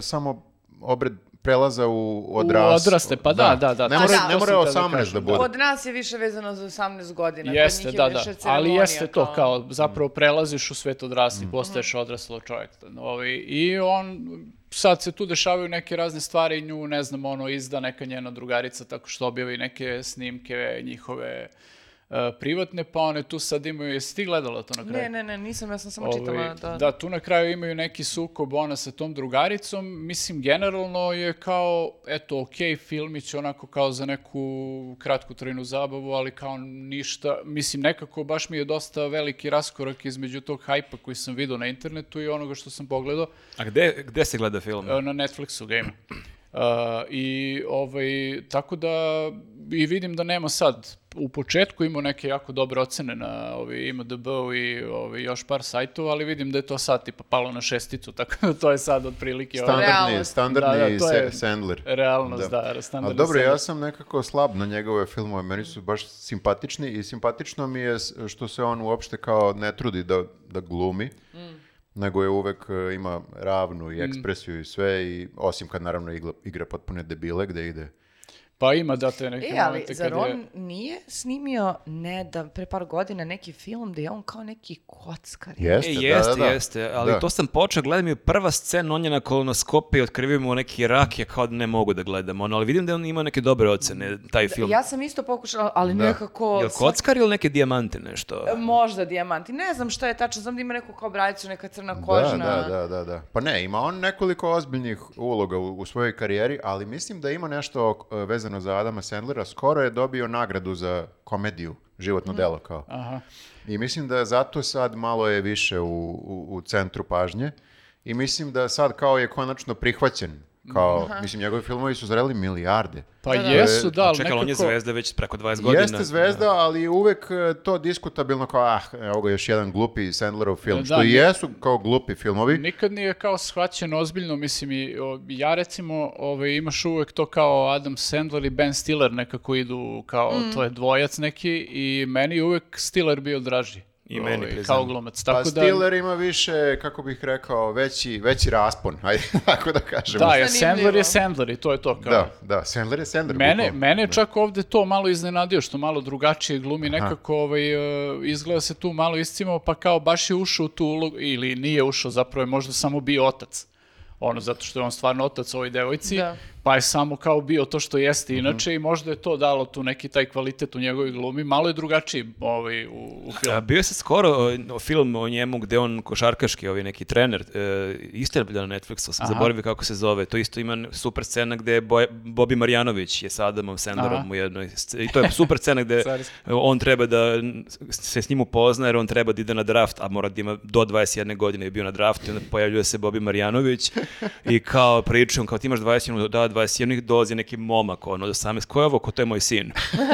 samo obred prelaza u odras... odraste, pa da, da, da, Ne mora, sam- ne mora sam 18 hteo da da bude. Kod nas je više vezano za 18 godina. Jeste, je da, više da. Ali jeste to, kao zapravo prelaziš u svet odrasli, postaješ Mhm. odraslo čovjek. Ovaj, I on, sad se tu dešavaju neke razne stvari, nju, ne znam, ono, izda neka njena drugarica tako što objavi neke snimke njihove e, privatne, pa one tu sad imaju, jesi ti gledala to na kraju? Ne, ne, ne, nisam, ja sam samo Ovaj, čitala da... da, tu na kraju imaju neki sukob ona sa tom drugaricom. Mislim, generalno je kao, eto, okej, filmić onako kao za neku kratku trajnu zabavu, ali kao ništa. Mislim, nekako baš mi je dosta veliki raskorak između tog hajpa koji sam vidio na internetu i onoga što sam pogledao. A gde, gde se gleda film? E, Na Netflixu ga ima. Uh, I ovaj, tako da i vidim da nema sad. U početku imao neke jako dobre ocene na ovaj, IMDb-u i ovaj, još par sajtova, ali vidim da je to sad tipa palo na šesticu, tako da to je sad otprilike ovaj, Standardni, Realnost. standardni Da, da, to je Se- Sandler. realnost, da, Ali standardni dobro, Sandler. ja sam nekako slab na njegove filmove, meni su baš simpatični i simpatično mi je što se on uopšte kao ne trudi da, da glumi, nego je uvek e, ima ravnu i ekspresiju i sve, i, osim kad naravno igra, igra potpune debile gde ide. Pa ima da te neke E, ali momente zar kad je... on nije snimio, ne da, pre par godina neki film da je on kao neki kockar? Jeste, E, da, jeste, da, da. jeste, ali Da. to sam počeo, gledam i prva scena, on je na kolonoskopiji, otkrivio mu neki rak, ja kao da ne mogu da gledam, ono, ali vidim da on ima neke dobre ocene, taj film. Ja sam isto pokušala, ali Da. nekako... Jel kockar ili neke dijamante nešto? Možda dijamanti. Ne znam šta je tačno, znam da ima neku kao brajcu, neka crna Da, kožna. da, da, da, da. Pa ne, ima on nekoliko ozbiljnih uloga u, u svojoj karijeri, ali mislim da ima nešto e, vezano za Adama Sandlera. Skoro je dobio nagradu za komediju, životno delo kao. Aha. I mislim da zato sad malo je više u, u, u centru pažnje. I mislim da sad kao je konačno prihvaćen. Kao, mislim, njegovi filmovi su zreli milijarde. Pa Da, da. jesu, da, ali ali on je nekako... zvezda već preko 20 godina. Jeste zvezda, ali uvek e, to diskutabilno kao, ah, evo ga još jedan glupi Sandlerov film. Da, što i ne- jesu kao glupi filmovi. Nikad nije kao shvaćen ozbiljno, mislim i o, ja recimo ovaj, imaš uvek to kao Adam Sandler i Ben Stiller nekako idu kao, to je dvojac neki i meni uvek Stiller bio draži. I meni, Ovaj, priznam. Kao glumac. Pa Tako da, Stiller ima više, kako bih rekao, veći, veći raspon, ajde tako da kažemo. da, je Zanimljivo. Sandler je Sandler i to je to kao. da, da, Sandler je Sandler. Mene, mene je čak ovde to malo iznenadio, što malo drugačije glumi, nekako ovaj, e, izgleda se tu malo iscimao, pa kao baš je ušao u tu ulogu, ili nije ušao, zapravo je možda samo bio otac. Ono, zato što je on stvarno otac ovoj devojci, Da. Pa je samo kao bio to što jeste Mhm. inače i možda je to dalo tu neki taj kvalitet u njegovoj glumi. Malo je drugačiji ovaj, u, u A, filmu. bio se skoro o, film o njemu gde on košarkaški, ovaj neki trener, e, isto je bio na Netflixu, sam Aha. zaboravio kako se zove. To isto ima super scena gde je Boj, Bobi Marjanović je sa Adamom Sandlerom Aha. u jednoj I to je super scena gde on treba da se s njim upozna jer on treba da ide na draft, a mora da ima do 21 godine je bio na draftu i onda pojavljuje se Bobi Marjanović i kao pričam, kao ti imaš 21, da 21 ih dolazi neki momak, ono, od 18, ko je ovo, ko to je moj sin?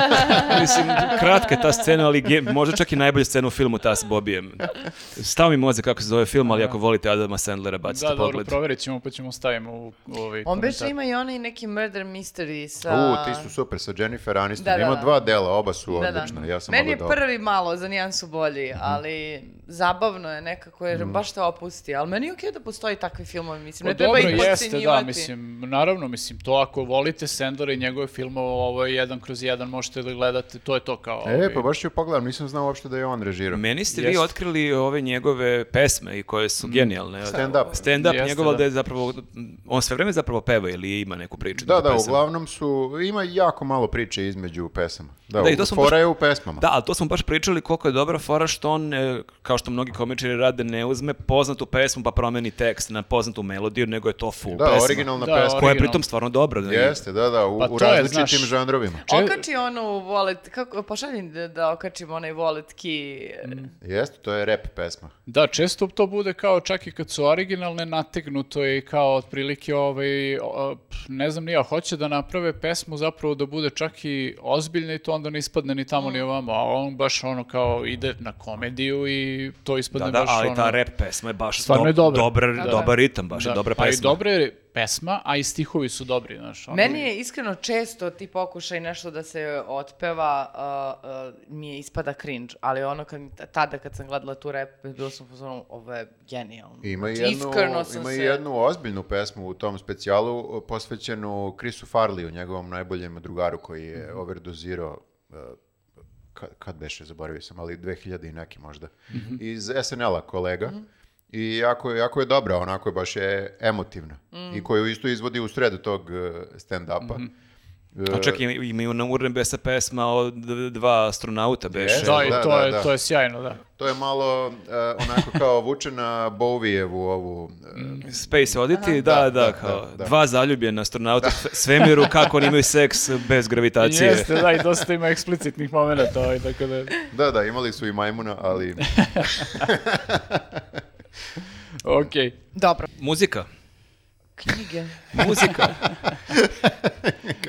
Mislim, kratka je ta scena, ali ge- možda čak i najbolja scena u filmu ta s Bobijem. Stav mi moze kako se zove film, ali ako volite Adama Sandlera, bacite Da, dobro, pogled. proverit ćemo pa ćemo stavimo u, u ovaj On komentar. ima i onaj neki murder mystery sa... U, ti su super sa Jennifer Aniston. Da, da, Ima da. dva dela, oba su Da, da. odlična. Ja sam Meni je prvi malo, za nijan su bolji, ali zabavno je nekako jer baš te opusti. Ali meni je okej da postoji takvi filmovi, mislim, ne Pa treba dobro, ih jeste, da, mislim, naravno, mislim, to ako volite Sandlera i njegove filmove, ovo je jedan kroz jedan, možete da gledate, to je to kao... E, ovaj, pa baš ću pogledam, nisam znao uopšte da je on režirao. Meni ste vi Jeste. otkrili ove njegove pesme i koje su genijalne. Stand up. Stand up Jeste, njegova da. da je zapravo, on sve vreme zapravo peva ili ima neku priču. Da, da, pesama? uglavnom su, ima jako malo priče između pesama. Da, Da, i to smo fora baš- je u pesmama. Da, ali to smo baš pričali koliko je dobra fora što on, e, kao što mnogi komičari rade, ne uzme poznatu pesmu pa promeni tekst na poznatu melodiju, nego je to full Da, pesma. originalna Da, pesma. Koja je originalna. pritom stvarno dobra. da je- Jeste, da, da, u, Pa u je, različitim znaš- žanrovima. Če- Okači onu wallet, kako, pošalji da, da okačim onaj wallet key. Jeste, to je rap pesma. Da, često to bude kao čak i kad su originalne nategnuto i kao otprilike ovaj, ne znam ni ja, hoće da naprave pesmu zapravo da bude čak i ozbiljna i to onda ne ispadne ni tamo ni ovamo, a on baš ono kao ide na komediju i to ispadne Da, da, baš ali ono... ta rap pesma je baš Stvarno do- je dobra. dobar, Da. dobar ritam, baš je Da, dobra Pa i pesma. Pesma, a i stihovi su dobri, znaš. ono- Meni je iskreno često ti pokušaj nešto da se otpeva, uh, uh, mi je ispada cringe, ali ono kad, tada kad sam gledala tu rap, bilo sam pozorno, ovo je genijalno. Ima i Znači, jednu, iskreno sam ima i se- jednu ozbiljnu pesmu u tom specijalu uh, posvećenu Chrisu Farliju, njegovom najboljem drugaru koji je Mhm. overdozirao uh, kad, kad beše, zaboravio sam, ali 2000 i neki možda. Mhm. Iz SNL-a kolega. I jako, je- jako je dobra, onako je baš je emotivna. Mm. I koju isto izvodi u sredu tog uh, stand-upa. Mhm. Uh, A čak ima, ima na Urnebesa pesma o d- dva astronauta beše. Da, i Da, to, da, je, da. to je sjajno, da. To je malo uh, onako kao vuče na Bowijevu ovu... uh, Space Oddity, da, Da, da, da, kao da, da. dva zaljubljena astronauta u svemiru, kako oni imaju seks bez gravitacije. Jeste, da, i dosta ima eksplicitnih momenta, ovaj, tako da... Da, da, imali su i majmuna, ali... Okej. Dobro. Muzika. Knjige. Muzika.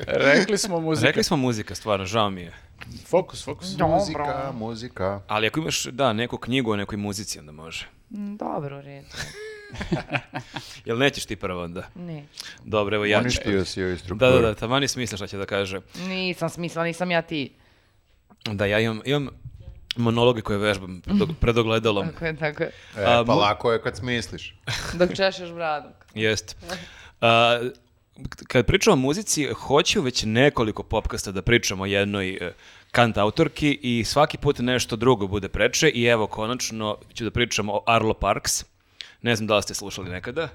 Rekli smo muzika. Rekli smo muzika, stvarno, žao mi je. Fokus, fokus. Muzika, muzika. Ali ako imaš, da, neku knjigu o nekoj muzici, onda može. Mm, Dobro, u redu. Jel nećeš ti prvo onda? Ne. Dobro, evo ja ću. Uništio si joj Da, strukturu. da, da, tamo ni smisla šta će da kaže. Nisam smisla, nisam ja ti. Da, ja imam, imam monologe koje vežbam pred, pred ogledalom. Tako je, tako je. E, pa lako je kad smisliš. Dok češeš bradu. Jest. A, kad pričamo o muzici, hoću već nekoliko popkasta da pričamo o jednoj e, kant autorki i svaki put nešto drugo bude preče i evo konačno ću da pričam o Arlo Parks. Ne znam da li ste slušali nekada.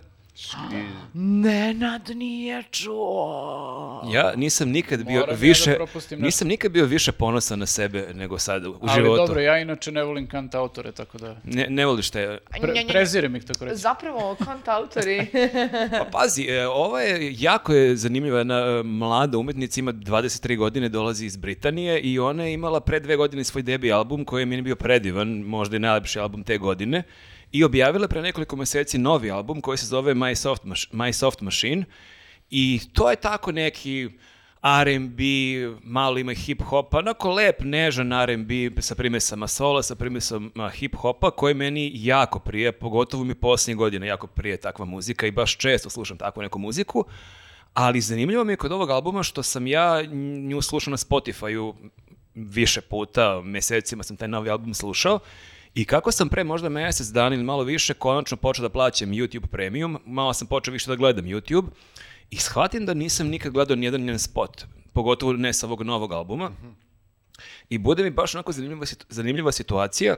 Nenad nije čuo. Ja nisam nikad bio Moram ja da više propustim nešto. nisam nikad bio više ponosan na sebe nego sad u Ali životu. dobro, ja inače ne volim kant autore, tako da... Ne, ne voliš te Pre, prezirem ih, tako reći. Zapravo, kant autori... Pa pazi, e, ova je jako je zanimljiva jedna e, mlada umetnica, ima 23 godine, dolazi iz Britanije i ona je imala pre dve godine svoj debi album koji je meni bio predivan, možda i najlepši album te godine i objavila je pre nekoliko meseci novi album koji se zove My Soft, My Soft Machine i to je tako neki R&B, malo ima hip-hopa, onako lep, nežan R&B sa primesama sola, sa primesama hip-hopa, koji meni jako prije, pogotovo mi posljednje godine jako prije takva muzika i baš često slušam takvu neku muziku, ali zanimljivo mi je kod ovog albuma što sam ja nju slušao na Spotify-u više puta, mesecima sam taj novi album slušao i kako sam pre možda mjesec dana ili malo više konačno počeo da plaćam YouTube Premium, malo sam počeo više da gledam YouTube i shvatim da nisam nikad gledao nijedan njen spot, pogotovo ne sa ovog novog albuma. I bude mi baš onako zanimljiva, zanimljiva situacija.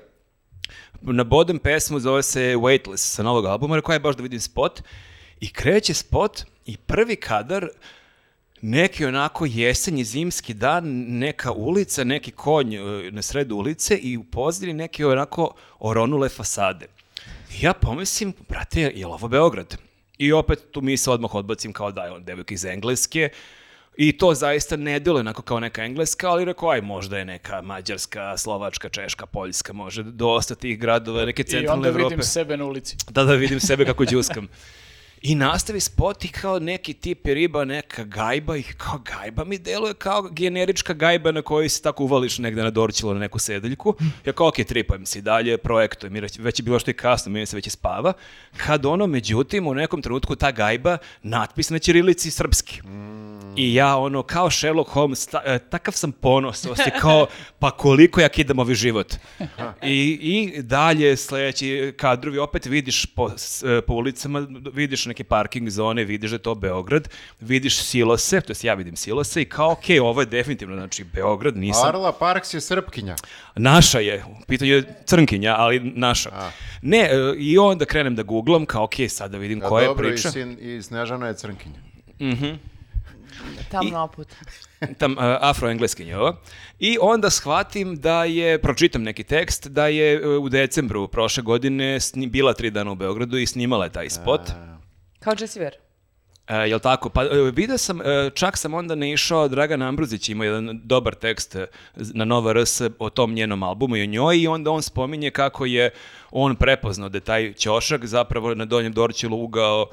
Nabodem pesmu, zove se Weightless sa novog albuma, rekao je baš da vidim spot. I kreće spot i prvi kadar neki onako jesenji zimski dan, neka ulica, neki konj e, na sredu ulice i u pozadini neke onako oronule fasade. I ja pomislim, brate, je li ovo Beograd? I opet tu mi se odmah odbacim kao da je on devojka iz Engleske, I to zaista ne deluje onako kao neka engleska, ali rekao, aj, možda je neka mađarska, slovačka, češka, poljska, može dosta tih gradova, neke I centralne onda Evrope. vidim sebe na ulici. Da, da vidim sebe kako džuskam. I nastavi spot i kao neki tip je riba, neka gajba i kao gajba mi deluje kao generička gajba na kojoj se tako uvališ negde na dorčilo na neku sedeljku. Ja kao, ok, tripujem se i dalje, projektujem, jer već je bilo što i kasno, meni se već i spava. Kad ono, međutim, u nekom trenutku ta gajba natpis na ćirilici srpski. I ja ono, kao Sherlock Holmes, ta- e, takav sam ponos, osjećaj kao, pa koliko ja kidam ovaj život. I, I dalje sledeći kadrovi, opet vidiš po, e, po ulicama, vidiš neke parking zone, vidiš da je to Beograd, vidiš silose, to jest ja vidim silose i kao, ok, ovo je definitivno, znači, Beograd, nisam... Arla Parks je Srpkinja. Naša je, u pitanju je crnkinja, ali naša. Ne, e, i onda krenem da googlam, kao, ok, sad da vidim A koja je dobro, priča. i, sin, i Snežana je Crnkinja. Tamno oput. tam uh, afroengleskinja ovo. I onda shvatim da je, pročitam neki tekst, da je uh, u decembru prošle godine sni, bila tri dana u Beogradu i snimala je taj spot. Kao Jessie Ware. E, jel tako? Pa e, vidio sam, e, čak sam onda ne išao, Dragan Ambrozić ima jedan dobar tekst e, na Nova RS o tom njenom albumu i o njoj i onda on spominje kako je on prepoznao da je taj ćošak zapravo na Donjem Dorćilu ugao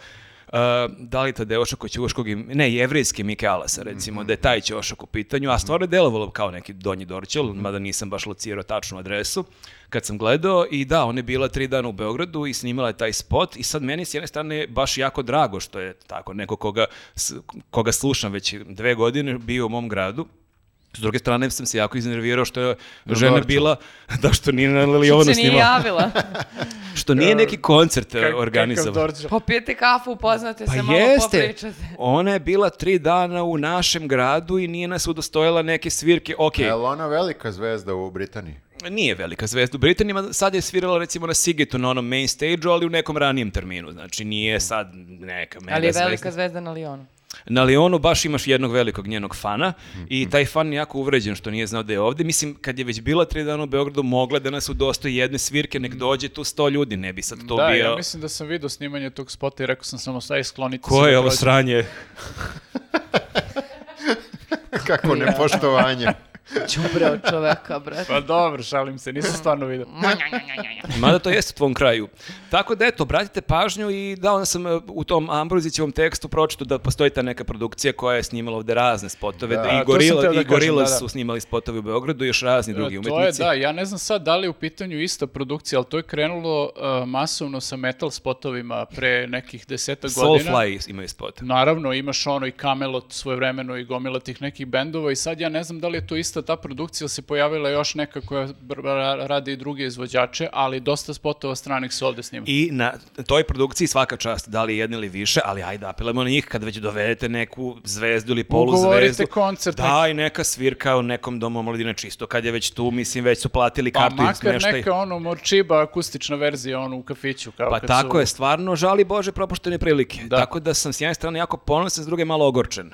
da li to deošak od ćuškog, im- ne, jevrijski Mike Alasa, recimo, da je taj ćošak u pitanju, a stvarno je delovalo kao neki Donji Dorćil, mada nisam baš locirao tačnu adresu, kad sam gledao i da, ona je bila tri dana u Beogradu i snimala je taj spot i sad meni s jedne strane baš jako drago što je tako neko koga, koga slušam već dve godine bio u mom gradu. S druge strane sam se jako iznervirao što je žena Dorčel. bila, da što nije na Što Leonu se nije snimala, javila. što nije neki koncert Kak- organizovan. kakav Dorđe. Popijete kafu, upoznate Pa se, malo jeste, popričate. ona je bila tri dana u našem gradu i nije nas udostojila neke svirke. Ok, Je li ona velika zvezda u Britaniji? nije velika zvezda u Britaniji, ma sad je svirala recimo na Sigetu na onom main stage ali u nekom ranijem terminu. Znači nije sad neka mega Ali je zvezda. velika zvezda na Lionu. Na Lionu baš imaš jednog velikog njenog fana i taj fan je jako uvređen što nije znao da je ovde. Mislim, kad je već bila tri dana u Beogradu, mogla da nas udostoji jedne svirke, nek dođe tu sto ljudi, ne bi sad to Da, bio... ja mislim da sam vidio snimanje tog spota i rekao sam samo staj skloniti Ko da je ovo sranje? Kako nepoštovanje. Čubre od čoveka, brate. Pa dobro, šalim se, nisam stvarno vidio. Mada to jeste u tvom kraju. Tako da eto, obratite pažnju i da onda sam e, u tom Ambrozićevom tekstu pročito da postoji ta neka produkcija koja je snimala ovde razne spotove. Da. Da, I to sam Gorila, da i Gorila kažem, da, da. su snimali spotove u Beogradu i još razni drugi E, To je, umetnici. da, ja ne znam sad da li je u pitanju ista produkcija, ali to je krenulo uh, masovno sa metal spotovima pre nekih deseta godina. Soulfly imaju spot. Naravno, imaš ono i Camelot svojevremeno i gomila tih nekih bendova i sad ja ne znam da li je to ista ta produkcija se pojavila još neka koja radi i druge izvođače, ali dosta spotova stranih se ovde snima. I na toj produkciji svaka čast, da li jedne ili više, ali ajde apelujemo na njih kad već dovedete neku zvezdu ili poluzvezdu. Ugovorite koncert Daj neka svirka u nekom domu omladine čisto. Kad je već tu, mislim, već su platili Pa kartu i makar smeštaj. neka ono Morčiba akustična verzija ono u kafiću. Kao Pa kad tako su... je, stvarno žali Bože propuštene prilike. Da. Tako da sam s jedne strane jako ponosan, s druge malo ogorčen.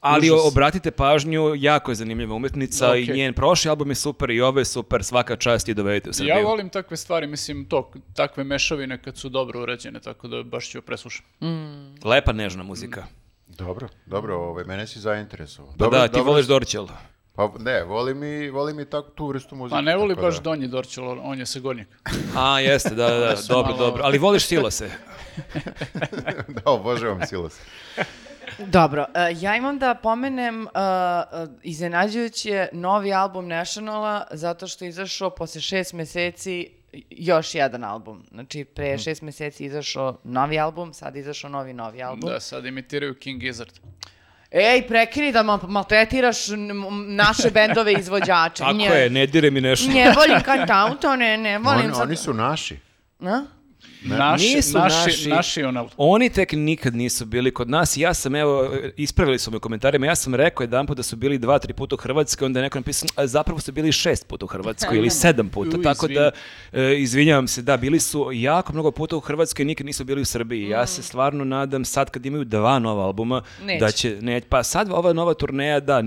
Ali Užas. obratite pažnju, jako je zanimljiva umetnica i Okej. njen prošli album je super i ovo je super, svaka čast i dovedite u Srbiju. Ja volim takve stvari, mislim to, takve mešavine kad su dobro urađene, tako da baš ću preslušati. Lepa nežna muzika. Dobro, dobro, ovaj, mene si zainteresovao. Pa da, ti dobro voliš Dorćel. Pa ne, volim i, volim i tak, tu vrstu muzike. Pa ne voli tako baš da. Donji Dorčel, on je sa gornjeg. A, jeste, da, da, da, dobro, malo- dobro. Ali voliš Silose. da, obožavam Silas. Dobro, e, ja imam da pomenem uh, iznenađujući je novi album Nationala zato što je izašao posle šest meseci još jedan album. Znači, pre Mhm. šest meseci je izašao novi album, sad je izašao novi, novi album. Da, sad imitiraju King Gizzard. Ej, prekini da mal maltretiraš naše bendove izvođače. Tako Nje- je, ne dire mi nešto. Ne volim kantautone, ne volim... Oni, sad- oni su naši. A? Naši, Nisu naši, naši- naši. Oni tek nikad nisu bili kod nas. Ja sam, evo, ispravili su me u komentarima, ja sam rekao jedan put da su bili dva, tri puta u Hrvatskoj, onda je neko napisao, "A zapravo su bili šest puta u Hrvatskoj ili sedam puta. U, Tako da, e, izvinjavam se, da, bili su jako mnogo puta u Hrvatskoj, nikad nisu bili u Srbiji. Ja Mm. se stvarno nadam sad kad imaju dva nova albuma, Neće. da će, ne, pa sad ova nova turneja, da,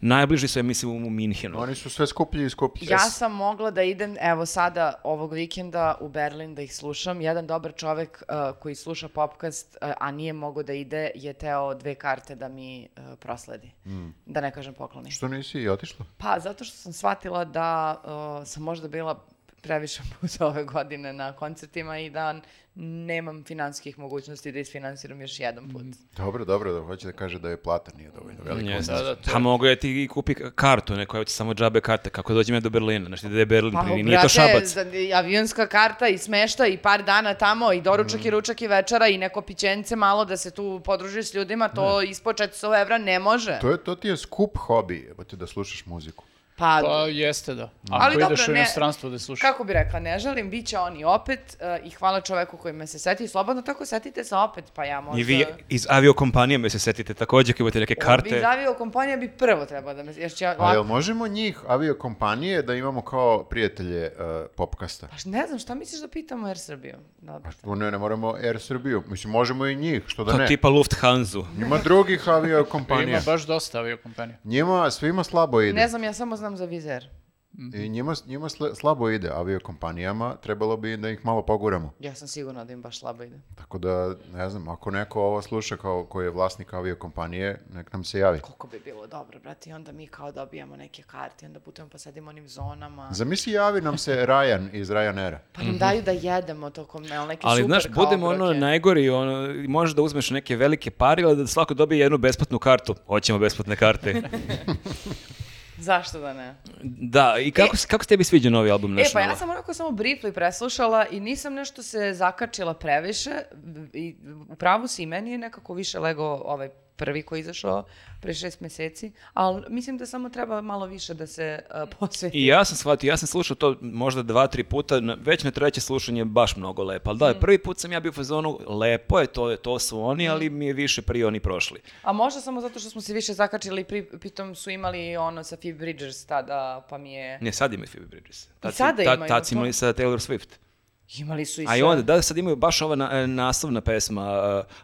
najbliži su, ja mislim, u Minhenu. Oni su sve skuplji i skuplji. Ja sam mogla da idem, evo sada, ovog vikenda u Berlin da ih slušam. Jedan dobar čovek uh, koji sluša popcast, uh, a nije mogao da ide, je teo dve karte da mi uh, prosledi. Da ne kažem pokloni. Što nisi i otišla? Pa, zato što sam shvatila da uh, sam možda bila previše puta ove godine na koncertima i da nemam finanskih mogućnosti da isfinansiram još jedan put. Dobro, dobro, da hoće da kaže da je plata nije dovoljno velika. Jeste. Da, da, to Pa mogu ja ti i kupi kartu, neko je samo džabe karte, kako dođem ja do Berlina, znaš ti da je Berlin, Pa, nije to brate, šabac. za- i avionska karta i smešta i par dana tamo i doručak i ručak i večera i neko pićence malo da se tu podružiš s ljudima, to ispod 400 evra ne može. To, je, to ti je skup hobi, evo ti da slušaš muziku. Pa, Pa jeste da. Ako Ali ideš dobro, u ne- inostranstvo da slušaš. kako bi rekla, ne želim, bit će oni opet uh, i hvala čoveku koji me se seti. Slobodno tako setite se opet, pa ja možda... I vi iz aviokompanije me se setite takođe, kad imate neke karte. Iz avio kompanija bi prvo trebao da me... Jer će ja, A jel možemo njih, aviokompanije, da imamo kao prijatelje uh, popkasta? Pa ne znam, šta misliš da pitamo Air Srbiju? Da, Pa Ne, ne moramo Air Srbiju. Mislim, možemo i njih, što da To ne. tipa Lufthansa. Ima drugih Ima aviokompanija. baš dosta aviokompanija. Njima svima slabo ide. Ne znam, ja samo znam za Vizer. I njima, njima slabo ide aviokompanijama, trebalo bi da ih malo poguramo. Ja sam sigurna da im baš slabo ide. Tako da, ne znam, ako neko ovo sluša kao koji je vlasnik aviokompanije, nek nam se javi. Koliko bi bilo dobro, brate, i onda mi kao dobijamo neke karte, i onda putujemo po sad onim zonama. Zamisli, javi nam se Ryan iz Ryanaira. Pa nam daju da jedemo tokom jel, neki Ali, super znaš, budemo ono najgori, ono, možeš da uzmeš neke velike pari, ali da svako dobije jednu besplatnu kartu. Hoćemo besplatne karte. Zašto da ne? da, i kako, se- kako se tebi sviđa novi album E, pa ja sam onako samo briefly preslušala i nisam nešto se zakačila previše i u pravu si i meni je nekako više lego ovaj prvi koji je izašao pre šest meseci, ali mislim da samo treba malo više da se uh, posveti. I ja sam shvatio, ja sam slušao to možda dva, tri puta, već na treće slušanje je baš mnogo lepo. Ali da, Mm. prvi put sam ja bio u fazonu, lepo je, to, to su oni, ali mi je više prije oni prošli. A možda samo zato što smo se više zakačili, pri, pritom su imali ono sa Phoebe Bridgers tada, pa mi je... Ne, sad imaju Phoebe Bridges. Tad, sada si- tad- imaju tad su to? imali sa Taylor Swift. Imali su i A i onda, da, sad imaju baš ova na, e, naslovna pesma,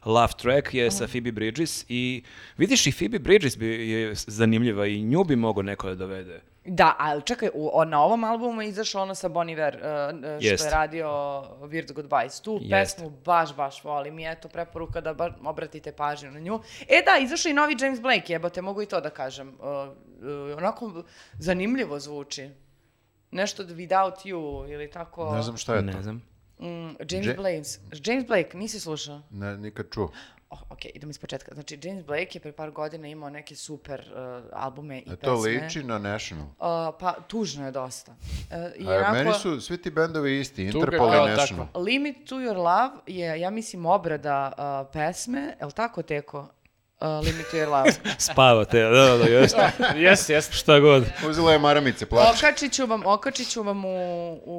uh, Love Track je sa Phoebe Bridges i vidiš i Phoebe Bridges bi, je zanimljiva i nju bi mogo neko da dovede. Da, ali čekaj, u, o- na ovom albumu je izašao ono sa Bon Iver, uh, uh, što Jest. je radio Weird Goodbyes. Tu Jest. pesmu baš, baš volim i eto preporuka da bar obratite pažnju na nju. E da, izašao i novi James Blake, jebote, mogu i to da kažem. Uh, uh, onako zanimljivo zvuči. Nešto without you ili tako. Ne znam šta je to. Ne znam. Mm, James Ja- Blake, James Blake, nisi slušao? Ne, nikad čuo. Oh, ok, idemo iz početka. Znači, James Blake je pre par godina imao neke super uh, albume i E pesme. to liči na National. Uh, pa, tužno je dosta. Uh, i A onako- meni su svi ti bendovi isti, Interpol i National. takva. Limit to your love je, ja mislim, obrada uh, pesme. Je li tako, Teko? Uh, Limit to your love. Spavate, da, da, da, jeste. Jeste, jeste. Šta god. Uzela je maramice, plače. okačit ću vam, okačit ću vam u, u,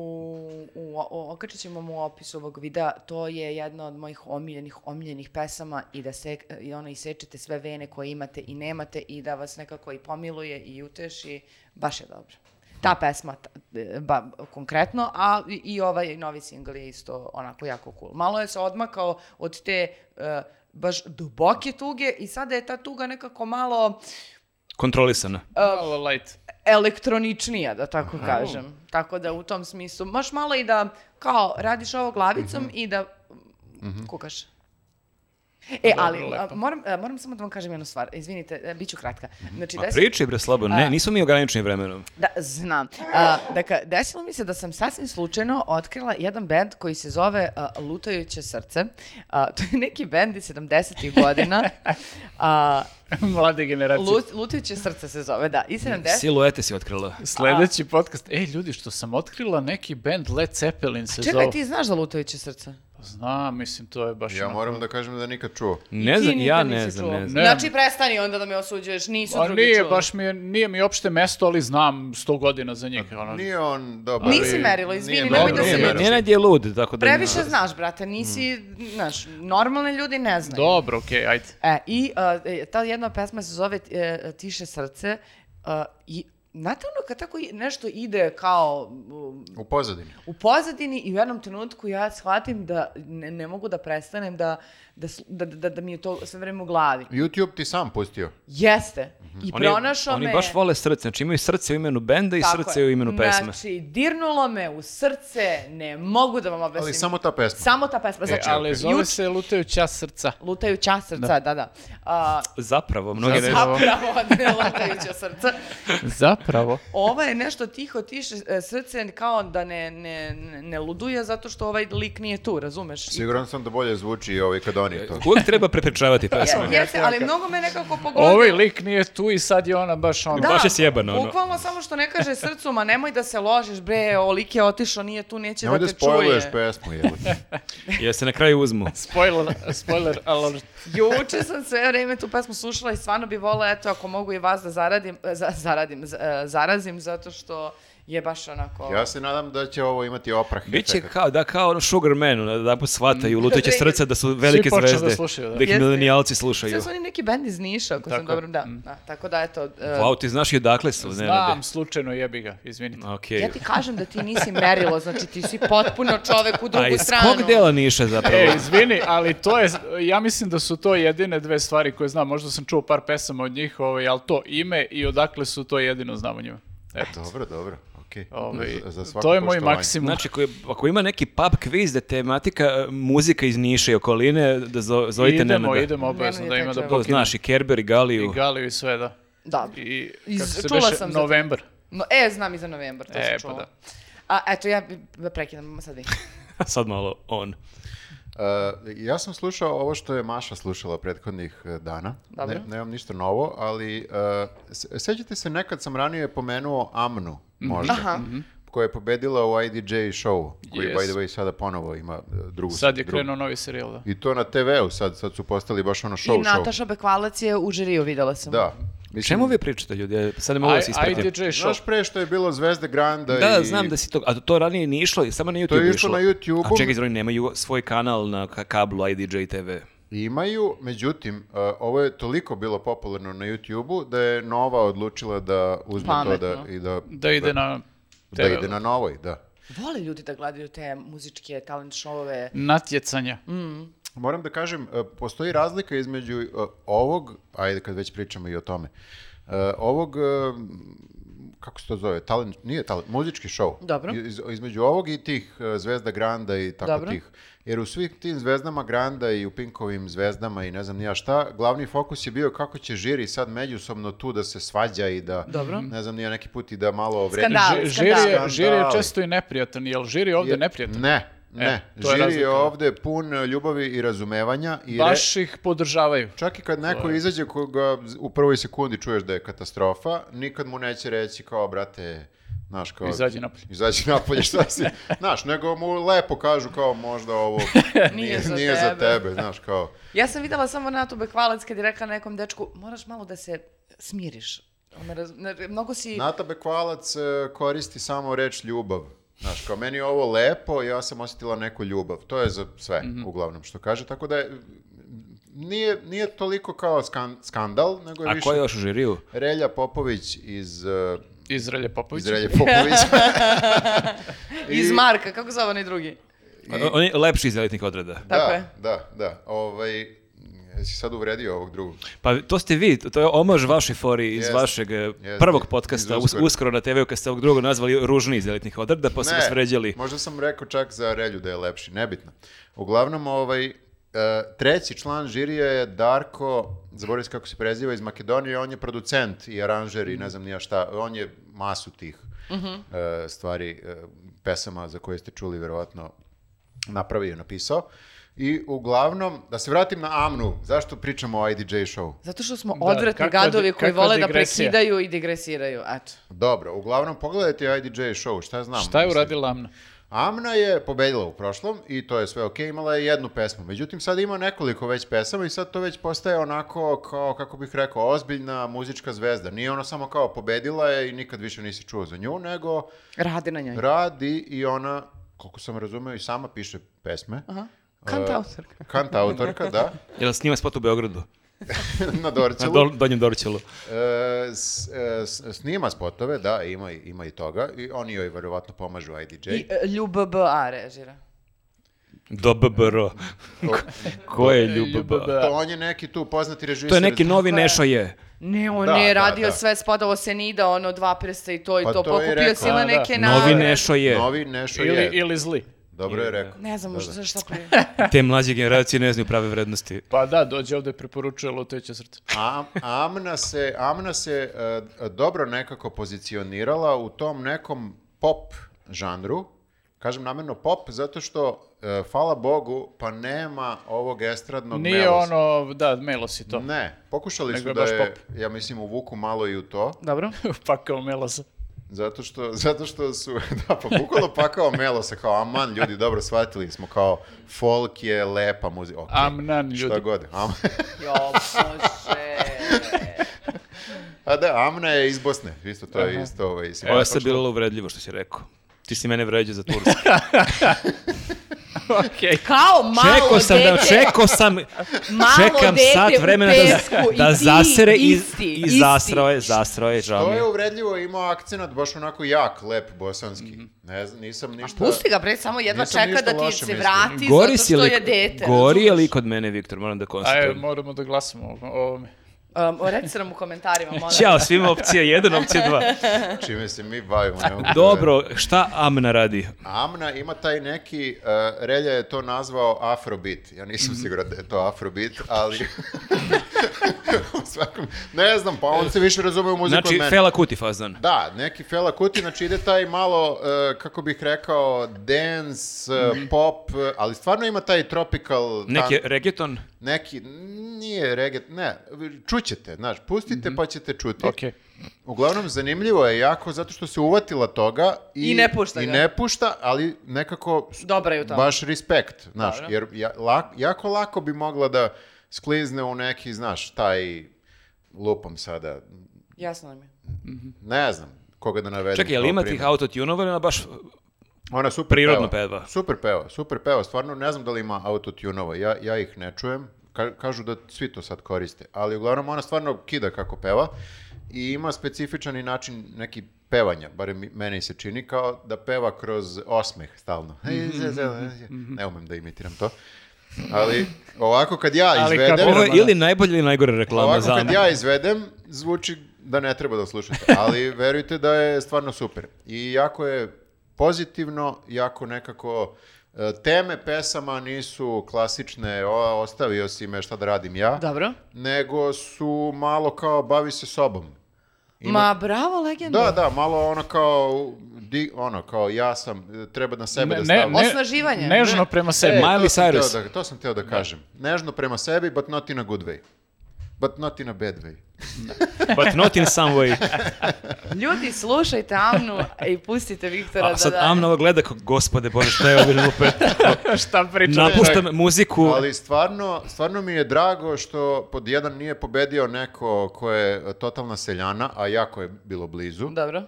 u, u- okačit ću vam u opisu ovog videa. To je jedna od mojih omiljenih, omiljenih pesama i da se, i ono, isečete sve vene koje imate i nemate i da vas nekako i pomiluje i uteši. Baš je dobro. Ta pesma, ta- ba, konkretno, a i, i ovaj novi singl je isto onako jako cool. Malo je se odmakao od te e, baš duboke tuge i sada je ta tuga nekako malo Kontrolisana. Malo light. elektroničnija, da tako kažem. Tako da u tom smislu, možeš malo i da kao radiš ovo glavicom i da kukaš. E, Dobro, ali lepo. a, moram, a, moram samo da vam kažem jednu stvar. Izvinite, e, bit ću kratka. Znači, Ma desi- pričaj bre slabo, ne, nismo mi ograničeni vremenom. Da, znam. A, dakle, desilo mi se da sam sasvim slučajno otkrila jedan band koji se zove a, Lutajuće srce. A, to je neki band iz 70-ih godina. A, Mlade generacije. Lut- Lutajuće srce se zove, da. I 70 Siluete si otkrila. Sledeći podcast. Ej, ljudi, što sam otkrila neki band Led Zeppelin se Čekaj, zove. ti znaš za Lutajuće srce? Znam, mislim, to je baš... Ja onako- moram da kažem da nikad čuo. Ne znam, ja ne znam, čuo. ne znam. Znači, prestani onda da me osuđuješ, nisu A drugi nije, čuli. baš mi je, nije mi opšte mesto, ali znam 100 godina za njih. Ono. Nije on dobar. Nisi merilo, izvini, nemoj da se merilo. Nenad je lud, tako da... Previše znaš, brate, nisi, Mm. znaš, normalni ljudi ne znaju. Dobro, okej, ajde. E, I uh, ta jedna pesma se zove e, Tiše srce uh, i znate ono kad tako nešto ide kao um, U pozadini. u pozadini i u jednom trenutku ja shvatim da ne, ne mogu da prestanem da, da, da, da, da mi je to sve vreme u glavi. YouTube ti sam pustio. Jeste. I Oni, pronašao oni me... baš vole srce, znači imaju srce u imenu benda i Tako srce je. u imenu pesme. Znači, dirnulo me u srce, ne mogu da vam objasnim. Ali samo ta pesma. Samo ta pesma. E, Znači, ali zove juč- se Lutajuća srca. Lutajuća srca, da, da. A, Zapravo, mnogi ne Zapravo. zapravo, ne lutajuća srca. Zapravo. Ovo je nešto tiho, tiše e, srce kao da ne, ne, ne- ne luduje zato što ovaj lik nije tu, razumeš? I- Siguran sam da bolje zvuči i ovaj kad oni to. Uvijek treba prepričavati pesme. Je- Jeste, ali mnogo me nekako pogodio. Ovaj lik nije tu i sad je ona baš ono. Da, Baš je sjebano, ono. Bukvalno samo što ne kaže srcu, ma nemoj da se ložiš, bre, o lik je otišao, nije tu, neće Nemoj da da te čuje. spojluješ pesmu, jebote. Ja se na kraju uzmu. Spoiler, spoiler alert. Juče sam sve vreme tu pesmu slušala i stvarno bi vola, eto, ako mogu i vas da zaradim, za, zaradim, z- e, zarazim, zato što je baš onako... Ja se nadam da će ovo imati oprah. Biće kao, da kao ono Sugar Man, ono, da shvataju lutajuće Da, srca da su velike počnu da zvezde. slušaju, da. Da ih Jeste. milenijalci Sve slušaju. su oni neki bend iz Niša, ako sam Tako je. dobro, da. da. Tako da, eto, e, Wow, ti znaš i odakle su, Znam, Nenade. slučajno jebi ga, izvinite. Okej. ja ti kažem da ti nisi merilo, znači ti si potpuno čovek u A drugu iz stranu. kog dela Niša zapravo? E, izvini, ali to je, ja mislim da su to jedine dve stvari koje znam. Možda sam čuo par pesama od njih, ovaj, ali to ime i odakle su to jedino znam o njima. Eto. Dobro, dobro, okej. Ovaj, Za- za to je moj maksimum. Znači, ako, je- ako ima neki pub quiz da tematika e, muzika iz Niša i okoline, da zo, zovite idemo, Nenada. idemo obavezno da je ima da To pokine. znaš, i Kerber, i Galiju. I Galiju i sve, da. Da. I, Iz- kako se čula beše, sam novembar. No, e, znam i za novembar, to E, sam pa čula. da. A, eto, ja bi- prekidam sad vi. Sad malo on. Uh, ja sam slušao ovo što je Maša slušala prethodnih uh, dana. Dobro. Ne, nemam ništa novo, ali uh, sećate se nekad sam ranije pomenuo Amnu, možda, Aha. koja je pobedila u IDJ show, koji Yes. by the way sada ponovo ima drugu Sad je drugu- krenuo novi serijal, da. I to na TV-u, sad, sad su postali baš ono I show show. Nataša Bekvalac je u žiriju, videla sam. Da. Mislim, Čemu vi pričate, ljudi? Ja Sad ne mogu da se ispratim. IDJ show. Znaš pre što je bilo Zvezde Granda Da, i... znam da si to, a to ranije nije išlo, samo na YouTube To je išlo na YouTube-u. A čekaj, oni nemaju svoj kanal na ka- kablu IDJ TV. Imaju, međutim, uh, ovo je toliko bilo popularno na YouTube-u da je Nova odlučila da uzme to da, Pametno. i da, Da ide na da TV. ide na Novoj, da. Vole ljudi da gledaju te muzičke talent showove. natjecanja. Moram da kažem, uh, postoji razlika između uh, ovog, ajde kad već pričamo i o tome, uh, ovog, kako se to zove, talent, nije talent, muzički show. Dobro. Iz, između ovog i tih Zvezda Granda i tako Dobro. tih. Jer u svih tim zvezdama Granda i u Pinkovim zvezdama i ne znam nija šta, glavni fokus je bio kako će žiri sad međusobno tu da se svađa i da, Dobro. ne znam nija neki put i da malo ovre... Skandal. Ži- žiri, je, skandali. žiri je često i neprijatan, jel žiri je ovdje neprijatan? Ne, ne. E, to je žiri je ovde pun ljubavi i razumevanja i re- Baš ih podržavaju. Čak i kad neko izađe koga u prvoj sekundi čuješ da je katastrofa, nikad mu neće reći kao, brate, znaš, kao... Izađi napolje. Izađi napolje, šta si? Znaš, nego mu lepo kažu kao možda ovo nije, za nije za tebe. tebe, znaš, kao... Ja sam videla samo Natu Bekvalac kad je rekla nekom dečku, moraš malo da se smiriš. Ona raz- mnogo si... Nata Bekvalac e, koristi samo reč ljubav. Znaš, kao meni je ovo lepo, ja sam osjetila neku ljubav. To je za sve, Mhm. uglavnom, što kaže. Tako da je, nije, nije toliko kao skan- skandal, nego je A više ko je još u žiriju? Relja Popović iz... e, Izraelje Popović. iz Relje Popović. Iz I- Marka, kako zove onaj drugi? O- On je lepši iz elitnih odreda. Tako da, je. da, da. Ovaj, jesi sad uvredio ovog drugog? Pa to ste vi, to je omaž vašoj fori iz Jeste, vašeg eh, jeste, prvog iz podcasta, us, Uskoro. uskoro na TV-u kad ste ovog drugog nazvali ružni iz elitnih odreda, pa su vas vređali. možda sam rekao čak za Relju da je lepši, nebitno. Uglavnom, ovaj, e, treći član žirija je Darko, zaboravim se kako se preziva, iz Makedonije, on je producent i aranžer i ne znam nija šta, on je masu tih e, stvari, e, pesama za koje ste čuli, verovatno napravio i napisao. I uglavnom, da se vratim na Amnu, zašto pričamo o IDJ show? Zato što smo Da, odvratni kakva gadovi koji vole da digresija. prekidaju i digresiraju. Eto. Dobro, uglavnom pogledajte IDJ show, šta znam. Šta je mislim. uradila Amna? Amna je pobedila u prošlom i to je sve ok, imala je jednu pesmu. Međutim, sad ima nekoliko već pesama i sad to već postaje onako, kao, kako bih rekao, ozbiljna muzička zvezda. Nije ono samo kao pobedila je i nikad više nisi čuo za nju, nego Radi na njoj. radi i ona, koliko sam razumeo, i sama piše pesme. Aha. Kantautorka. Kantautorka, da, Jel snima spot u Beogradu? na Na Dorčelu. dol, donjem Dorčelu. E, s- e, s- snima spotove, da, ima, ima i toga. I oni joj verovatno pomažu IDJ. I e, LjuBBA režira. DBBR. Ko je LjuBB? To on je neki tu poznati režiser. To je neki novi Nešo je. Ne, on Da, je da, radio da. sve spadalo se nida, ono dva prsta i to i Pa to. to je Pokupio rekao. sile Da, da. neke Novi nagrade. Nešo je. Novi Nešo Ili, je. ili zli. Dobro je rekao. Ne znam Da, šta, da. šta pre. Te mlađe generacije ne znaju prave vrednosti. Pa da, dođe ovde preporučuje lutajuće srce. Am, Amna se, Amna se e, dobro nekako pozicionirala u tom nekom pop žanru. Kažem namjerno pop zato što, e, hvala Bogu, pa nema ovog estradnog Nije melosa. ono, da, melos i to. Ne, pokušali Nego su je da je, pop. ja mislim, uvuku malo i u to. Dobro. pa kao melosa. Zato što, zato što su, da, pa bukvalno pakao melo se kao, aman, ljudi, dobro, shvatili smo, kao, folk je lepa muzika, okej, Amnan, šta ljudi. god, am, Jo, bože. a da, Amna je iz Bosne, isto to je isto, ovaj, Ovo je sad bilo uvredljivo što si rekao. Ti si mene vređao za Tursku. Okej. Kao malo Čekao sam da, dete. čekao sam, Malo čekam dete sat vremena pesku da, i da ti zasere i, isti, i isti. zasrao je, zasrao je, žao To mi je je. uvredljivo, imao akcenat baš onako jak, lep, bosanski. Ne znam, nisam ništa... Pusti ga, bre, samo jedva čeka da ti se vrati Gori zato što lik, je dete. gori je razumeš? lik od mene, Viktor, moram da Ajde, konstatujem. moramo da glasamo o ovome. Um, recite nam u komentarima, molim. Ćao, svima opcija 1, opcija 2. Čime se mi bavimo. Dobro, šta Amna radi? Amna ima taj neki, uh, Relja je to nazvao afrobeat. Ja nisam Mhm. siguran da je to afrobeat, ali... svakom, ne znam, pa on se više razume u muziku Znači, od mene. Fela Kuti fazan. Da, neki Fela Kuti, znači ide taj malo, uh, kako bih rekao, dance, uh, pop, uh, ali stvarno ima taj tropical... Neki tan- reggaeton. neki, nije reggae, ne, čućete, znaš, pustite pa ćete čuti. Okej. Uglavnom, zanimljivo je jako zato što se uvatila toga i, I ne pušta i ga. ne pušta, ali nekako Dobra je u tome. baš respekt, znaš, Dobro. jer ja- lak- jako lako bi mogla da sklizne u neki, znaš, taj lupam sada, Jasno nam je. ne znam koga da navedem. Čekaj, je li ima tih autotunova ili ona baš... Ona super prirodno peva. peva? Super peva, super peva. Stvarno ne znam da li ima autotunova. Ja, ja ih ne čujem. Ka- kažu da svi to sad koriste. Ali uglavnom ona stvarno kida kako peva i ima specifičan i način neki pevanja, barem meni se čini kao da peva kroz osmeh stalno. Ne umem da imitiram to. Ali ovako kad ja Ali izvedem... kapiram. Ovo je ili najbolja ili najgora reklama Ovako za kad Amnu. ja izvedem, zvuči da ne treba da slušate, ali verujte da je stvarno super. I jako je pozitivno, jako nekako teme pesama nisu klasične, o, ostavio si me šta da radim ja, Dobro. nego su malo kao bavi se sobom. Ima- Ma, bravo, legenda. Da, da, malo ono kao, di, ono kao ja sam, e, treba na sebe da Ne, stavim. ne, Osnaživanje. Nežno prema sebi. E, Miley to sam Cyrus. Da, to sam teo da kažem. Nežno prema sebi, but not in a good way. But not in a bad way. But not in some way. Ljudi, slušajte Amnu i pustite Viktora A da sad da... Amna ovo gleda kao, gospode Bože, šta je ovo opet? Šta pričam? Napuštam muziku. Ali stvarno, stvarno mi je drago što pod jedan nije pobedio neko ko je totalna seljana, a jako je bilo blizu. Dobro. E,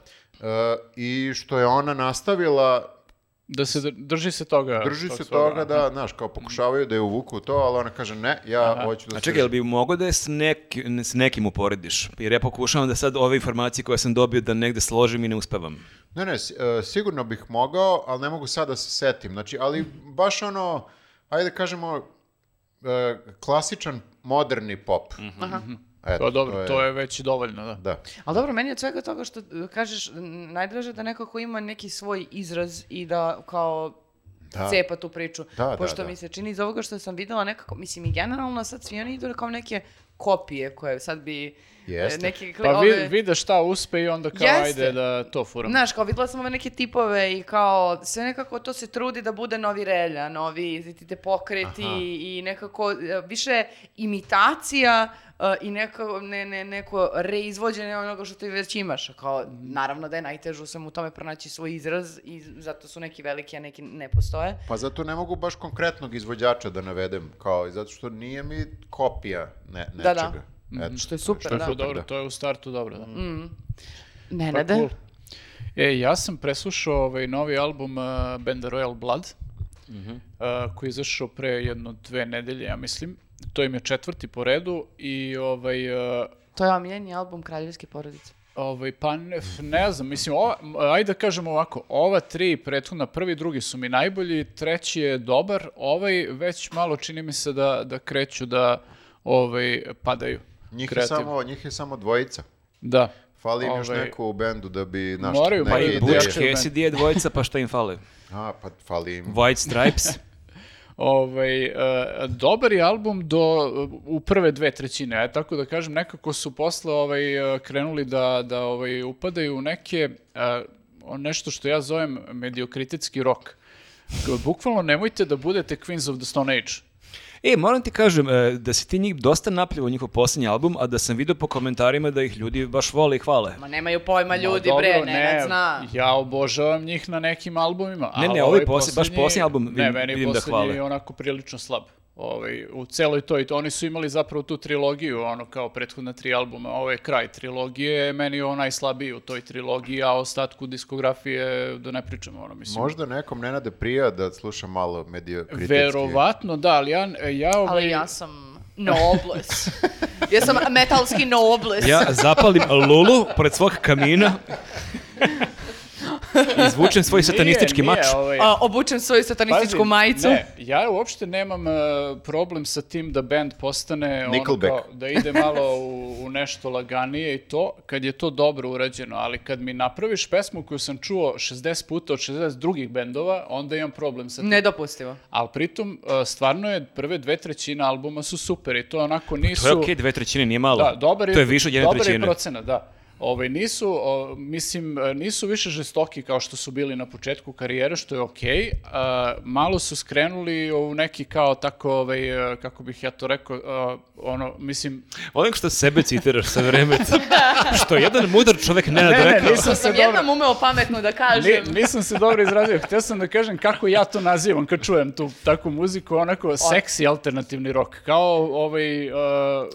I što je ona nastavila, Da se dr- drži se toga. drži tog se svoga, toga aha. da, znaš, kao pokušavaju da je uvuku to, ali ona kaže ne, ja hoću da A se... čekaj, jel bi mogo da je s, neki, s nekim uporediš? Jer ja pokušavam da sad ove informacije koje sam dobio da negde složim i ne uspevam. Ne, ne, e, sigurno bih mogao, ali ne mogu sad da se setim. Znači, ali baš ono, ajde da kažemo, e, klasičan moderni pop. Aha. Eto, Pa dobro, to je već dovoljno, da. Da. Ali dobro, meni je od svega toga što uh, kažeš, najdraže da nekako ima neki svoj izraz i da kao Da. cepa tu priču. Da, da, Pošto da. mi se čini iz ovoga što sam videla nekako, mislim i generalno sad svi oni idu kao neke kopije koje sad bi e, Jeste. neki kli- Pa vi, ove- vide šta uspe i onda kao Jeste. ajde da to furam. Znaš, kao videla sam ove neke tipove i kao sve nekako to se trudi da bude novi relja, novi ti te pokreti Aha. i nekako e, više imitacija i neko, ne, ne, neko reizvođenje onoga što ti već imaš. Kao, naravno da je najteže u svemu tome pronaći svoj izraz i zato su neki veliki, a neki ne postoje. Pa zato ne mogu baš konkretnog izvođača da navedem, kao, i zato što nije mi kopija ne, Da, nečega. da. Eto, Što je super, što je da. super, dobro, da. to je u startu dobro, da. Nenade? Pa cool. E, ja sam preslušao ovaj novi album uh, benda Royal Blood, Mhm. uh, koji je izašao pre jedno dve nedelje, ja mislim. To im je četvrti po redu i ovaj, uh, To je omiljeni album Kraljevske porodice. ovaj, pa ne, ne znam, mislim, ova, ajde da kažemo ovako, ova tri prethodna, prvi i drugi su mi najbolji, treći je dobar, ovaj već malo čini mi se da, da kreću da ovaj, padaju. Njih, je samo, njih je samo dvojica. Da. Fali im još Ovaj, neko u bendu da bi naš Moraju, neke moraju Pa i ideje. Butch. Cassidy je dvojica, pa šta im fali? A, pa fali im. White Stripes. Ovaj, e, dobar je album do u prve dve trećine, aj tako da kažem, nekako su posle ovaj, e, krenuli da, da ovaj, upadaju u neke, e, nešto što ja zovem mediokritetski rok. Bukvalno nemojte da budete Queens of the Stone Age. E, moram ti kažem e, da si ti njih dosta napljivao njihov posljednji album, a da sam vidio po komentarima da ih ljudi baš vole i hvale. Ma nemaju pojma ljudi, Ma bre, dobro, Nenad zna. Ja obožavam njih na nekim albumima. Ne, ne, ovaj posljednji- baš posljednji album Ne, vidim- meni vidim da posljednji hvale. je onako prilično slab. Ovaj, u celoj toj, oni su imali zapravo tu trilogiju, ono kao prethodna tri albuma, ovo je kraj trilogije, meni je on najslabiji u toj trilogiji, a ostatku diskografije da ne pričamo, ono, mislim. Možda nekom ne nade prija da sluša malo mediokritetski. Verovatno, da, ali ja, ja, ovaj, Ali ja sam nobles. ja sam metalski nobles. Ja zapalim lulu pored svog kamina, izvučem svoj satanistički nije, mač. Nije, ovaj, A, obučem svoju satanističku Pazi, majicu. Ne, ja uopšte nemam e, problem sa tim da band postane ono kao, da ide malo u, u nešto laganije i to, kad je to dobro urađeno, ali kad mi napraviš pesmu koju sam čuo 60 puta od 60 drugih bendova, onda imam problem sa tim. Nedopustivo. Ali pritom, e, stvarno je prve dve trećine albuma su super i to onako nisu... To je okej, dve trećine nije malo. Da, dobar je, to je više od jedne dobar je trećine. procenat, da. Ovaj, nisu, o, mislim, e, nisu više žestoki kao što su bili na početku karijere, što je okej. a, malo su skrenuli u neki kao tako, ovaj, e, kako bih ja to rekao, a, ono, mislim... Volim što sebe citiraš sa vreme. što jedan mudar čovek ne, Ne, ne, rekao. nisam se sam dobro... jednom umeo pametno da kažem. Ni- nisam se dobro izrazio. Htio sam da kažem kako ja to nazivam kad čujem tu takvu muziku, onako seksi alternativni rock. Kao ovaj... Uh,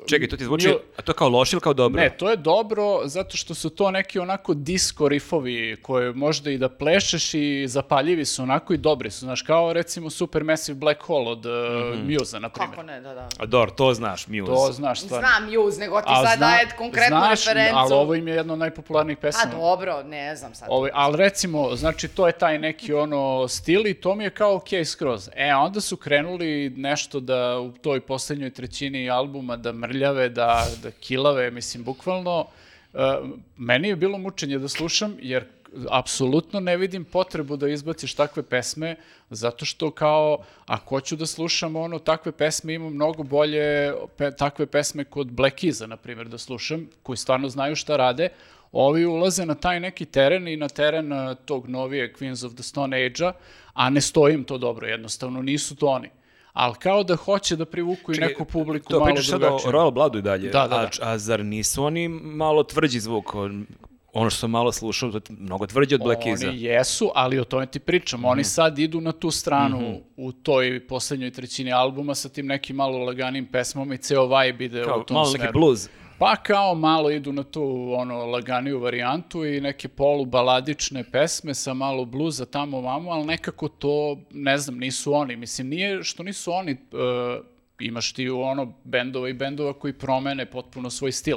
Čekaj, to ti zvuči, a to kao loše ili kao dobro? Ne, to je dobro zato što su to neki onako disco riffovi koje možda i da plešeš i zapaljivi su onako i dobri su. Znaš, kao recimo Supermassive Black Hole od uh, Mhm. Muse, na primjer. Kako ne, da, da. A Dor, to znaš, Muse. To znaš stvarno. Znam Muse, nego ti A sad zna- daje konkretnu znaš, referencu. ali ovo im je jedno od najpopularnijih A pesama. dobro, ne znam sad. Ovaj, ali recimo, znači to je taj neki ono stil i to mi je kao ok skroz. E, onda su krenuli nešto da u toj posljednjoj trećini albuma da mrljave, da, da kilave, mislim, bukvalno. Uh, meni je bilo mučenje da slušam, jer apsolutno ne vidim potrebu da izbaciš takve pesme, zato što kao, ako hoću da slušam ono, takve pesme, imam mnogo bolje pe, takve pesme kod Black Keys-a, na primjer, da slušam, koji stvarno znaju šta rade, Ovi ulaze na taj neki teren i na teren uh, tog novije Queens of the Stone Age-a, a ne stoji im to dobro, jednostavno nisu to oni. Ali kao da hoće da privuku i neku publiku To malo pričaš sad o drugačiju. Royal Bloodu i dalje. Da, da, da. A, a zar nisu oni malo tvrđi zvuk? On- Ono što sam malo slušao, to je mnogo tvrđi od Black Keys-a. Oni jesu, ali o tome ti pričam. Oni Mhm. sad idu na tu stranu u toj poslednjoj trećini albuma sa tim nekim malo laganim pesmama i ceo vibe ide u Kao, tom malo smeru. neki blues. Pa kao malo idu na tu ono laganiju varijantu i neke polubaladične pesme sa malo bluza tamo vamo, ali nekako to, ne znam, nisu oni. Mislim, nije što nisu oni, e, imaš ti ono bendova i bendova koji promene potpuno svoj stil.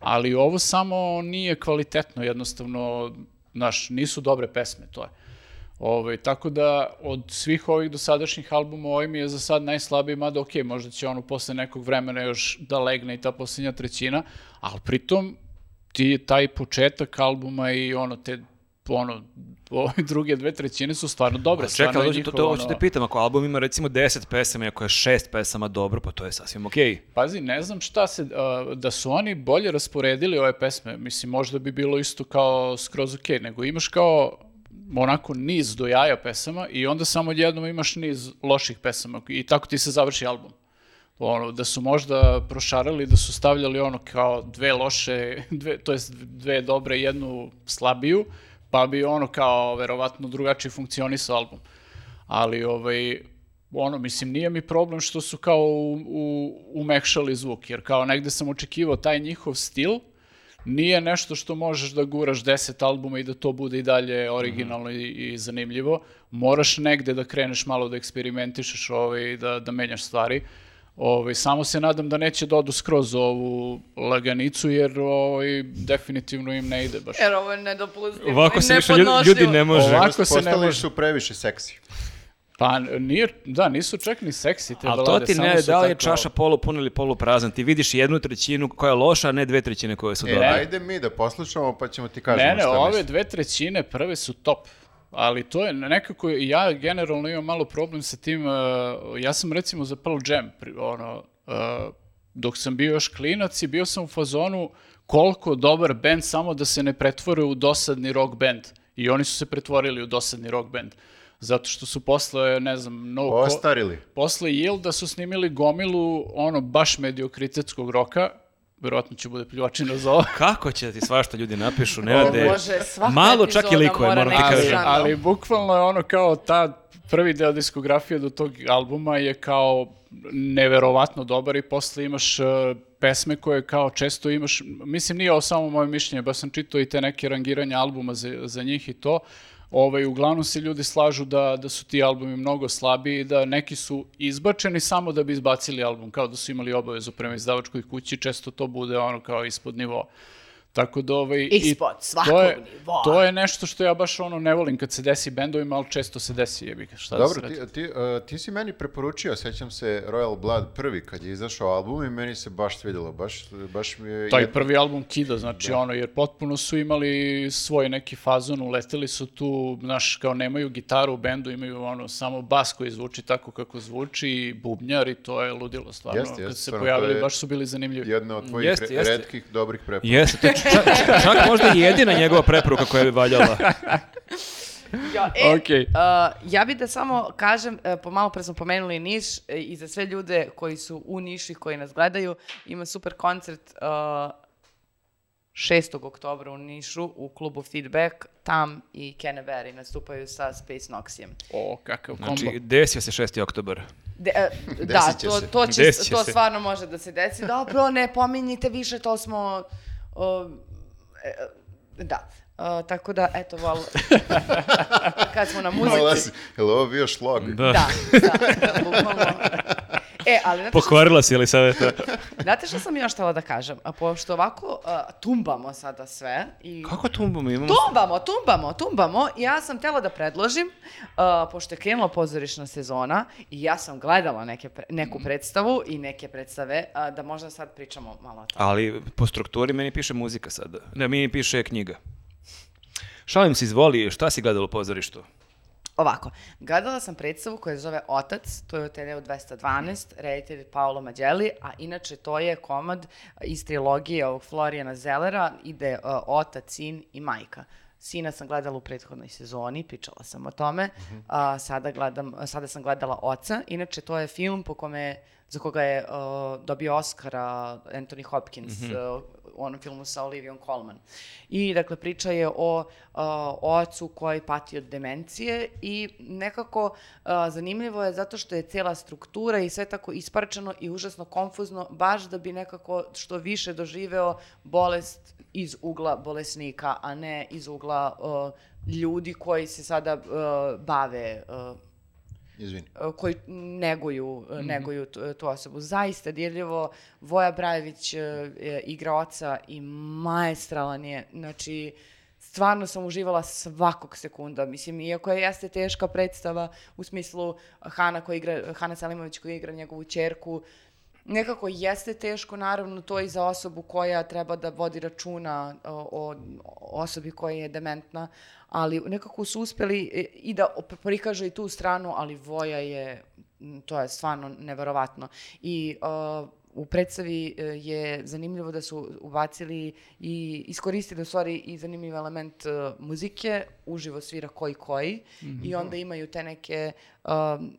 Ali ovo samo nije kvalitetno, jednostavno, znaš, nisu dobre pesme, to je. Ovaj, tako da od svih ovih dosadašnjih albuma ovaj mi je za sad najslabiji, mada ok, možda će ono posle nekog vremena još da legne i ta posljednja trećina, ali pritom ti taj početak albuma i ono te ono ove druge dve trećine su stvarno dobre. Čekaj, stvarno je ali to, to, njihovo, hoću te ono- pitam, ako album ima recimo 10 pesama i ako je 6 pesama dobro, pa to je sasvim okej. Pazi, ne znam šta se, a, da su oni bolje rasporedili ove pesme, mislim, možda bi bilo isto kao skroz ok, nego imaš kao onako niz do jaja pesama i onda samo jednom imaš niz loših pesama i tako ti se završi album. ono, da su možda prošarali, da su stavljali ono kao dve loše, dve, to jest dve dobre, jednu slabiju, pa bi ono kao verovatno drugačije funkcionisao album. Ali ovaj, ono, mislim, nije mi problem što su kao u, u, umekšali zvuk, jer kao negde sam očekivao taj njihov stil, nije nešto što možeš da guraš deset albuma i da to bude i dalje originalno i, i zanimljivo. Moraš negde da kreneš malo da eksperimentišeš ovaj, da, da menjaš stvari. Ovaj, samo se nadam da neće da odu skroz ovu laganicu, jer ovaj, definitivno im ne ide baš. Jer ovo je nedopustivo Ovako se više ljudi, ljudi ne može. Ovako se ne Postali može. su previše seksi. Pa nije, da, nisu čak ni seksi te Ali to balade, ti ne, da li je tako- čaša polupuna ili poluprazna. Ti vidiš jednu trećinu koja je loša, a ne dve trećine koje su E, dobre. Ajde mi da poslušamo pa ćemo ti kažemo Ne, ne, šta ove misliš. dve trećine prve su top. Ali to je nekako, ja generalno imam malo problem sa tim, uh, ja sam recimo za Pearl Jam, pri- ono, uh, dok sam bio još klinac i bio sam u fazonu koliko dobar band samo da se ne pretvore u dosadni rock band. I oni su se pretvorili u dosadni rock band. Zato što su posle, ne znam, no, ko- Ostarili. posle Yielda su snimili gomilu ono baš mediokritetskog roka, verovatno će bude pljuvačina za ovo, Kako će ti svašta ljudi napišu, ne rade. Bože, Malo čak i likove, mora moram ti ali, kažem. ali bukvalno je ono kao ta prvi deo diskografije do tog albuma je kao neverovatno dobar i posle imaš uh, pesme koje kao često imaš, mislim nije ovo samo moje mišljenje, baš sam čitao i te neke rangiranja albuma za, za njih i to, Ovaj, uglavnom se ljudi slažu da, da su ti albumi mnogo slabiji i da neki su izbačeni samo da bi izbacili album, kao da su imali obavezu prema izdavačkoj kući, često to bude ono kao ispod nivoa. Tako da ovaj... i Ispod svakog to je, nivoa. To je nešto što ja baš ono ne volim kad se desi bendovima, ali često se desi, jebi ga, šta da se Dobro, radi. ti, ti, uh, ti si meni preporučio, sećam se Royal Blood prvi kad je izašao album i meni se baš svidjelo, baš, baš mi je... Taj jed- prvi album Kida, znači ono, jer potpuno su imali svoj neki fazon, uleteli su tu, znaš, kao nemaju gitaru u bendu, imaju ono, samo bas koji zvuči tako kako zvuči i bubnjar i to je ludilo stvarno. Jeste, kad jeste, se stvarno, pojavili, baš su bili zanimljivi. Jedna od tvojih Jeste, re- jeste. retkih dobrih preporuka. Jeste, čak, čak možda i jedina njegova preporuka koja bi valjala. Ja, e, Okej. uh, ja bih da samo kažem, uh, po malo pre smo pomenuli Niš e, i za sve ljude koji su u Nišu i koji nas gledaju, ima super koncert uh, 6. oktobra u Nišu u klubu Feedback. Tam i Kenneberry nastupaju sa Space Noxijem. O, kakav kombo. Znači, desio se 6. oktober. De, e, da, to, to, će, to se. stvarno može da se desi. Dobro, ne pominjite više, to smo... o, e, da. O, tako da, eto, vol... Kad smo na muzici... si, je li ovo bio šlog? Da. Da, da, da, bukvalno. E, ali znate što, Pokvarila si, ali sad je to. znate što sam još htjela da kažem? A pošto ovako a, tumbamo sada sve i... Kako tumbom imamo? Tumbamo, tumbamo, tumbamo. Ja sam htjela da predložim, a, pošto je krenula pozorišna sezona i ja sam gledala neke, pre- neku predstavu i neke predstave, a, da možda sad pričamo malo o tome. Ali po strukturi meni piše muzika sada. Ne, meni piše knjiga. Šalim se, izvoli, šta si gledala u pozorištu? Ovako, gledala sam predstavu koja se zove Otac, to je od Teleo 212, reditelj Paolo Mađeli, a inače to je komad iz trilogije ovog Florijana Zellera, ide uh, Otac, Sin i Majka. Sina sam gledala u prethodnoj sezoni, pričala sam o tome, a, sada, gledam, sada sam gledala Oca, inače to je film po kome, za koga je uh, dobio Oscara Anthony Hopkins, uh, u onom filmu sa Olivijom Colman. I, dakle, priča je o uh, ocu koji pati od demencije i nekako uh, zanimljivo je zato što je cijela struktura i sve tako isparčeno i užasno konfuzno, baš da bi nekako što više doživeo bolest iz ugla bolesnika, a ne iz ugla uh, ljudi koji se sada uh, bave uh, Izvini. uh, koji neguju, uh, neguju tu, tu osobu. Zaista dirljivo. Voja Brajević je igra oca i maestralan je. Znači, stvarno sam uživala svakog sekunda. Mislim, iako je jeste teška predstava u smislu Hana, koja igra, Hana Selimović koja igra njegovu čerku, nekako jeste teško, naravno, to i za osobu koja treba da vodi računa o, o osobi koja je dementna, ali nekako su uspeli i- i da prikažu i tu stranu, ali Voja je, to je stvarno neverovatno. I uh, u predstavi e, je zanimljivo da su ubacili i iskoristili u stvari i zanimljiv element e, muzike, uživo svira koji koji i onda imaju te neke um,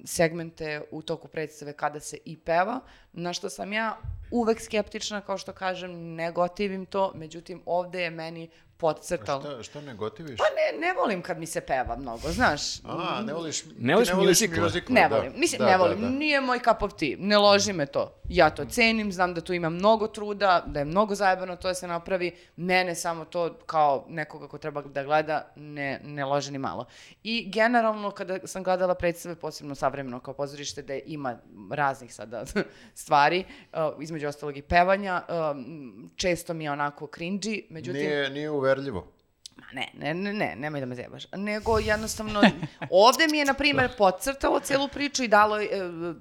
segmente u toku predstave kada se i peva, na što sam ja uvek skeptična, kao što kažem, ne gotivim to, međutim ovde je meni podcrtalo. Šta, šta ne gotiviš? Pa ne, ne volim kad mi se peva mnogo, znaš. A, ne voliš, ti Ne voliš muzikle? muzikle, Ne da. volim, mislim, Da, ne da, volim, da. nije moj cup of tea, ne loži me to. Ja to cenim, znam da tu ima mnogo truda, da je mnogo zajebano to da se napravi, mene samo to kao nekoga ko treba da gleda ne, ne loži ni malo. I generalno kada sam gledala predstave, posebno savremeno kao pozorište, da ima raznih sada stvari, uh, između ostalog i pevanja, um, često mi je onako cringy, međutim... Nije, nije uverljivo. Ma ne, ne, ne, ne, nemoj da me zebaš. Nego jednostavno, ovde mi je, na primjer, podcrtalo celu priču i dalo, e,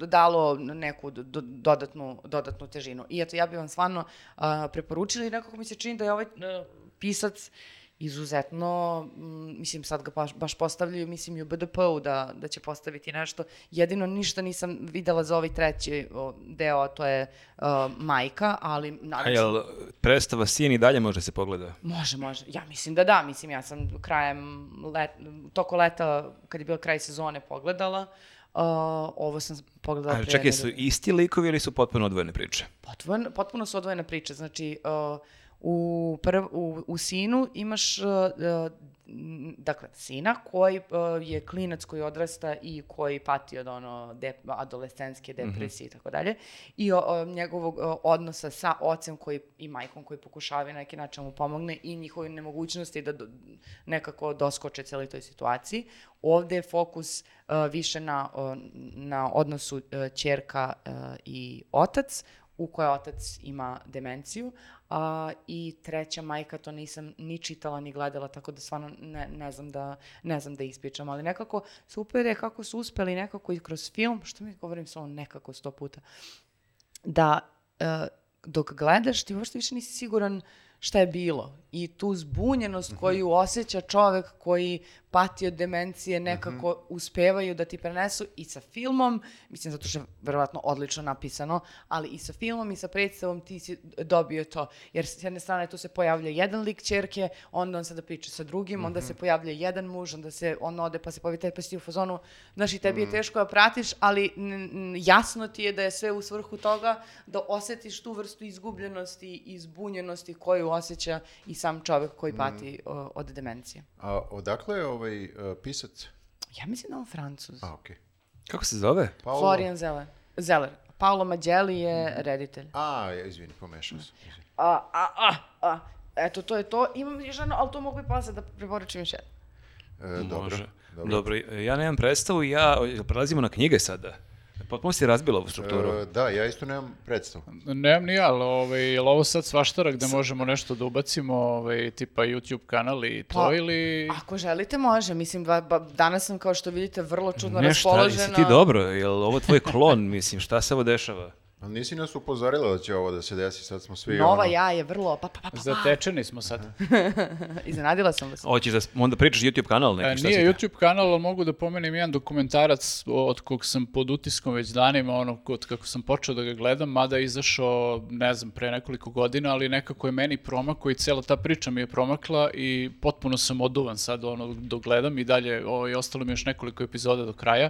dalo neku do- do- dodatnu, dodatnu težinu. I eto, ja bih vam stvarno a, preporučila i nekako mi se čini da je ovaj e, pisac izuzetno, mm, mislim sad ga baš, baš postavljaju, mislim i u BDP-u da, da će postaviti nešto. Jedino ništa nisam videla za ovaj treći deo, a to je a, majka, ali A nadam se... jel predstava Sijen i dalje može se pogleda? Može, može. Ja mislim da da. Mislim, ja sam krajem let, toko leta, kad je bio kraj sezone, pogledala. Uh, ovo sam pogledala Ali čekaj, su isti likovi ili su potpuno odvojene priče? Potpuno, potpuno su odvojene priče. Znači, uh, u, prv, u, u sinu imaš, uh, uh, dakle, sina koji uh, je klinac koji odrasta i koji pati od ono dep, adolescenske depresije i tako dalje. I o, o, njegovog o, odnosa sa ocem koji, i majkom koji pokušavaju na neki način mu pomogne i njihove nemogućnosti da do, nekako doskoče celoj toj situaciji. Ovde je fokus uh, više na, o, na odnosu uh, ćerka uh, i otac, u kojoj otac ima demenciju, a, i treća majka, to nisam ni čitala ni gledala, tako da stvarno ne, ne, znam, da, ne znam da ispričam, ali nekako super je kako su uspeli nekako i kroz film, što mi govorim samo nekako sto puta, da e, dok gledaš ti uopšte više nisi siguran šta je bilo. I tu zbunjenost koju osjeća čovek koji pati od demencije nekako uspevaju da ti prenesu i sa filmom, mislim zato što je verovatno odlično napisano, ali i sa filmom i sa predstavom ti si dobio to. Jer s jedne strane tu se pojavlja jedan lik čerke, onda on sada priča sa drugim, onda se pojavlja jedan muž, onda se on ode pa se pojavi taj pa si u fazonu, znaš i tebi je teško da pratiš, ali jasno ti je da je sve u svrhu toga da osetiš tu vrstu izgubljenosti i zbunjenosti koju osjeća i sam čovek koji pati o, od demencije. A odakle je ovaj uh, pisac? Ja mislim da je on francuz. A, okej. Kako se zove? Paolo? Florian Zeller. Zeller. Paolo Mađeli je reditelj. A, ja, izvini, pomešao sam. izvini. A, a, a, a. Eto, to je to. Imam još jedno, ali to mogu i posle da preporučim još jedno. E, dobro, Može. dobro. Dobro, ja nemam predstavu ja, prelazimo na knjige sada. Potpuno si razbila ovu strukturu. E, da, ja isto nemam predstavu. Nemam ni ja, ali ovaj, ovo sad svaštara gde možemo nešto da ubacimo, ovaj, tipa YouTube kanal i to Pa, ili... Ako želite, može. Mislim, ba, ba, danas sam, kao što vidite, vrlo čudno Ne, šta, raspoložena. jesi ti dobro? Jel ovo tvoj klon, mislim, šta se ovo dešava? Ali nisi nas upozorila da će ovo da se desi, sad smo svi Nova ono... ja je vrlo... Pa, pa, pa, pa, pa. Zatečeni smo sad. Iznenadila sam vas. Hoćeš da onda pričaš YouTube kanal neki, E, šta nije si- YouTube kanal, ali mogu da pomenem jedan dokumentarac od kog sam pod utiskom već danima, ono, od kako sam počeo da ga gledam, mada je izašao, ne znam, pre nekoliko godina, ali nekako je meni promakao i cijela ta priča mi je promakla i potpuno sam oduvan sad, ono, dok gledam i dalje, ovaj, ostalo mi još nekoliko epizoda do kraja.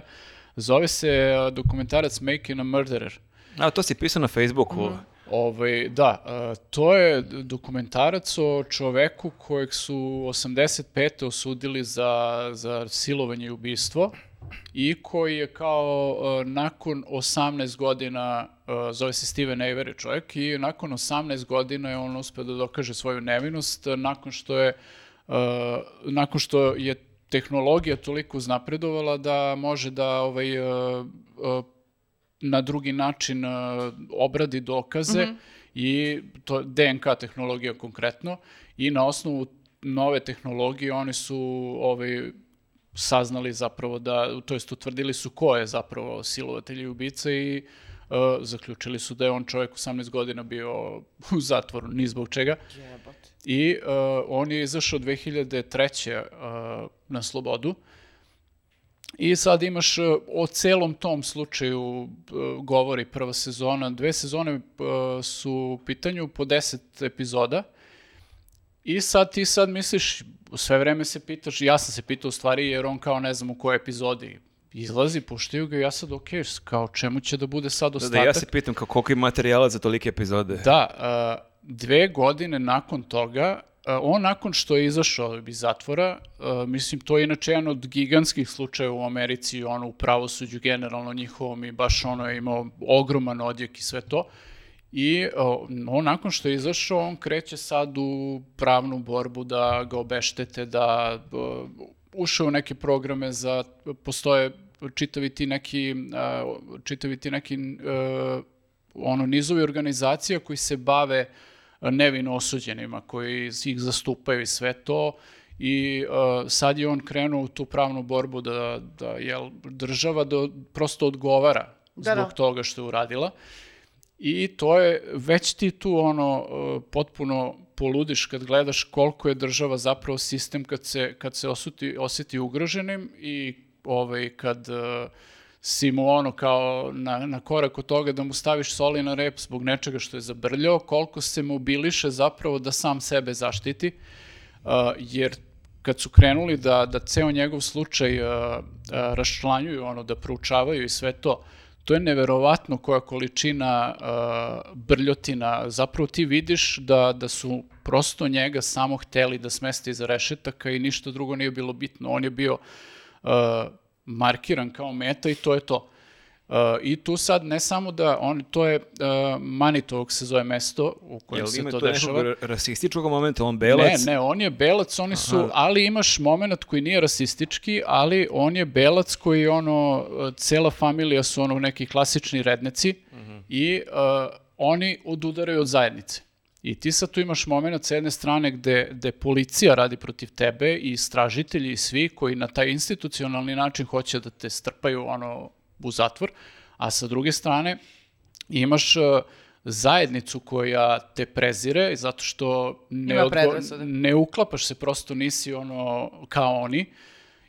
Zove se dokumentarac Making a Murderer. A, to si pisao na Facebooku. Ovaj, da, to je dokumentarac o čoveku kojeg su 85. osudili za, za silovanje i ubistvo i koji je kao nakon 18 godina, zove se Steven Avery čovjek, i nakon 18 godina je on uspio da dokaže svoju nevinost nakon što je nakon što je tehnologija toliko uznapredovala da može da ovaj, na drugi način uh, obradi dokaze i to DNK tehnologija konkretno i na osnovu nove tehnologije oni su ovaj saznali zapravo da to jest utvrdili su ko je zapravo silovatelj i ubica i uh, zaključili su da je on čovjek 18 godina bio u zatvoru, ni zbog čega. Jebote. I uh, on je izašao 2003. Uh, na slobodu. I sad imaš e, o celom tom slučaju e, govori prva sezona. Dve sezone e, su u pitanju po 10 epizoda. I sad ti sad misliš, sve vreme se pitaš, ja sam se pitao u stvari jer on kao ne znam u kojoj epizodi izlazi, puštaju ga i ja sad ok, kao čemu će da bude sad Da, ostatak? da, ja se pitam kao koliko ima materijala za tolike epizode. Da, dve godine nakon toga, on nakon što je izašao iz zatvora, a, mislim, to je inače jedan od gigantskih slučajeva u Americi, ono u pravosuđu generalno njihovom i baš ono je imao ogroman odjek i sve to. I on nakon što je izašao, on kreće sad u pravnu borbu da ga obeštete, da o, ušao u neke programe za, postoje čitavi ti neki, čitavi ti neki e, ono nizovi organizacija koji se bave a, nevino osuđenima, koji ih zastupaju i sve to i uh, sad je on krenuo u tu pravnu borbu da, da jel, država da prosto odgovara Da, zbog da. toga što je uradila. I to je, već ti tu ono, uh, potpuno poludiš kad gledaš koliko je država zapravo sistem kad se, kad se osuti, osjeti ugroženim i ovaj, kad uh, si mu ono kao na, na korak od toga da mu staviš soli na rep zbog nečega što je zabrljao, koliko se mobiliše zapravo da sam sebe zaštiti, uh, jer kad su krenuli da, da ceo njegov slučaj uh, uh, raščlanjuju, ono, da proučavaju i sve to, to je neverovatno koja količina uh, brljotina. Zapravo ti vidiš da, da su prosto njega samo hteli da smeste iza rešetaka i ništa drugo nije bilo bitno. On je bio uh, markiran kao meta i to je to. Uh, I tu sad ne samo da on, to je uh, Manitovog se zove mesto u kojem Jel se ima to to dešava. nekog rasističkog momenta, on belac? Ne, ne, on je belac, oni su, Aha. ali imaš moment koji nije rasistički, ali on je belac koji ono, cela familija su ono neki klasični redneci Mhm. i uh, oni odudaraju od zajednice. I ti sad tu imaš moment sa jedne strane gde, gde policija radi protiv tebe i istražitelji i svi koji na taj institucionalni način hoće da te strpaju ono u zatvor, a sa druge strane imaš uh, zajednicu koja te prezire zato što ne, odgo- ne uklapaš se, prosto nisi ono kao oni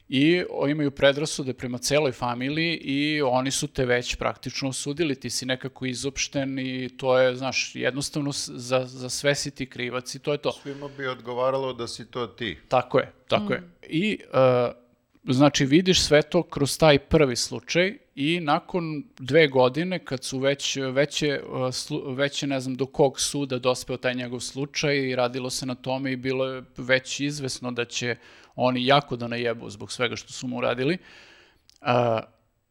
i imaju predrasude prema celoj familiji i oni su te već praktično osudili, ti si nekako izopšten i to je, znaš, jednostavno za, za sve si ti krivac i to je to. Svima bi odgovaralo da si to ti. Tako je, tako je. I, uh, znači, vidiš sve to kroz taj prvi slučaj i nakon dve godine, kad su već, veće, slu- veće, ne znam do kog suda dospeo taj njegov slučaj i radilo se na tome i bilo je već izvesno da će oni jako da najebu zbog svega što su mu uradili, a,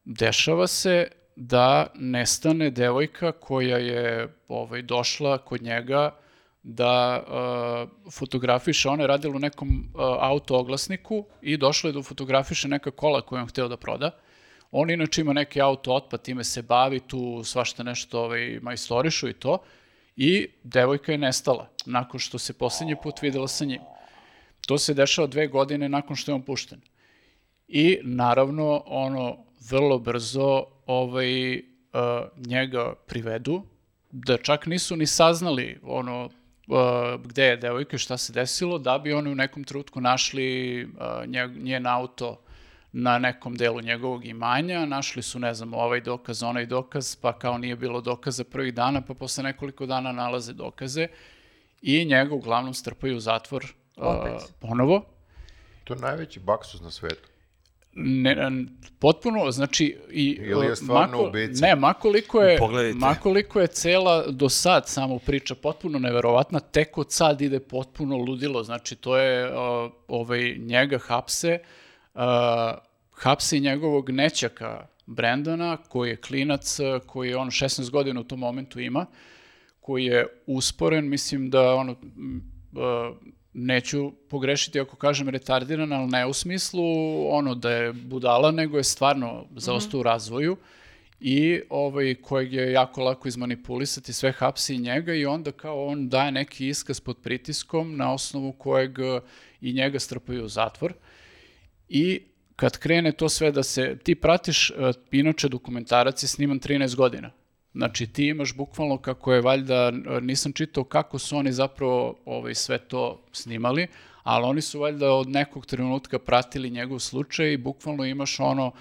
dešava se da nestane devojka koja je ovaj, došla kod njega da uh, fotografiše, ona je radila u nekom uh, auto oglasniku i došla je da fotografiše neka kola koje on hteo da proda. On inače ima neki auto otpad, time se bavi, tu svašta nešto ovaj, majstorišu i to. I devojka je nestala nakon što se posljednji put videla sa njim. To se dešava dve godine nakon što je on pušten. I naravno, ono, vrlo brzo ovaj, uh, njega privedu, da čak nisu ni saznali ono, uh, gde je devojka i šta se desilo, da bi oni u nekom trenutku našli uh, nje, njen auto na nekom delu njegovog imanja, našli su, ne znam, ovaj dokaz, onaj dokaz, pa kao nije bilo dokaza prvih dana, pa posle nekoliko dana nalaze dokaze i njega uglavnom strpaju u zatvor uh, ponovo. To je najveći baksus na svetu. Ne, potpuno, znači... I, Ili je uh, stvarno mako- ubica? Ne, makoliko je, Pogledajte. makoliko je cela do sad samo priča potpuno neverovatna, tek od sad ide potpuno ludilo, znači to je uh, ovaj, njega hapse, uh, hapse i njegovog nećaka Brendana, koji je klinac, koji je on 16 godina u tom momentu ima, koji je usporen, mislim da ono, uh, neću pogrešiti ako kažem retardiran, ali ne u smislu ono da je budala, nego je stvarno zaostao u razvoju i ovaj, kojeg je jako lako izmanipulisati, sve hapsi njega i onda kao on daje neki iskaz pod pritiskom na osnovu kojeg i njega strpaju u zatvor. I kad krene to sve da se, ti pratiš, uh, inače dokumentarac je sniman 13 godina. Znači ti imaš bukvalno kako je valjda, nisam čitao kako su oni zapravo ovaj, sve to snimali, ali oni su valjda od nekog trenutka pratili njegov slučaj i bukvalno imaš ono,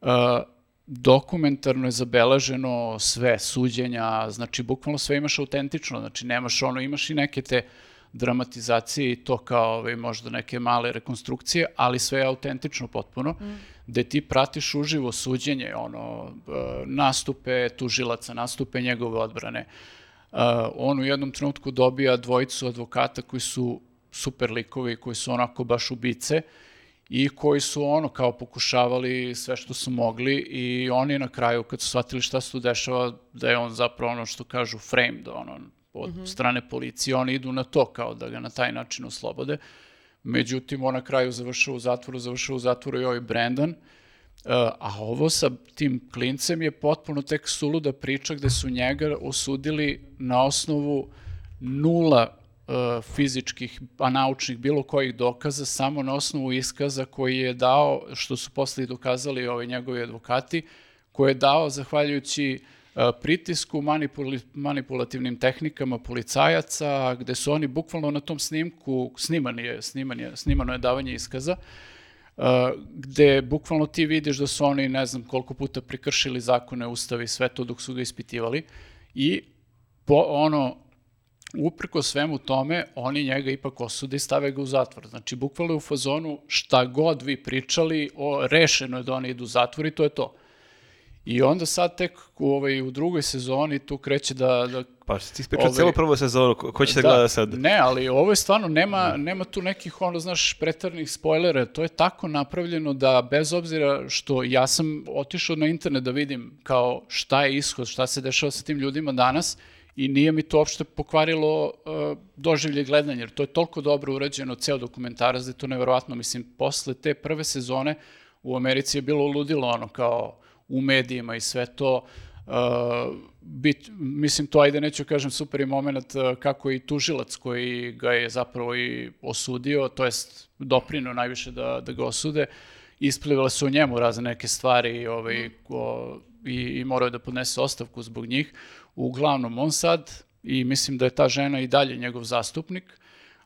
uh, dokumentarno je zabeleženo sve suđenja, znači bukvalno sve imaš autentično, znači nemaš ono, imaš i neke te dramatizacije i to kao ovaj, možda neke male rekonstrukcije, ali sve je autentično potpuno, mm. Gde ti pratiš uživo suđenje, ono, e, nastupe tužilaca, nastupe njegove odbrane. Uh, on u jednom trenutku dobija dvojicu advokata koji su super likovi, koji su onako baš ubice, i koji su ono kao pokušavali sve što su mogli i oni na kraju kad su shvatili šta se tu dešava da je on zapravo ono što kažu framed ono od mm -hmm. strane policije oni idu na to kao da ga na taj način oslobode međutim on na kraju završava u zatvoru završava u zatvoru i ovaj Brandon. Uh, a ovo sa tim klincem je potpuno tek suluda priča gde su njega osudili na osnovu nula E, fizičkih, a naučnih, bilo kojih dokaza, samo na osnovu iskaza koji je dao, što su posle dokazali ovi njegovi advokati, koje je dao zahvaljujući e, pritisku, manipul manipulativnim tehnikama policajaca, gde su oni bukvalno na tom snimku, sniman je, sniman je, snimano je davanje iskaza, uh, gde bukvalno ti vidiš da su oni ne znam koliko puta prekršili zakone, ustavi, sve to dok su ga ispitivali i po, ono, uprko svemu tome, oni njega ipak osude i stave ga u zatvor. Znači, bukvalno u fazonu šta god vi pričali, o, rešeno je da oni idu u zatvor i to je to. I onda sad tek u, ovaj, u drugoj sezoni tu kreće da... da pa ti ispričao ovaj, celu prvu sezonu, ko, ko će da, gleda sad? Ne, ali ovo je stvarno, nema, nema tu nekih, ono, znaš, pretarnih spoilera, to je tako napravljeno da bez obzira što ja sam otišao na internet da vidim kao šta je ishod, šta se dešava sa tim ljudima danas i nije mi to uopšte pokvarilo uh, doživlje gledanja, jer to je toliko dobro urađeno, ceo dokumentarac, da je to neverovatno. Mislim, posle te prve sezone u Americi je bilo ludilo ono kao u medijima i sve to. Uh, bit, mislim, to ajde neću kažem super i moment uh, kako i tužilac koji ga je zapravo i osudio, to jest doprino najviše da, da ga osude, isplivale su o njemu razne neke stvari ovaj, o, i, i morao je da podnese ostavku zbog njih. Uglavnom, on sad, i mislim da je ta žena i dalje njegov zastupnik,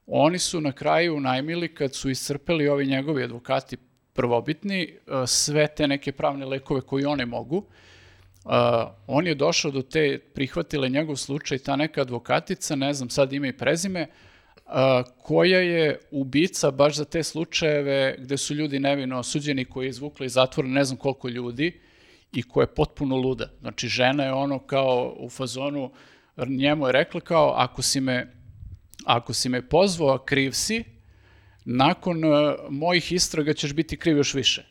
oni su na kraju najmili kad su iscrpeli ovi njegovi advokati prvobitni, e, sve te neke pravne lekove koji one mogu, uh, on je došao do te, prihvatile njegov slučaj, ta neka advokatica, ne znam sad ime i prezime, uh, koja je ubica baš za te slučajeve gde su ljudi nevino osuđeni koji je izvukli iz zatvora ne znam koliko ljudi, i koja je potpuno luda. Znači, žena je ono kao u fazonu, njemu je rekla kao, ako si me, ako si me pozvao, kriv si, nakon uh, mojih istraga ćeš biti kriv još više.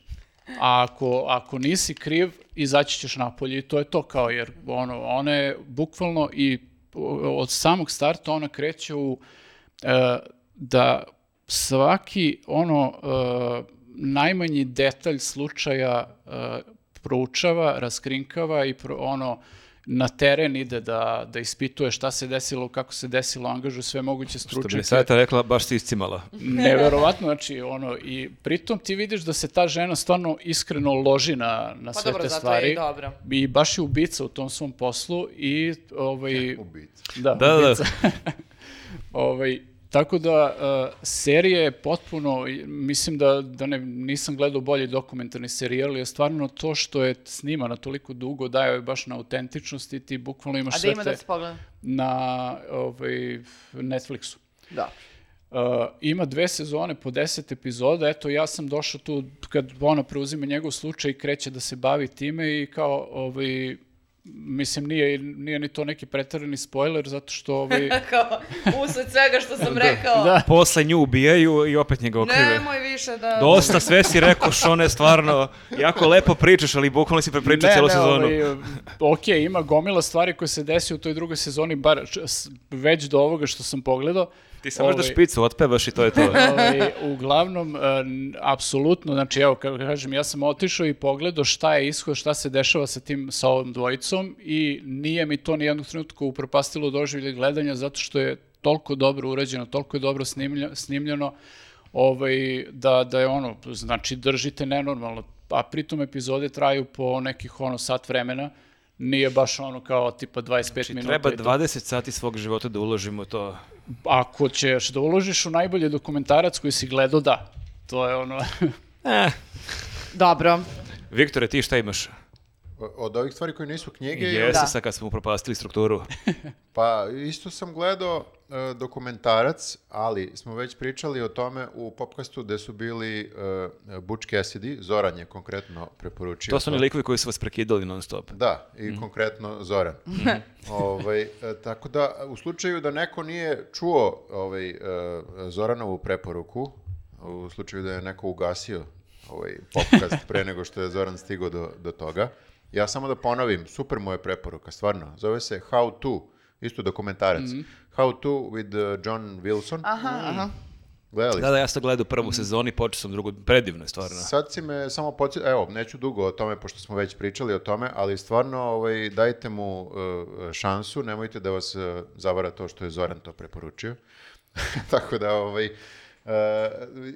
A ako, ako nisi kriv, izaći ćeš napolje i to je to kao, jer ono, ona je bukvalno i od samog starta ona kreće u uh, da svaki ono uh, najmanji detalj slučaja uh, proučava, raskrinkava i pro, ono na teren ide da, da ispituje šta se desilo, kako se desilo, angažuje sve moguće stručnjake. Što bi savjeta rekla, baš si iscimala. Neverovatno, znači, ono, i pritom ti vidiš da se ta žena stvarno iskreno loži na, na pa sve dobro, te stvari. Pa dobro, zato je i dobro. I baš je ubica u tom svom poslu i, ovaj... Ubica. Da, da, da. ubica. Da. ovaj, Tako da, uh, serija je potpuno, mislim da, da ne, nisam gledao bolji dokumentarni serijal, je stvarno to što je snimana toliko dugo, daje je baš na autentičnosti, ti bukvalno imaš sve te... A da ima da se pogleda? Na ovaj, Netflixu. Da. Uh, ima dve sezone po deset epizoda, eto ja sam došao tu kad ona preuzima njegov slučaj i kreće da se bavi time i kao ovaj, Mislim, nije, nije ni to neki pretarani spoiler, zato što... Ovaj... Kao, usled svega što sam da, rekao. Da. Posle nju ubijaju i opet njega okrive. Nemoj više da... Dosta sve si rekao, Šone, stvarno, jako lepo pričaš, ali bukvalno si prepričao cijelu sezonu. Ne, ovaj, ok, ima gomila stvari koje se desi u toj drugoj sezoni, bar već do ovoga što sam pogledao, Ti samo ovaj, da špicu otpevaš i to je to. Ovaj, uglavnom, uh, apsolutno, znači evo, kako kažem, ja sam otišao i pogledao šta je ishod, šta se dešava sa tim, sa ovom dvojicom i nije mi to ni jednog trenutka upropastilo doživlje gledanja zato što je toliko dobro urađeno, toliko je dobro snimljeno, snimljeno ovaj, da, da je ono, znači držite nenormalno, a pritom epizode traju po nekih ono sat vremena, nije baš ono kao tipa 25 Znači, minuta. treba i to. 20 sati svog života da uložimo to. Ako ćeš da uložiš u najbolji dokumentarac koji si gledao, da. To je ono... Eh, Dobro. Viktore, ti šta imaš? Od ovih stvari koje nisu knjige, Jesi Da. sad kad smo upropastili strukturu. pa isto sam gledao e, dokumentarac, ali smo već pričali o tome u popkastu gde su bili uh, Butch Cassidy, Zoran je konkretno preporučio. To su oni likovi koji su vas prekidali non stop. Da, i konkretno Zoran. ovaj, e, tako da, u slučaju da neko nije čuo ovaj, Zoranovu preporuku, u slučaju da je neko ugasio ovaj podcast pre nego što je Zoran stigao do, do toga, ja samo da ponovim, super mu je preporuka, stvarno. Zove se How To, isto dokumentarac. How To with uh, John Wilson. Aha, aha. Gledali Da, da, ja sam gledao prvu sezoni, počeo sam drugu, predivno je stvarno. Sad si me samo podsjetio, evo, neću dugo o tome, pošto smo već pričali o tome, ali stvarno ovaj, dajte mu uh, šansu, nemojte da vas uh, zavara to što je Zoran to preporučio. Tako da, ovaj, uh,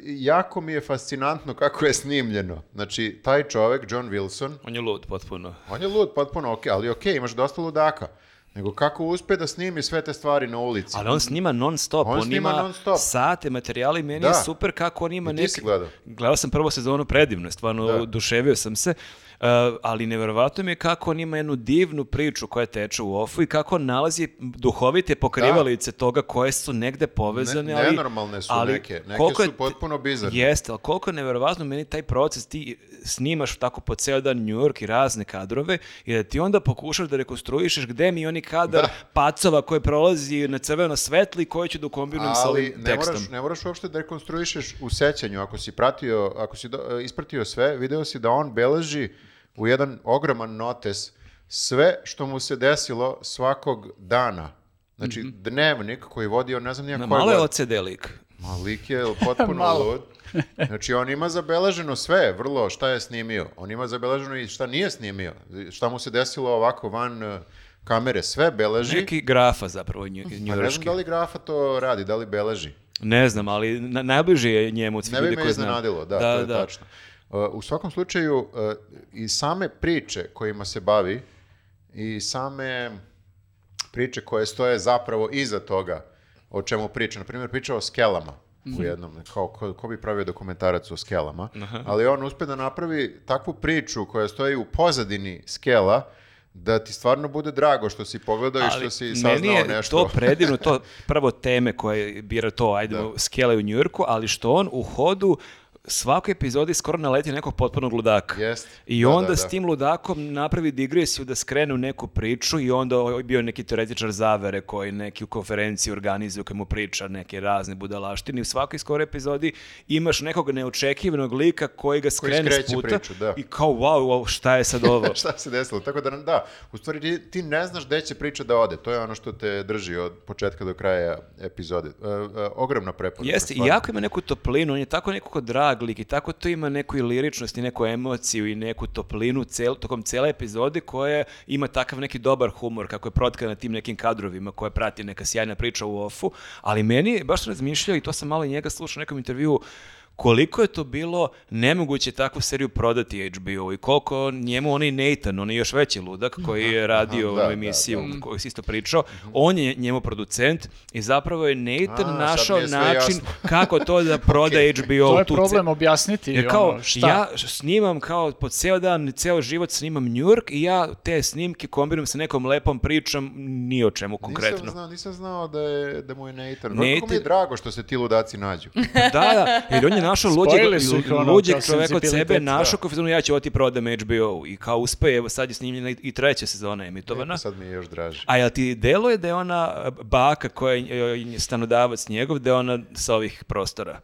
jako mi je fascinantno kako je snimljeno. Znači, taj čovek, John Wilson, On je lud, potpuno. on je lud, potpuno ok, ali ok, imaš dosta ludaka. Nego kako uspe da snimi sve te stvari na ulici? Ali on snima non stop, On on, snima ima non-stop. sate, materijali, meni Da. je super kako on ima I ti neki... si gledao? Gledao sam prvu sezonu, predivno stvarno Da. oduševio sam se. Uh, ali nevjerovatno mi je kako on ima jednu divnu priču koja teče u ofu i kako on nalazi duhovite pokrivalice toga koje su negde povezane. Ne- nenormalne su ali neke, neke koliko su potpuno bizarne. Jeste, ali koliko je nevjerovatno meni taj proces, ti snimaš tako po ceo dan New York i razne kadrove i da ti onda pokušaš da rekonstruišeš gde mi oni kadar Da. pacova koji prolazi na crveno svetlo i koji ću da kombinujem sa ovim ne tekstom. moraš, ne moraš uopšte da rekonstruišeš u sećanju. Ako si pratio, ako si do- ispratio sve, video si da on beleži u jedan ogroman notes sve što mu se desilo svakog dana. Znači, dnevnik koji je vodio, ne znam nijak Na malo je. OCD lik. Ma lik je potpuno Malo. lud. Znači, on ima zabeleženo sve, vrlo šta je snimio. On ima zabeleženo i šta nije snimio. Šta mu se desilo ovako van eh, kamere. Sve beleži. Neki grafa zapravo nju, Pa ne znam da li grafa to radi, da li beleži. Ne znam, ali na, najbliži je njemu Ne bi me iznenadilo, da, to je tačno. Uh, u svakom slučaju, uh, i same priče kojima se bavi, i same priče koje stoje zapravo iza toga o čemu priča. Na primjer, priča o skelama u jednom, kao ko, ko bi pravio dokumentarac o skelama, ali on uspe da napravi takvu priču koja stoji u pozadini skela, da ti stvarno bude drago što si pogledao i što si meni saznao je nešto. to predivno, to prvo teme koje bira to, ajde, skele u Njujorku, ali što on u hodu svakoj epizodi skoro naleti nekog potpunog ludaka. Jest. I Da, onda da, s da. tim ludakom napravi digresiju da skrene u neku priču i onda je bio neki teoretičar zavere koji neki u konferenciji organizuje koji mu priča neke razne budalaštine. I u svakoj skoro epizodi imaš nekog neočekivanog lika koji ga skrene s skreće puta priču, da. i kao wow, wow, šta je sad ovo? šta se desilo. Tako da, da, u stvari ti, ne znaš gde će priča da ode. To je ono što te drži od početka do kraja epizode. E, e, ogromna preporuka. Jeste, i jako ima neku toplinu, on je tako nekako drag lik i tako to ima neku i liričnost i neku emociju i neku toplinu cel, tokom cele epizode koja ima takav neki dobar humor kako je protkan na tim nekim kadrovima koje prati neka sjajna priča u ofu, ali meni baš sam razmišljao i to sam malo njega slušao u nekom intervjuu koliko je to bilo nemoguće takvu seriju prodati HBO i koliko njemu onaj Nathan, on je još veći ludak koji je radio da, onu da, emisiju koju si isto pričao, on je njemu producent i zapravo je Nathan A, našao način jasno. kako to da proda HBO To je problem objasniti Jer kao, ono, šta. ja snimam kao po ceo dan, ceo život snimam New York i ja te snimke kombinujem sa nekom lepom pričom, ni o čemu konkretno. Nisam znao, nisam znao da, je, da mu je Nathan. Nathan- Kako mi je drago što se ti ludaci nađu. Da, da, jer on je našao luđeg, luđeg čoveka od sebe, senzibilitet, našao kao ja ću ovo ti prodam HBO i kao uspe, evo sad je snimljena i- treća sezona emitovana. E, Sad mi je još draže. A jel ti deluje da je ona baka koja je stanodavac njegov, da je ona sa ovih prostora?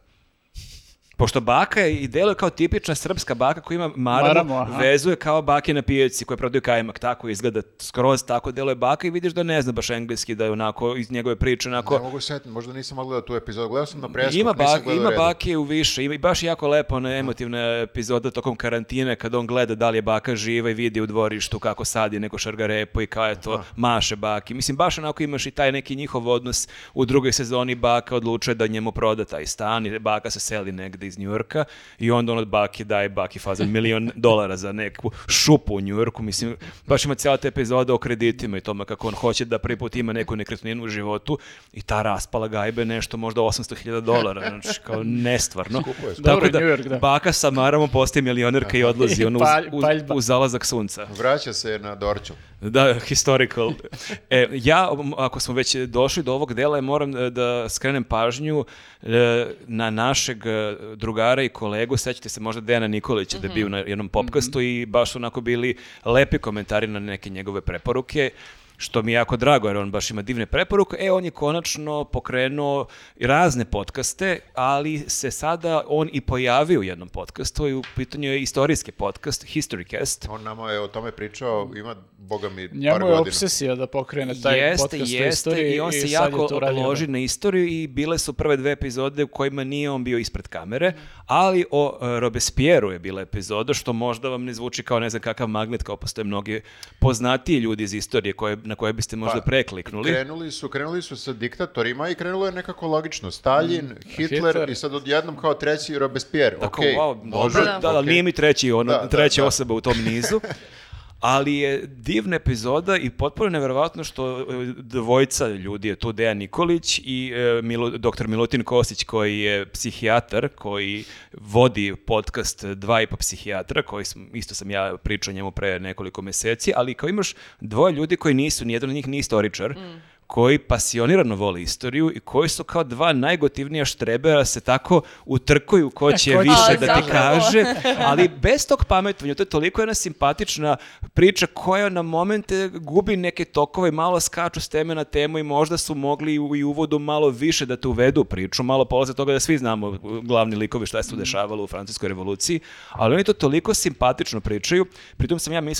Pošto baka je i deluje kao tipična srpska baka koja ima maramu, Maramu, aha. vezuje kao bake na pijaci koje prodaju kajmak, tako izgleda skroz tako deluje baka i vidiš da ne zna baš engleski, da je onako iz njegove priče onako Ne mogu setiti, možda nisam mogao gledati tu epizodu. Gledao sam na preskok, ima, nisam bak, ima bake u više, ima i baš jako lepa ona emotivna epizoda tokom karantine kad on gleda da li je baka živa i vidi u dvorištu kako sadi neko šargarepo i kao je to maše baki. Mislim, baš onako imaš i taj neki njihov odnos u drugoj sezoni baka odlučuje da njemu proda taj stan i baka se seli negde dolaze iz Njujorka i onda on od Baki daje Baki fazan milion dolara za neku šupu u Njujorku. Mislim, baš ima cijela ta epizoda o kreditima i tome kako on hoće da prvi put ima neku nekretninu u životu i ta raspala gajbe nešto možda 800.000 dolara. Znači, kao nestvarno. Tako da, York, da. Baka sa Maramom postaje milionerka i odlazi ono uz, uz, uz zalazak sunca. Vraća se na Dorču. Da, historical. E, ja, ako smo već došli do ovog dela, moram e, da skrenem pažnju e, na našeg e, drugara i kolegu, sećate se možda Dejana Nikolića da je bio na jednom popkastu i baš onako bili lepi komentari na neke njegove preporuke što mi je jako drago jer on baš ima divne preporuke. E, on je konačno pokrenuo razne podcaste, ali se sada on i pojavio u jednom podcastu i u pitanju je istorijski podcast, Historycast. On nama je o tome pričao, ima, boga mi, par Njemu je godina. obsesija da pokrene taj jeste, podcast o jeste, istoriji i on se sad je jako uradio. loži na istoriju i bile su prve dve epizode u kojima nije on bio ispred kamere, ali o e, Robespierre-u je bila epizoda, što možda vam ne zvuči kao ne znam kakav magnet, kao postoje mnogi poznatiji ljudi iz istorije koje, na koje biste možda Pa, prekliknuli. Krenuli su, krenuli su sa diktatorima i krenulo je nekako logično. Stalin, Hitler, Hitler. i sad odjednom kao treći Robespierre. Tako, Okej, wow, može, dobro, da, da, okej. nije mi treći, ono, Da, da, treća da. osoba u tom nizu. Ali je divna epizoda i potpuno neverovatno što e, dvojica ljudi je tu Dejan Nikolić i e, Milo, dr. Milutin Kostić koji je psihijatar, koji vodi podcast Dva i po psihijatra, koji sam, isto sam ja pričao njemu pre nekoliko meseci, ali kao imaš dvoje ljudi koji nisu, nijedan od njih nije istoričar, koji pasionirano vole istoriju i koji su kao dva najgotivnija štrebera se tako utrkuju ko će Ko više da ti kaže, ali bez tog pametovanja, to je toliko jedna simpatična priča koja na momente gubi neke tokove malo skaču s teme na temu i možda su mogli u, i u uvodu malo više da te uvedu u priču, malo polaze toga da svi znamo glavni likovi šta se tu dešavalo u Francuskoj revoluciji, ali oni to toliko simpatično pričaju, pritom sam ja uh,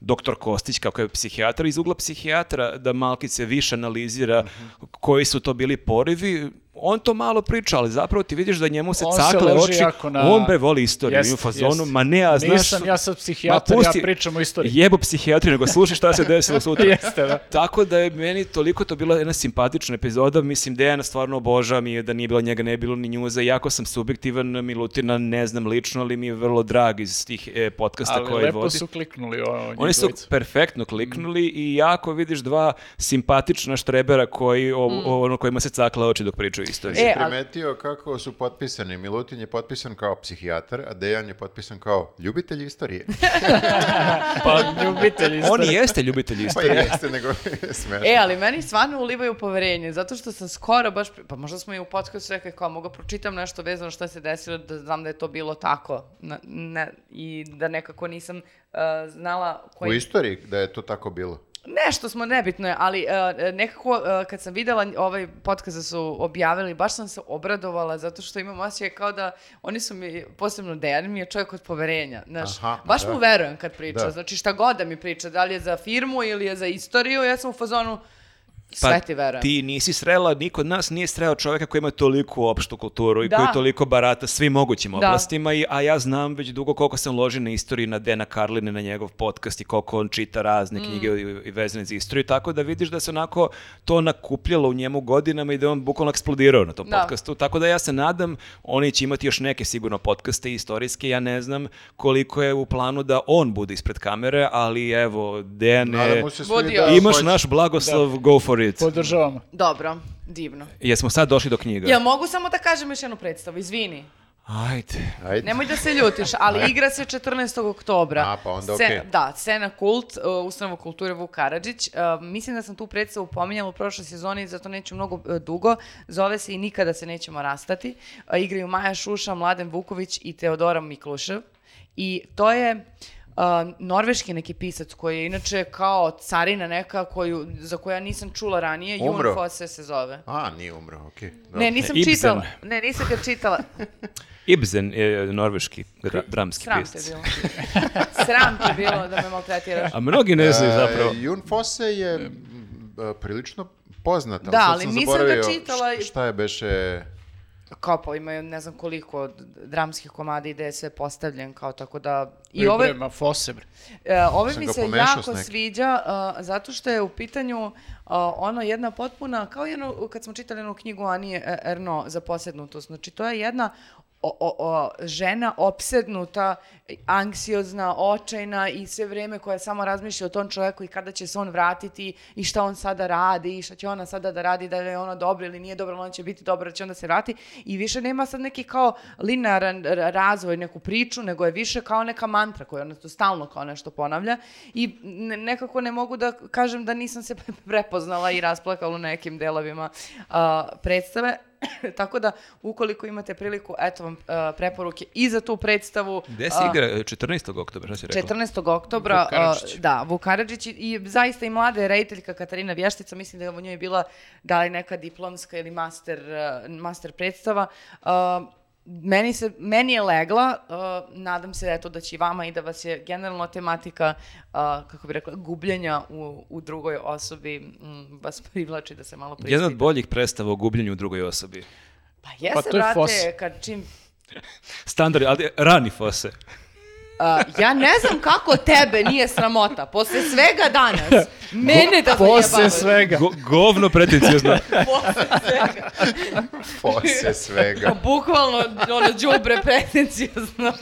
doktor Kostić, kako je psihijatar, iz ugla psihijatra da malkice više analizira koji su to bili porivi, on to malo priča, ali zapravo ti vidiš da njemu se On cakle oči, na- on bre voli istoriju, Jest, i u fazonu, jest. ma ne, a znaš... Nisam ja sad psihijatar, Ma pusti, ja pričam o istoriji. Jebu psihijatriju, nego slušaj šta se desilo sutra. Jeste, da. Tako da je meni toliko to bila jedna simpatična epizoda, mislim Dejana stvarno obožavam i da nije bilo njega ne bilo ni njuza, jako sam subjektivan, Milutina ne znam lično, ali mi je vrlo drag iz tih e, podcasta Ali koje lepo vodi. su kliknuli o, njih Oni su perfektno kliknuli i jako vidiš dva simpatična štrebera koji, o, o, ono kojima se cakla oči dok pričaju istoriju. E, ali- Primetio kako su potpisani. Milutin je potpisan kao psihijatar, a Dejan je potpisan kao ljubitelj istorije. Pa ljubitelji On istorije. jeste ljubitelj Pa istorije. jeste, nego je smešno. E, ali meni stvarno ulivaju poverenje, zato što sam skoro baš, pa možda smo i u podcastu rekli kao mogu pročitam nešto vezano što se desilo, da znam da je to bilo tako. Na- ne, I da nekako nisam uh, znala U koji... istoriji da je to tako bilo. Nešto smo nebitno je, ali uh, nekako uh, kad sam videla ovaj podcast da su objavili, baš sam se obradovala zato što imam osjećaj kao da oni su mi, posebno Dejan mi je čovjek od poverenja, znaš, Aha, baš da. mu verujem kad priča, Da. znači šta god da mi priča, da li je za firmu ili je za istoriju, ja sam u fazonu, sve ti verujem. Pa ti nisi srela, niko od nas nije sreo čovjeka koji ima toliku opštu kulturu i Da. koji toliko barata svim mogućim Da. oblastima, i, a ja znam već dugo koliko sam ložio na istoriji na Dena Karline, na njegov podcast i koliko on čita razne Mm. knjige i, i vezane za istoriju, tako da vidiš da se onako to nakupljalo u njemu godinama i da on bukvalno eksplodirao na tom Da. podcastu, tako da ja se nadam, oni će imati još neke sigurno podcaste istorijske, ja ne znam koliko je u planu da on bude ispred kamere, ali evo, Vodio. da imaš naš blagoslov, go for it. Podržavamo. Dobro, divno. Jesmo sad došli do knjiga? Ja mogu samo da kažem još jednu predstavu, izvini. Ajde. Ajde. Nemoj da se ljutiš, ali igra se 14. oktobra. A, pa onda okej. Da, scena kult, uh, ustanova kulture Vuk Karadžić. Uh, mislim da sam tu predstavu pominjala u prošloj sezoni, zato neću mnogo uh, dugo. Zove se i Nikada se nećemo rastati. Uh, igraju Maja Šuša, Mladen Vuković i Teodora Miklušev. I to je uh, norveški neki pisac koji je inače kao carina neka koju, za koju ja nisam čula ranije. Umro. Jon Fosse se zove. A, nije umro, okej. dobro. Ne, nisam Ibsen. čitala. Ne, nisam ga čitala. Ibsen je norveški dra- dramski Sram te pisac. bilo. Sram te bilo da me maltretiraš. A mnogi ne znaju E, zapravo. Jun Fosse je e, prilično poznat, ali Da, ali sam nisam ga čitala Šta je beše... Kao pa imaju ne znam koliko dramskih komada i gde je sve postavljen kao tako da... I ove, Ma Fosse, bre. e, ove mi se jako sviđa e, zato što je u pitanju e, ono jedna potpuna, kao jedno, kad smo čitali jednu knjigu Anije Erno za posjednutost, znači to je jedna o, o, o, žena opsednuta, anksiozna, očajna i sve vreme koja samo razmišlja o tom čovjeku i kada će se on vratiti i šta on sada radi i šta će ona sada da radi, da je ona dobra ili nije dobra, ona će biti dobra, da će onda se vrati i više nema sad neki kao linearan r- razvoj, neku priču, nego je više kao neka mantra koja ona to stalno kao nešto ponavlja i ne- nekako ne mogu da kažem da nisam se prepoznala i rasplakala u nekim delovima a, predstave. Tako da, ukoliko imate priliku, eto vam a, preporuke i za tu predstavu. Gde se igra 14. oktobra, šta si rekla? 14. oktobra, Vuk Karadžić. a, da, Vuk Karadžić i, i zaista i mlada rediteljka Katarina Vještica, mislim da je u njoj bila da li neka diplomska ili master, a, master predstava. A, meni, se, meni je legla, a, nadam se eto da će i vama i da vas je generalno tematika, a, kako bi rekla, gubljenja u, u drugoj osobi m, vas privlači da se malo Jedna od boljih predstava o gubljenju u drugoj osobi. Pa jeste, je brate, fos. kad čim Standard, ali rani fose. A, ja ne znam kako tebe nije sramota, posle svega danas, mene da Posle zajebavaš. svega. Go, govno pretencijozno. Posle svega. Pose svega. Bukvalno, ono, džubre pretencijozno.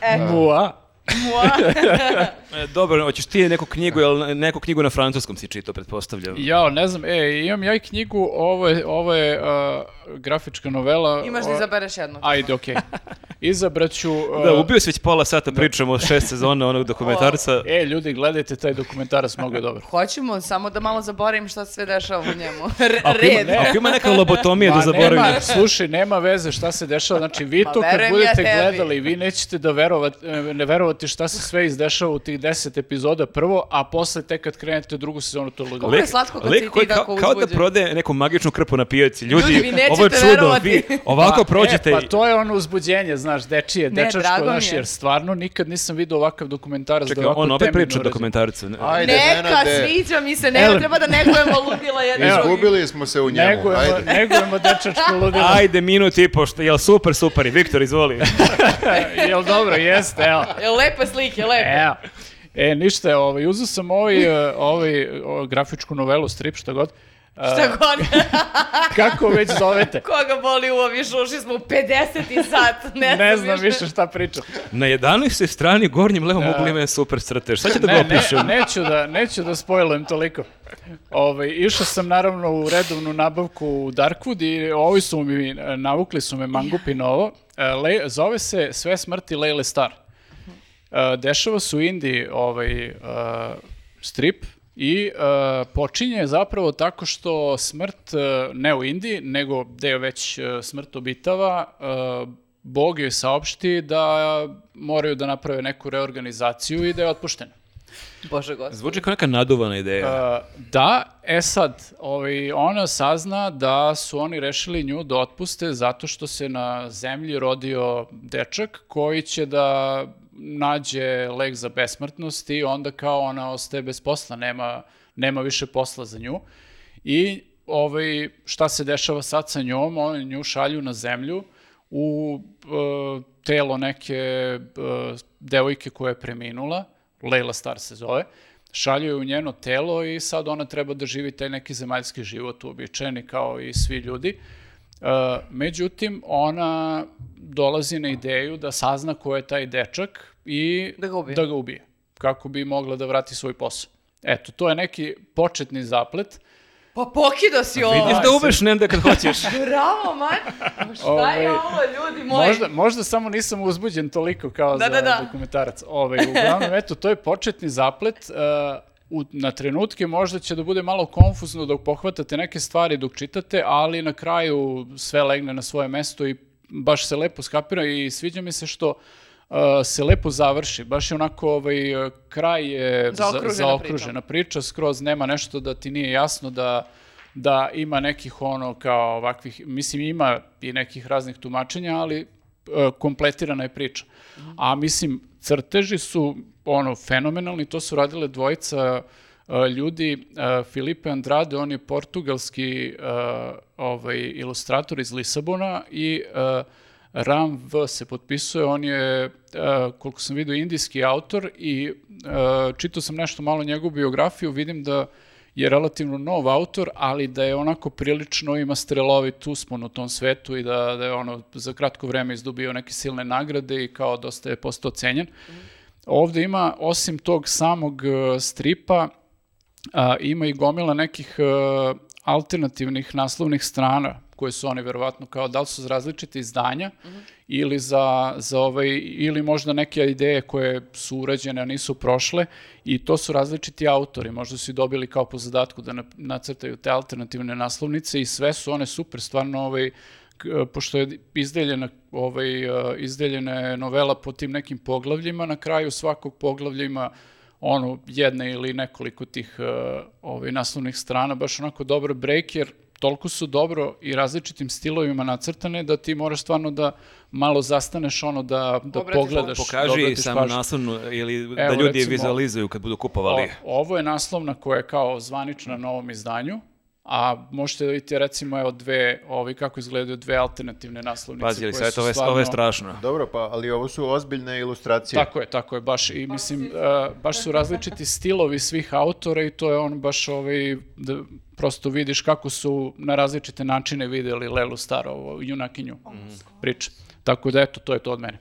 e, Mua. E, Dobro, hoćeš ti neku knjigu, jel neku knjigu na francuskom si čitao, pretpostavljam. Jao, ne znam, e, imam ja i knjigu, ovo je, ovo je a, grafička novela. Imaš da o- izabereš jedno. Ajde, okej. Izabraću... a, Da, ubio si već pola sata pričamo o šest sezona onog dokumentarca. E, ljudi, gledajte taj dokumentarac, mnogo je dobar. Hoćemo samo da malo zaboravim šta se sve dešava u njemu. R- Ako ima, red. ako ima neka lobotomija da Ma, zaboravim. nema, slušaj, nema veze šta se dešava. Znači, vi Ma, to kad budete ja gledali, vi nećete da verovat, e, ne verovati šta se sve izdešava u tih deset epizoda prvo, a posle tek kad krenete drugu sezonu to ludo. Koliko je slatko kad si ti koji tako kao, kao da prode neku magičnu krpu na pijaci. Ljudi, Ljudi, vi nećete ovo je čudo, verovati. vi ovako prođete. E, i- pa to je ono uzbuđenje, znaš, dečije, Ne, dečačko, znaš, je. jer stvarno nikad nisam vidio ovakav dokumentarac Čekaj, da je ovako on opet priča dokumentarcu. ne? Ajde, Neka, Nenade. sviđa mi se, Ele. treba da negujemo ludila drugi. Izgubili smo se u njemu. Negujemo, Ajde. negujemo dečačko ludilo. Ajde, minut i po, što, jel super, super, i Viktor, izvoli. Jel dobro, jeste, evo. Jel lepe slike, lepe. Evo. E, ništa, ovaj, uzeo sam ovaj, e, ovaj o, grafičku novelu, strip, šta god. E, Šta god. kako već zovete? Koga boli uvo, više ušli smo u 50. sat. Ne, Ne znam više šta pričam. Na 11. strani gornjem levom uglu ima jedan super stratež. Sad ću da ga Ne, ne, opišem. neću da, neću da spojlujem toliko. Ovaj, išao sam naravno u redovnu nabavku u Darkwood i ovi su mi, e, navukli su me mangupi novo. E, Le, zove se Sve smrti Lejle Star. E, dešava se u Indiji ovaj, e, strip i e, počinje zapravo tako što smrt, ne u Indiji, nego gde je već smrt obitava, Bog joj saopšti da moraju da naprave neku reorganizaciju i da je otpuštena. Bože gospod. Zvuči kao neka naduvana ideja. Uh, da, e sad, ovaj, ona sazna da su oni rešili nju da otpuste zato što se na zemlji rodio dečak koji će da nađe lek za besmrtnost i onda kao ona ostaje bez posla, nema, nema više posla za nju. I ovaj, šta se dešava sad sa njom? Oni nju šalju na zemlju u uh, telo neke uh, devojke koja je preminula, Leila Star se zove, šalju je u njeno telo i sad ona treba da živi taj neki zemaljski život uobičajeni kao i svi ljudi. Uh, međutim, ona dolazi na ideju da sazna ko je taj dečak i Da ga ubije. da ga ubije kako bi mogla da vrati svoj posao. Eto, to je neki početni zaplet. Pa pokida si ovo. Vidiš da ubeš Nende kad hoćeš. Bravo, man. Pa Šta Ovaj, je ovo, ljudi moji? Možda, možda samo nisam uzbuđen toliko kao Da, za da, da. dokumentarac. Ovaj, uglavnom, eto, to je početni zaplet. Uh, u, na trenutke možda će da bude malo konfuzno dok pohvatate neke stvari dok čitate, ali na kraju sve legne na svoje mesto i baš se lepo skapira i sviđa mi se što uh, se lepo završi. Baš je onako ovaj, uh, kraj je za- Zaokružena zaokružena priča, skroz nema nešto da ti nije jasno da da ima nekih ono kao ovakvih, mislim ima i nekih raznih tumačenja, ali e, kompletirana je priča. A mislim, crteži su ono fenomenalni, to su radile dvojica e, ljudi, e, Filipe Andrade, on je portugalski e, ovaj, ilustrator iz Lisabona i Ram V se potpisuje, on je, koliko sam vidio, indijski autor i čitao sam nešto malo njegovu biografiju, vidim da je relativno nov autor, ali da je onako prilično ima strelovit uspon u tom svetu i da, da je ono za kratko vreme izdubio neke silne nagrade i kao dosta je postao cenjen. Ovde ima, osim tog samog e, stripa, a, ima i gomila nekih e, alternativnih naslovnih strana koje su oni verovatno kao da li su za različite izdanja ili za, za ovaj ili možda neke ideje koje su urađene a nisu prošle i to su različiti autori. Možda su i dobili kao po zadatku da na- nacrtaju te alternativne naslovnice i sve su one super stvarno ovaj pošto je izdeljena ovaj eh, izdeljena je novela po tim nekim poglavljima na kraju svakog poglavlja ima ono jedne ili nekoliko tih uh, ovaj, naslovnih strana, baš onako dobar break, jer toliko su dobro i različitim stilovima nacrtane da ti moraš stvarno da malo zastaneš ono da, da Obratiš pogledaš. da Pokaži samo pažnju. naslovnu ili da Evo, ljudi je recimo, vizualizuju kad budu kupovali. O, ovo je naslovna koja je kao zvanična na novom izdanju, a možete da vidite recimo evo dve, ovi kako izgledaju dve alternativne naslovnice. Pazi, ali koje sad su ovo je, stvarno- ovo je strašno. Dobro, pa, ali ovo su ozbiljne ilustracije. Tako je, tako je, baš i mislim, uh, baš su različiti stilovi svih autora i to je on baš ovaj, da prosto vidiš kako su na različite načine videli Lelu Starovo, junakinju priče. Tako da eto, to je to od mene.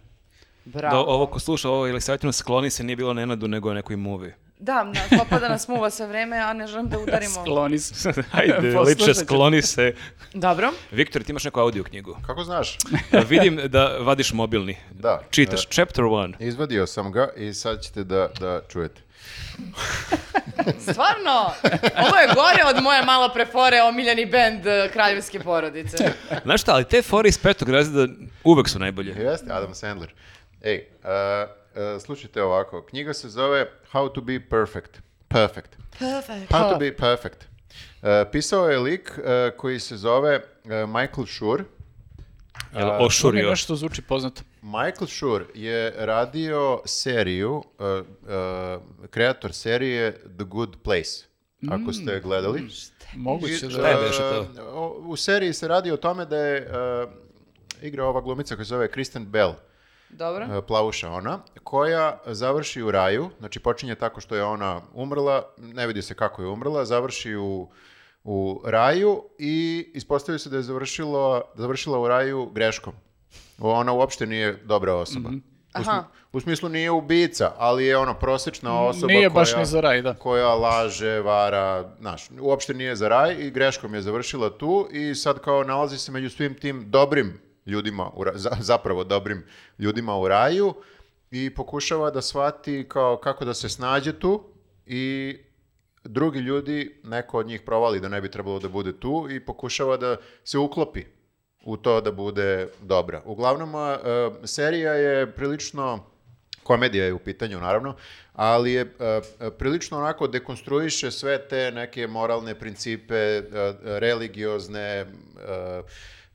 Bravo. Da, ovo ko sluša ovo ili savjetno skloni se nije bilo Nenadu nego nekoj movie. Da, na, popada nas muva sve vreme, a ne želim da udarimo. Skloni se. Ajde, liče, skloni se. Dobro. Viktor, ti imaš neku audio knjigu. Kako znaš? Vidim da vadiš mobilni. Da. Čitaš, chapter one. Izvadio sam ga i sad ćete da, da čujete. Stvarno, ovo je gore od moje malo prefore omiljeni bend eh, kraljevske porodice. Znaš šta, ali te fore iz petog razreda uvek su najbolje. Jeste, Adam Sandler. Ej, uh, uh, slušajte ovako. Knjiga se zove How to be perfect. Perfect. Perfect. How to be perfect. Uh, pisao je lik uh, koji se zove uh, Michael Schur. Jel To mi ošurio? nešto zvuči poznato. Michael Schur je radio seriju, uh, uh, kreator serije The Good Place. Ako ste je gledali. Moguće da... Šta je beše to? uh, o- U seriji se radi o tome da je uh, igra ova glumica koja se zove Kristen Bell. Dobro. e, plavuša ona, koja završi u raju, znači počinje tako što je ona umrla, ne vidi se kako je umrla, završi u, u raju i ispostavi se da je završilo, završila u raju greškom. Ona uopšte nije dobra osoba. U, smi- Aha. u smislu nije ubica, ali je ono prosječna osoba Nije koja, baš ni za raj, da. koja laže, vara, znaš, uopšte nije za raj i greškom je završila tu i sad kao nalazi se među svim tim dobrim ljudima, u ra- za- zapravo dobrim ljudima u raju i pokušava da shvati kao kako da se snađe tu i drugi ljudi, neko od njih provali da ne bi trebalo da bude tu i pokušava da se uklopi u to da bude dobra. Uglavnom, serija je prilično, komedija je u pitanju naravno, ali je e, prilično onako dekonstruiše sve te neke moralne principe, e, religiozne, e,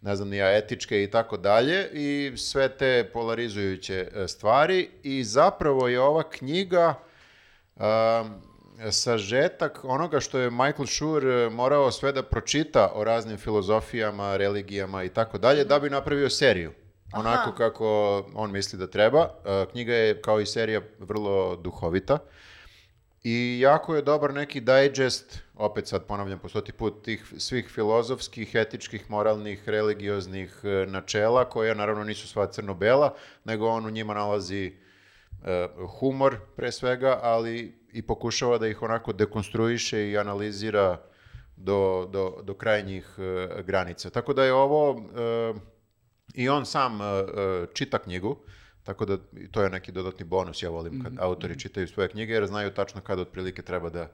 ne znam, nija etičke i tako dalje i sve te polarizujuće stvari i zapravo je ova knjiga um, sažetak onoga što je Michael Schur e, morao sve da pročita o raznim filozofijama, religijama i tako dalje, da bi napravio seriju. Onako Aha. kako on misli da treba. E, Knjiga je, kao i serija, vrlo duhovita. I jako je dobar neki digest, opet sad ponavljam po stoti put, tih svih filozofskih, etičkih, moralnih, religioznih e, načela, koje naravno nisu sva crno-bela, nego on u njima nalazi humor pre svega, ali i pokušava da ih onako dekonstruiše i analizira do, do, do krajnjih e, granica. Tako da je ovo, e, i on sam e, e, čita knjigu, tako da to je neki dodatni bonus, ja volim kad autori čitaju svoje knjige, jer znaju tačno kad otprilike treba da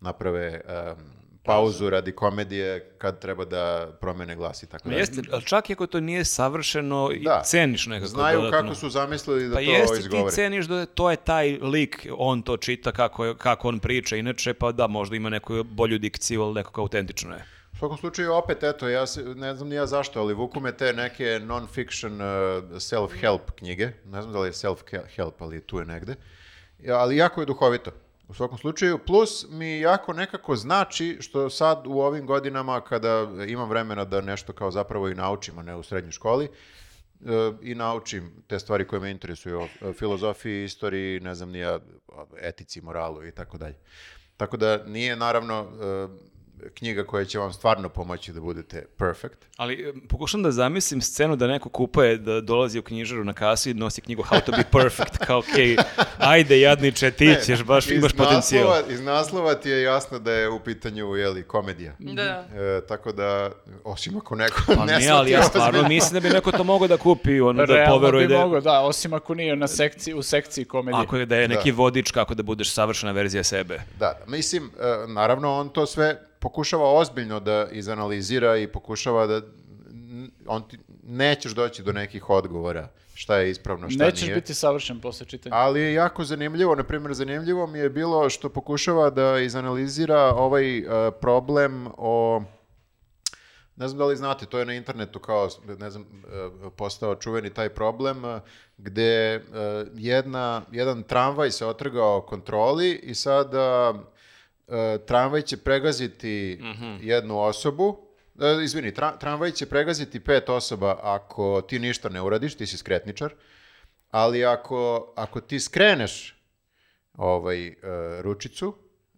naprave em, pauzu radi komedije, kad treba da promene glas i tako dalje. jeste, ali čak i ako to nije savršeno, i Da. ceniš nekako Znaju dodatno. kako su zamislili da Pa to jeste, ti izgovore. ceniš da to je taj lik, on to čita kako, je- kako on priča, inače pa da, možda ima neku bolju dikciju, ali nekako autentično je. U svakom slučaju, opet, eto, ja se, ne znam ni ja zašto, ali vuku me te neke non-fiction uh, self-help knjige. Ne znam da li je self-help, ali tu je negde. Ali jako je duhovito. U svakom slučaju, plus mi jako nekako znači što sad u ovim godinama kada imam vremena da nešto kao zapravo i naučim, a ne u srednjoj školi, e, i naučim te stvari koje me interesuju o e, filozofiji, istoriji, ne znam, nija etici, moralu i tako dalje. Tako da nije naravno e, knjiga koja će vam stvarno pomoći da budete perfect. Ali e, pokušam da zamislim scenu da neko kupuje, da dolazi u knjižaru na kasu i nosi knjigu How to be perfect, kao okej, ajde jadniče, ti ćeš, baš imaš potencijal. naslova- Iz naslova ti je jasno da je u pitanju, jeli, komedija. Da. E, tako da, osim ako neko Pa ne ne, ali ja stvarno ozbiljno. mislim da bi neko to mogao da kupi, ono da Realno poveruje bi da, mogao, da, osim ako nije na sekciji, u sekciji komedije. ako je da je neki vodič kako da budeš savršena verzija sebe. Da, mislim, e, naravno on to sve pokušava ozbiljno da izanalizira i pokušava da on ti, nećeš doći do nekih odgovora šta je ispravno, šta Nećeš nije. biti savršen posle čitanja. Ali je jako zanimljivo, na primjer zanimljivo mi je bilo što pokušava da izanalizira ovaj e, problem o ne znam da li znate, to je na internetu kao, ne znam, e, postao čuveni taj problem e, gde jedna, jedan tramvaj se otrgao kontroli i sada tramvaj će pregaziti jednu osobu, e, izvini, tra- tramvaj će pregaziti pet osoba ako ti ništa ne uradiš, ti si skretničar, ali ako, ako ti skreneš ovaj, e, ručicu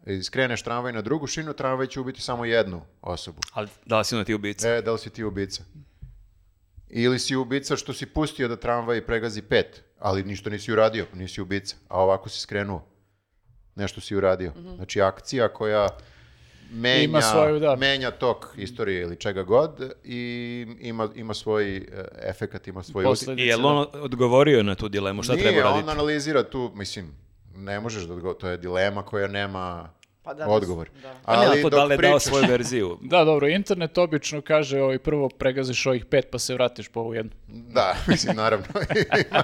i skreneš tramvaj na drugu šinu, tramvaj će ubiti samo jednu osobu. Ali da li si ono ti ubica? E, da li si ti ubica? Ili si ubica što si pustio da tramvaj pregazi pet, ali ništa nisi uradio, nisi ubica, a ovako si skrenuo. Nešto si uradio. Znači, akcija koja menja, Ima svoju, da. menja tok istorije ili čega god i ima, ima svoj e, efekat, ima svoj. Posledice, I je li on odgovorio na tu dilemu, šta Nije, treba on raditi? analizira tu, mislim, ne možeš da odgovor, to je dilema koja nema Pa da, odgovor. da. Ne, ali to dok da li je dao svoju verziju? Da, dobro, internet obično kaže ovaj, prvo pregaziš ovih pet pa se vratiš po ovu jednu. Da, mislim, naravno, ima,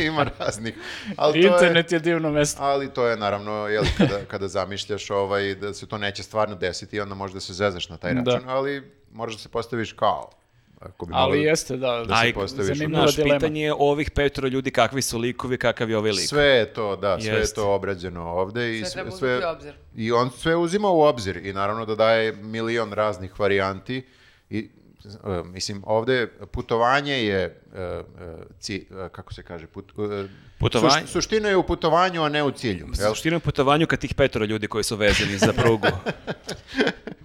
ima raznih. Ali to je, internet je divno mesto. ali to je naravno, jel, kada, kada zamišljaš ovaj, da se to neće stvarno desiti, onda možda se zezaš na taj Da. račun, ali možeš da se postaviš kao. Ako bi Ali mogao- jeste, da, Da se Aj, postaviš u- zanimljiva Naš dilema. pitanje je ovih petoro ljudi, kakvi su likovi, kakav je ovaj lik. Sve je to, da, sve Jest. je to obrađeno ovde. i Sve treba sve, uzeti u obzir. I on sve uzima u obzir i naravno da daje milion raznih varijanti i mislim, ovde putovanje je e, e, ci- e, kako se kaže, put, e, Putovanje- suš- suština je u putovanju, a ne u cilju. jel? Suština u putovanju kad tih petoro ljudi koji su vezani za prugu.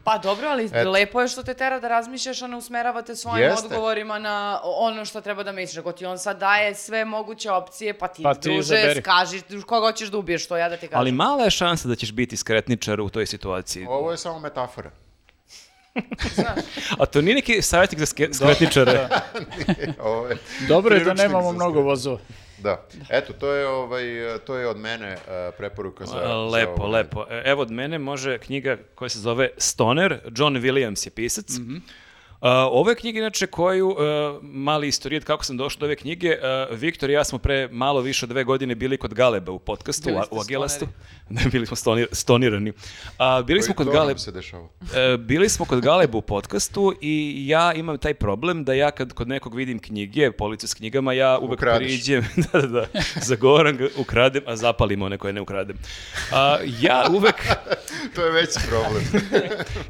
Pa dobro, ali Eto. lepo je što te tera da razmišljaš, a ne usmeravate svojim Jeste. odgovorima na ono što treba da misliš. Ako ti on sad daje sve moguće opcije, pa ti, Pa ti druže, izaberi. skaži koga hoćeš da ubiješ, što ja da ti kažem. Ali mala je šansa da ćeš biti skretničar u toj situaciji. Ovo je samo metafora. A to nije neki savjetnik za ske- skretničare? Ovo je Dobro je da nemamo za mnogo vozova. Da. Eto, to je, ovaj, to je od mene e, preporuka za... za lepo, ovo. lepo. E, Evo od mene može knjiga koja se zove Stoner, John Williams je pisac. Uh, ovo je knjiga inače koju, uh, mali istorijet kako sam došao do ove knjige, uh, Viktor i ja smo pre malo više od dve godine bili kod Galeba u podcastu, u, Agelastu. Ne, bili smo stonir- stonirani. A, bili smo kod Galeba. se dešava. E, bili smo kod Galeba u podcastu i ja imam taj problem da ja kad kod nekog vidim knjige, policu s knjigama, ja uvek Ukradeš. priđem, da, da, da, zagovaram ga, ukradem, a zapalim one koje ne ukradem. A, ja uvek, To je veći problem.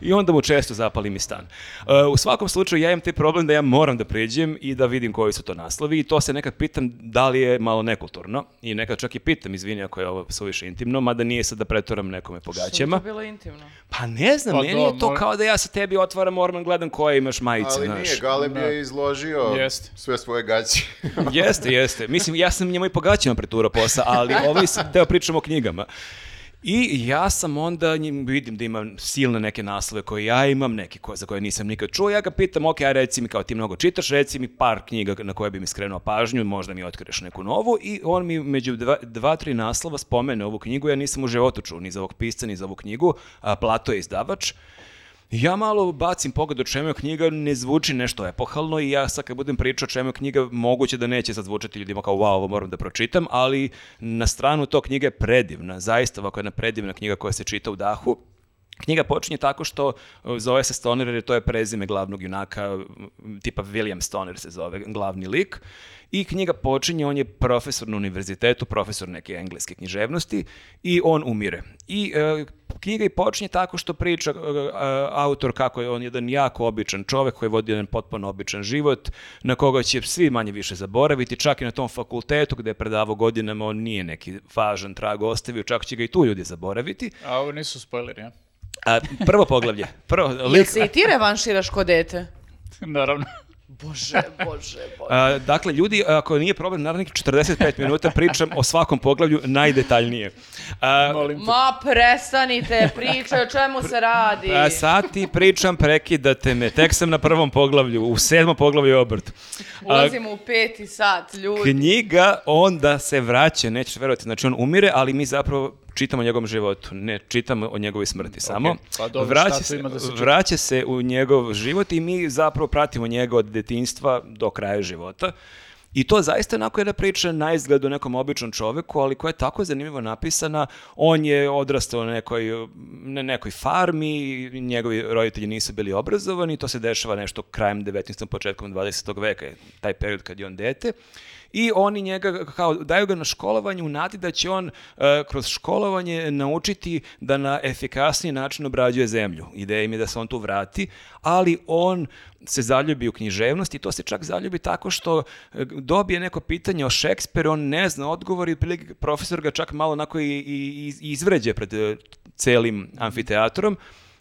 i onda mu često zapalim i stan. E, u svakom slučaju ja imam taj problem da ja moram da priđem i da vidim koji su to naslovi i to se nekad pitam da li je malo nekulturno i nekad čak i pitam, izvini ako je ovo suviše intimno, mada nije sad da pretoram nekome po Što gaćama. to bilo intimno? Pa ne znam, Pa meni da, je to mora- kao da ja sa tebi otvaram orman, gledam koje imaš majice, Ali znaš. nije, Galeb je izložio Jeste. sve svoje gaće. Jeste, jeste. Mislim, ja sam njemu i po gaćama preturao posao, ali ovaj sam teo pričam o knjigama. I ja sam onda njim vidim da ima silne neke naslove koje ja imam, neke koje, za koje nisam nikad čuo. Ja ga pitam, ok, aj reci mi kao ti mnogo čitaš, reci mi par knjiga na koje bi mi skrenuo pažnju, možda mi otkriješ neku novu. I on mi među dva, dva, tri naslova spomene ovu knjigu, ja nisam u životu čuo ni za ovog pisca, ni za ovu knjigu. A, Plato je izdavač. Ja malo bacim pogled o čemu je knjiga, ne zvuči nešto epohalno i ja sad kad budem pričao o čemu je knjiga, moguće da neće zazvučati ljudima kao wow, ovo moram da pročitam, ali na stranu to knjiga je predivna, zaista ovako jedna predivna knjiga koja se čita u dahu. Knjiga počinje tako što uh, zove se Stoner jer to je prezime glavnog junaka, tipa William Stoner se zove glavni lik. I knjiga počinje, on je profesor na univerzitetu, profesor neke engleske književnosti i on umire. I e, knjiga i počinje tako što priča e, e, autor kako je on jedan jako običan čovek koji vodi jedan potpuno običan život, na koga će svi manje više zaboraviti, čak i na tom fakultetu gde je predavao godinama, on nije neki važan trag ostavio, čak će ga i tu ljudi zaboraviti. A ovo nisu spoileri, ja? A, prvo poglavlje, prvo, Jel lik, se i ti revanširaš ko dete? Naravno. Bože, bože, bože. A, dakle, ljudi, ako nije problem, naravno 45 minuta pričam o svakom poglavlju najdetaljnije. A, Molim te. Ma prestanite, pričaj o čemu se radi. a sad ti pričam, prekidate me. Tek sam na prvom poglavlju, u sedmom poglavlju je obrt. Ulazimo u peti sat, ljudi. knjiga onda se vraća, nećeš verovati, znači on umire, ali mi zapravo čitamo o njegovom životu, ne čitamo o njegovoj smrti samo. pa dobro, vraća, se, da se čita? vraća se u njegov život i mi zapravo pratimo njega od detinjstva do kraja života. I to zaista onako jedna priča na izgled o nekom običnom čoveku, ali koja je tako zanimljivo napisana. On je odrastao na nekoj, na nekoj farmi, njegovi roditelji nisu bili obrazovani, to se dešava nešto krajem 19. početkom 20. veka, taj period kad je on dete. I oni njega, kao, daju ga na školovanje u nadi da će on e, kroz školovanje naučiti da na efikasniji način obrađuje zemlju. Ideja im je da se on tu vrati, ali on se zaljubi u književnost i to se čak zaljubi tako što e, dobije neko pitanje o Šekspiru, on ne zna odgovor i profesor ga čak malo onako i, i, i izvređe pred e, celim amfiteatrom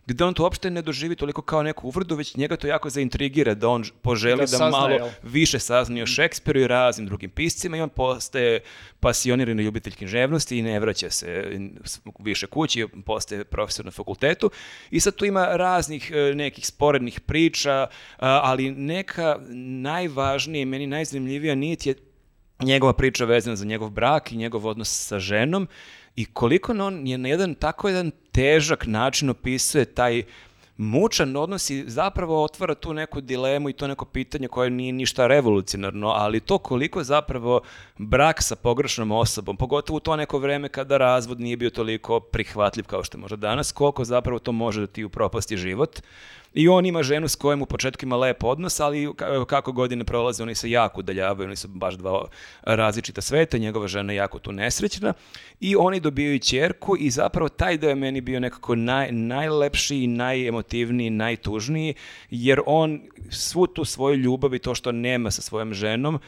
gde on to uopšte ne doživi toliko kao neku uvredu, već njega to jako zaintrigira, da on poželi Da da, sazna, malo jel? više sazna o Šekspiru i raznim drugim piscima i on postaje pasionirani ljubitelj književnosti i ne vraća se više kući, postaje profesor na fakultetu i sad tu ima raznih e, nekih sporednih priča, a, ali neka najvažnija i meni najzanimljivija nit je njegova priča vezana za njegov brak i njegov odnos sa ženom i koliko on je na jedan tako jedan težak način opisuje taj mučan odnos i zapravo otvara tu neku dilemu i to neko pitanje koje nije ništa revolucionarno, ali to koliko zapravo brak sa pogrešnom osobom, pogotovo u to neko vreme kada razvod nije bio toliko prihvatljiv kao što je možda danas, koliko zapravo to može da ti upropasti život. I on ima ženu s kojom u početku ima lep odnos, ali ka- kako godine prolaze, oni se jako udaljavaju, oni su baš dva različita sveta, njegova žena je jako tu nesrećna. I oni dobijaju ćerku i zapravo taj deo je meni bio nekako naj, najlepši najemotivniji, najtužniji, jer on svu tu svoju ljubav i to što nema sa svojom ženom uh,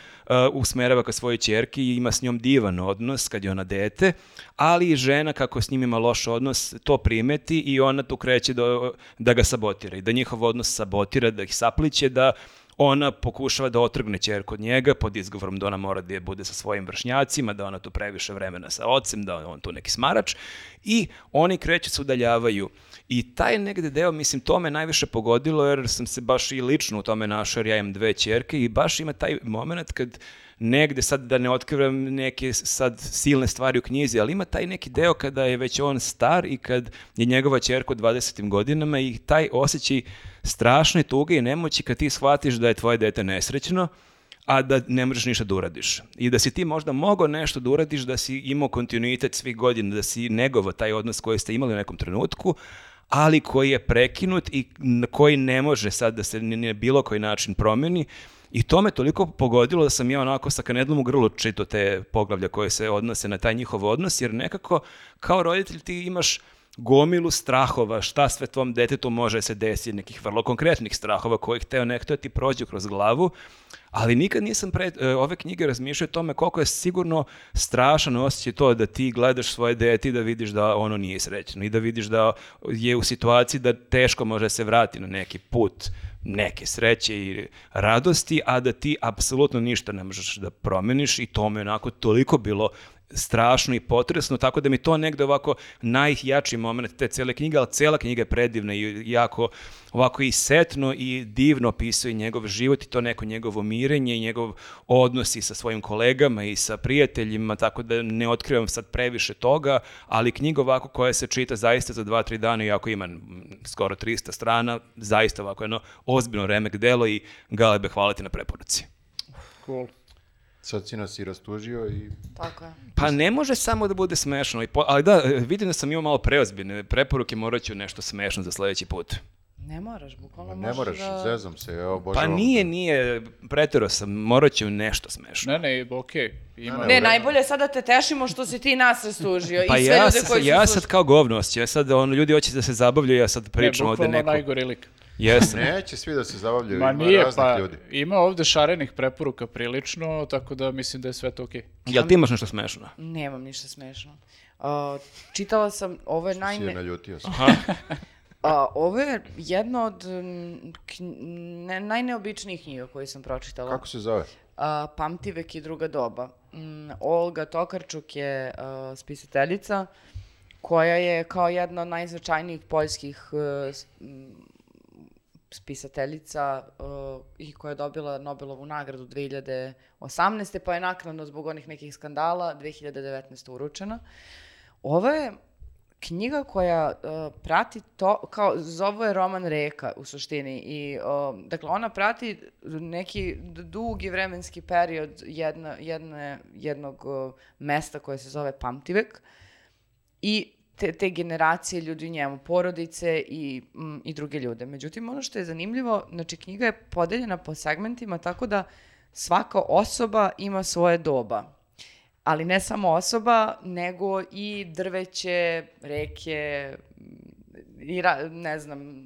usmerava ka svojoj ćerki i ima s njom divan odnos kad je ona dete, ali i žena kako s njim ima loš odnos to primeti i ona tu kreće do, da ga sabotira i da njihov odnos sabotira, da ih sapliće, da ona pokušava da otrgne ćerku od njega pod izgovorom da ona mora da je bude sa svojim vršnjacima, da ona tu previše vremena sa ocem, da on tu neki smarač i oni kreću se udaljavaju. I taj negde deo, mislim, to me najviše pogodilo jer sam se baš i lično u tome našao jer ja imam dve ćerke i baš ima taj moment kad negde sad da ne otkrivam neke sad silne stvari u knjizi, ali ima taj neki deo kada je već on star i kad je njegova ćerka u 20. godinama i taj osjećaj strašne tuge i nemoći kad ti shvatiš da je tvoje dete nesrećno, a da ne možeš ništa da uradiš. I da si ti možda mogao nešto da uradiš, da si imao kontinuitet svih godina, da si negovao taj odnos koji ste imali u nekom trenutku, ali koji je prekinut i na koji ne može sad da se na bilo koji način promeni. I to me toliko pogodilo da sam ja onako sa kanedlom u grlu čito te poglavlja koje se odnose na taj njihov odnos, jer nekako kao roditelj ti imaš gomilu strahova, šta sve tvom detetu može se desiti, nekih vrlo konkretnih strahova kojih teo nekto da ti prođu kroz glavu, ali nikad nisam pre e, ove knjige razmišljao o tome koliko je sigurno strašan osjećaj to da ti gledaš svoje dete i da vidiš da ono nije srećno i da vidiš da je u situaciji da teško može se vrati na neki put neke sreće i radosti, a da ti apsolutno ništa ne možeš da promeniš i to me onako toliko bilo strašno i potresno, tako da mi to negde ovako najjači moment te cele knjige, ali cela knjiga je predivna i jako ovako i setno i divno opisuje njegov život i to neko njegovo mirenje i njegov odnos i sa svojim kolegama i sa prijateljima, tako da ne otkrivam sad previše toga, ali knjiga ovako koja se čita zaista za dva, tri dana, iako ima skoro 300 strana, zaista ovako jedno ozbiljno remek delo i Galebe hvala ti na preporuci. Cool. Sad si nas i rastužio i... Tako je. Pa ne može samo da bude smešno. Ali da, vidim da sam imao malo preozbiljne preporuke, morat ću nešto smešno za sledeći put. Ne moraš, bukvalno Ma ne možeš moraš, da... zezam se, evo, Pa božavam. nije, nije, pretero sam, morat ću nešto smešno. Ne, ne, okej. Ima. Ne, Ne, najbolje je sad da te tešimo što si ti nas rastužio Pa i sve ja, ljude koji su ja slušali. sad kao govno osjećam, ja sad ono, ljudi hoće da se zabavljaju, ja sad Ne, pričam ovde bukvalno neko. najgori lik. Jesam. Neće svi da se zabavljaju, Ma ima nije, raznih pa ljudi. ima ovde šarenih preporuka prilično, tako da mislim da je sve to okej. Jel ti imaš nešto smešno? Nemam ništa smešno. Uh, čitala sam, ovo je Si je najne... naljutio sam. A, ovo je jedna od mm, kn- ne, najneobičnijih knjiga koje sam pročitala. Kako se zove? A, Pamtivek i druga doba. Mm, Olga Tokarčuk je a, spisateljica koja je kao jedna od najznačajnijih poljskih e, s- m, spisateljica e, i koja je dobila Nobelovu nagradu 2018. pa je naknadno zbog onih nekih skandala 2019. uručena. Ovo je knjiga koja e, prati to, kao zove je roman Reka u suštini i e, dakle ona prati neki dugi vremenski period jedna, jedne, jednog e, mesta koje se zove Pamtivek i te, te generacije ljudi u njemu, porodice i, mm, i druge ljude. Međutim, ono što je zanimljivo, znači knjiga je podeljena po segmentima tako da svaka osoba ima svoje doba. Ali ne samo osoba, nego i drveće, reke, mm, i ra- ne znam,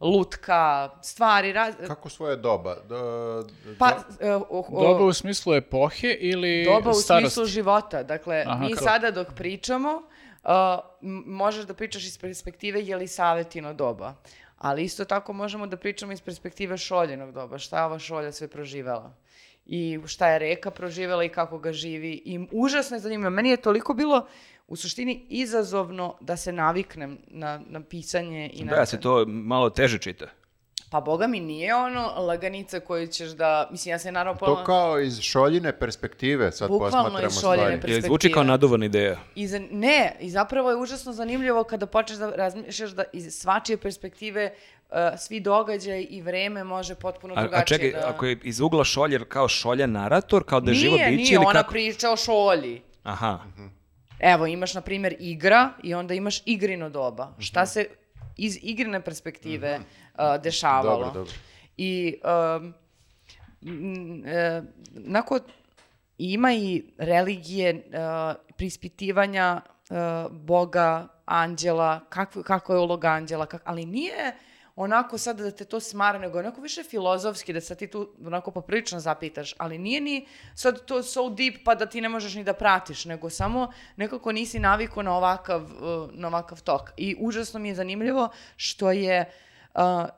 lutka, stvari, raz... Kako svoje doba? Do, pa, do- e, o- o- Doba u smislu epohe ili doba u starosti? smislu života. Dakle, Aha, mi kao- sada dok pričamo, uh, možeš da pričaš iz perspektive je li Savetino doba. Ali isto tako možemo da pričamo iz perspektive Šoljenog doba. Šta je ova Šolja sve proživela? I šta je Reka proživela i kako ga živi. I užasno je zanimljivo. Meni je toliko bilo u suštini izazovno da se naviknem na, na pisanje i na... Da, se to malo teže čita. Pa boga mi nije ono laganica koju ćeš da... Mislim, ja se naravno... To kao iz šoljine perspektive sad Bukvalno posmatramo iz šoljine stvari. perspektive. Jel zvuči kao naduvana ideja? I za, ne, i zapravo je užasno zanimljivo kada počneš da razmišljaš da iz svačije perspektive uh, svi događaj i vreme može potpuno A, drugačije a čekaj, da... ako je iz ugla šoljer kao šolja narator, kao da je živo nije, biće nije, ili ona kako? priča o šolji. Aha. Evo, imaš, na primjer, igra i onda imaš igrino doba. Mhm. Šta se iz igrine perspektive uh, dešavalo. Dobro, dobro. I um, e, ima i religije, uh, prispitivanja uh, Boga, anđela, kakvo, kako je uloga anđela, kak, ali nije onako sad da te to smara, nego onako više filozofski, da sad ti tu onako poprilično zapitaš, ali nije ni sad to so deep pa da ti ne možeš ni da pratiš, nego samo nekako nisi navikao na ovakav, uh, na ovakav tok. I užasno mi je zanimljivo što je uh,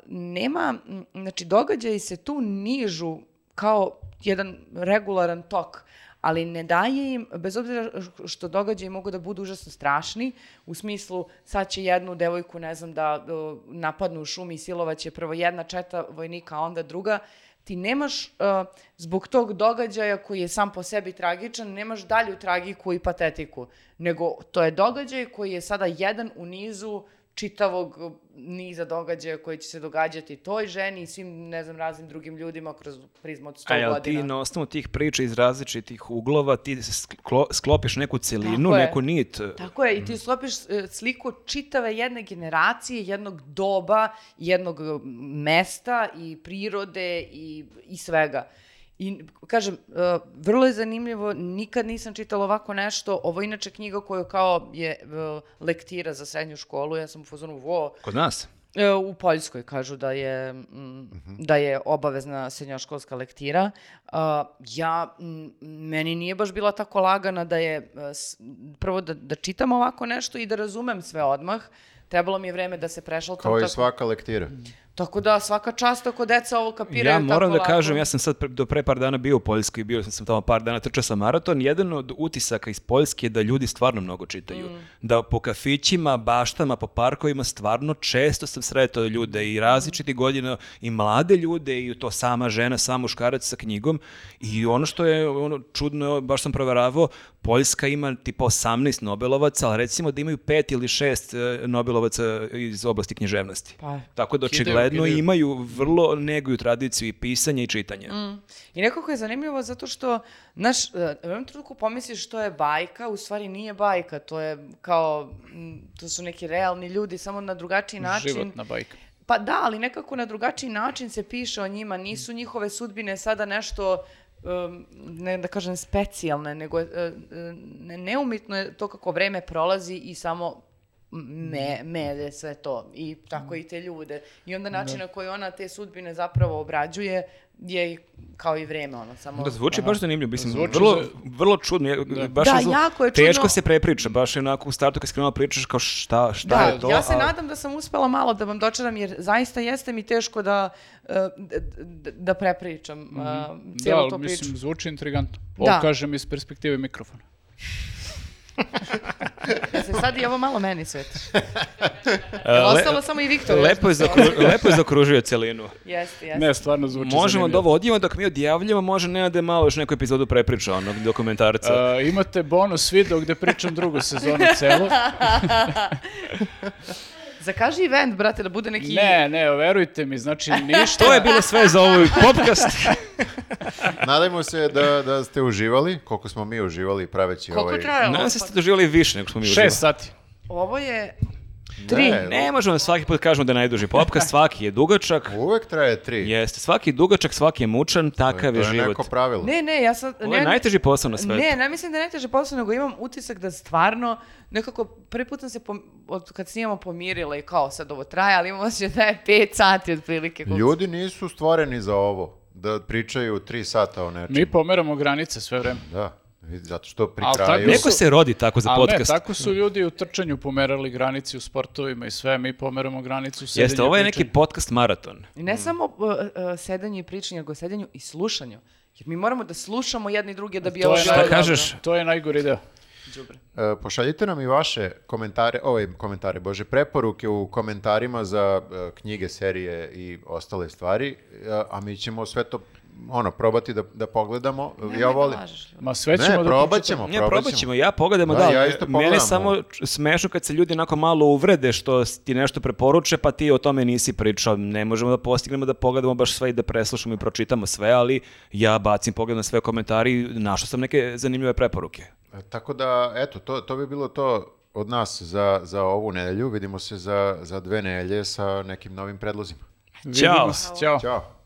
nema, znači događaji se tu nižu kao jedan regularan tok, ali ne daje im, bez obzira što događaji mogu da budu užasno strašni, u smislu sad će jednu devojku, ne znam, da uh, napadnu u šumi i silovaće prvo jedna četa vojnika, a onda druga, ti nemaš uh, zbog tog događaja koji je sam po sebi tragičan, nemaš dalju tragiku i patetiku, nego to je događaj koji je sada jedan u nizu čitavog uh, niza događaja koji će se događati toj ženi i svim, ne znam, raznim drugim ljudima kroz prizmu od 100 A jel godina. ti na osnovu tih priča iz različitih uglova ti sklo- sklopiš neku celinu, Tako je. neku nit? Tako je, i ti sklopiš e, sliku čitave jedne generacije, jednog doba, jednog mesta i prirode i, i svega. I, kažem, e, vrlo je zanimljivo, nikad nisam čitala ovako nešto, ovo je inače knjiga koju kao je e, lektira za srednju školu, ja sam u fazonu, vo, Kod nas? E, U Poljskoj kažu da je, mm, da je obavezna srednjoškolska lektira. A, ja, m, meni nije baš bila tako lagana da je, s- prvo da, da čitam ovako nešto i da razumem sve odmah. Trebalo mi je vreme da se prešaltam. Kao i tako, svaka lektira. Tako da svaka čast ako deca ovo kapiraju Ja moram tako da kažem, ja sam sad pre- do pre par dana bio u Poljskoj, bio sam tamo par dana, trčao sam maraton, jedan od utisaka iz Poljske je da ljudi stvarno mnogo čitaju. Mm. Da po kafićima, baštama, po parkovima stvarno često sam sretao ljude i različitih godina i mlade ljude i to sama žena, sam muškarac sa knjigom i ono što je ono čudno, baš sam proveravao, Poljska ima tipa 18 Nobelovaca, ali recimo da imaju pet ili šest e, Nobelovaca iz oblasti književnosti. Pa, Tako da očigledno zajedno Ili- imaju vrlo neguju tradiciju i pisanja i čitanja. I nekako je zanimljivo zato što, znaš, e, u jednom trenutku pomisliš što je bajka, u stvari nije bajka, to je kao, m, to su neki realni ljudi, samo na drugačiji način. Životna bajka. Pa da, ali nekako na drugačiji način se piše o njima, nisu njihove sudbine sada nešto, um, ne da kažem specijalne, nego e, e, ne, neumitno je to kako vreme prolazi i samo me, melje sve to i tako i te ljude. I onda način na koji ona te sudbine zapravo obrađuje je kao i vreme, ono, samo... Da, zvuči baš zanimljivo, mislim, Zvuči vrlo, za- vrlo čudno. je- Baš Da, zlo- jako je Teško čudno. se prepriča, baš je onako u startu kad skrenula pričaš kao šta, šta Da, je to. ja se a- nadam da sam uspela malo da vam dočaram, jer zaista jeste mi teško da, e, d- d- da prepričam uh, Da, cijelu ali tu priču. mislim, zvuči intrigantno. Da. Kažem iz perspektive mikrofona. Se sad i ovo malo meni sveti. E, le- Ostalo samo i Viktor. Lepo je, zakru- lepo je zakružio celinu. Jeste, jeste. Ne, stvarno zvuči Možemo da ovo odjevamo dok mi odjavljamo, može ne da malo još neku epizodu prepriča onog dokumentarca. A, imate bonus video gde pričam drugu sezonu celu. Zakaži event, brate, da bude neki... Ne, ne, verujte mi, znači ništa. to je bilo sve za ovaj podcast. Nadajmo se da, da ste uživali, koliko smo mi uživali praveći Koliko ovaj... trajalo? Nadam se da ste doživjeli više nego smo mi uživali. Šest sati. Ovo je... Tri. Ne možemo svaki put kažemo da je najduži podcast, svaki je dugačak. Uvek traje tri. Jeste, svaki je dugačak, svaki je mučan, takav to je je život. neko pravilo. Ne, ne, ja sad... Ovo je ne, najteži posao na svetu. Ne, ne mislim da je najteže posao, nego imam utisak da stvarno nekako prvi put sam se pom- od kad snimamo pomirila i kao sad ovo traje, ali imam osjećaj da je pet sati otprilike. Ljudi nisu stvoreni za ovo, da pričaju tri sata o nečemu. Mi pomeramo granice sve vreme. Da, zato što pri kraju... tako Neko se rodi tako za Ali ne, podcast. tako su ljudi u trčanju pomerali granici u sportovima i sve, mi pomeramo granicu u sedenju Jeste, ovo je neki podcast maraton. I ne samo uh, uh, sedanju i pričanju, nego sedanju i slušanju. Jer mi moramo da slušamo jedni druge da bi To ovo Šta dobro. kažeš? To je najgori deo. E, pošaljite nam i vaše komentare, ovaj komentare, bože, preporuke u komentarima za e, knjige, serije i ostale stvari, e, a mi ćemo sve to ono, probati da, da pogledamo. Nemoj ja da volim. Ma sve ćemo Ne, da probat ćemo, Ne, probat ćemo. ja pogledamo, Da, da, ja isto mene pogledam samo ovo. č- smešno kad se ljudi onako malo uvrede što ti nešto preporuče, pa ti o tome nisi pričao. Ne možemo da postignemo da pogledamo baš sve i da preslušamo i pročitamo sve, ali ja bacim pogled na sve komentari i našao sam neke zanimljive preporuke. E, Tako da, eto, to, to bi bilo to od nas za, za ovu nedelju. Vidimo se za, za dve nedelje sa nekim novim predlozima. Ćao. Ćao. Ćao!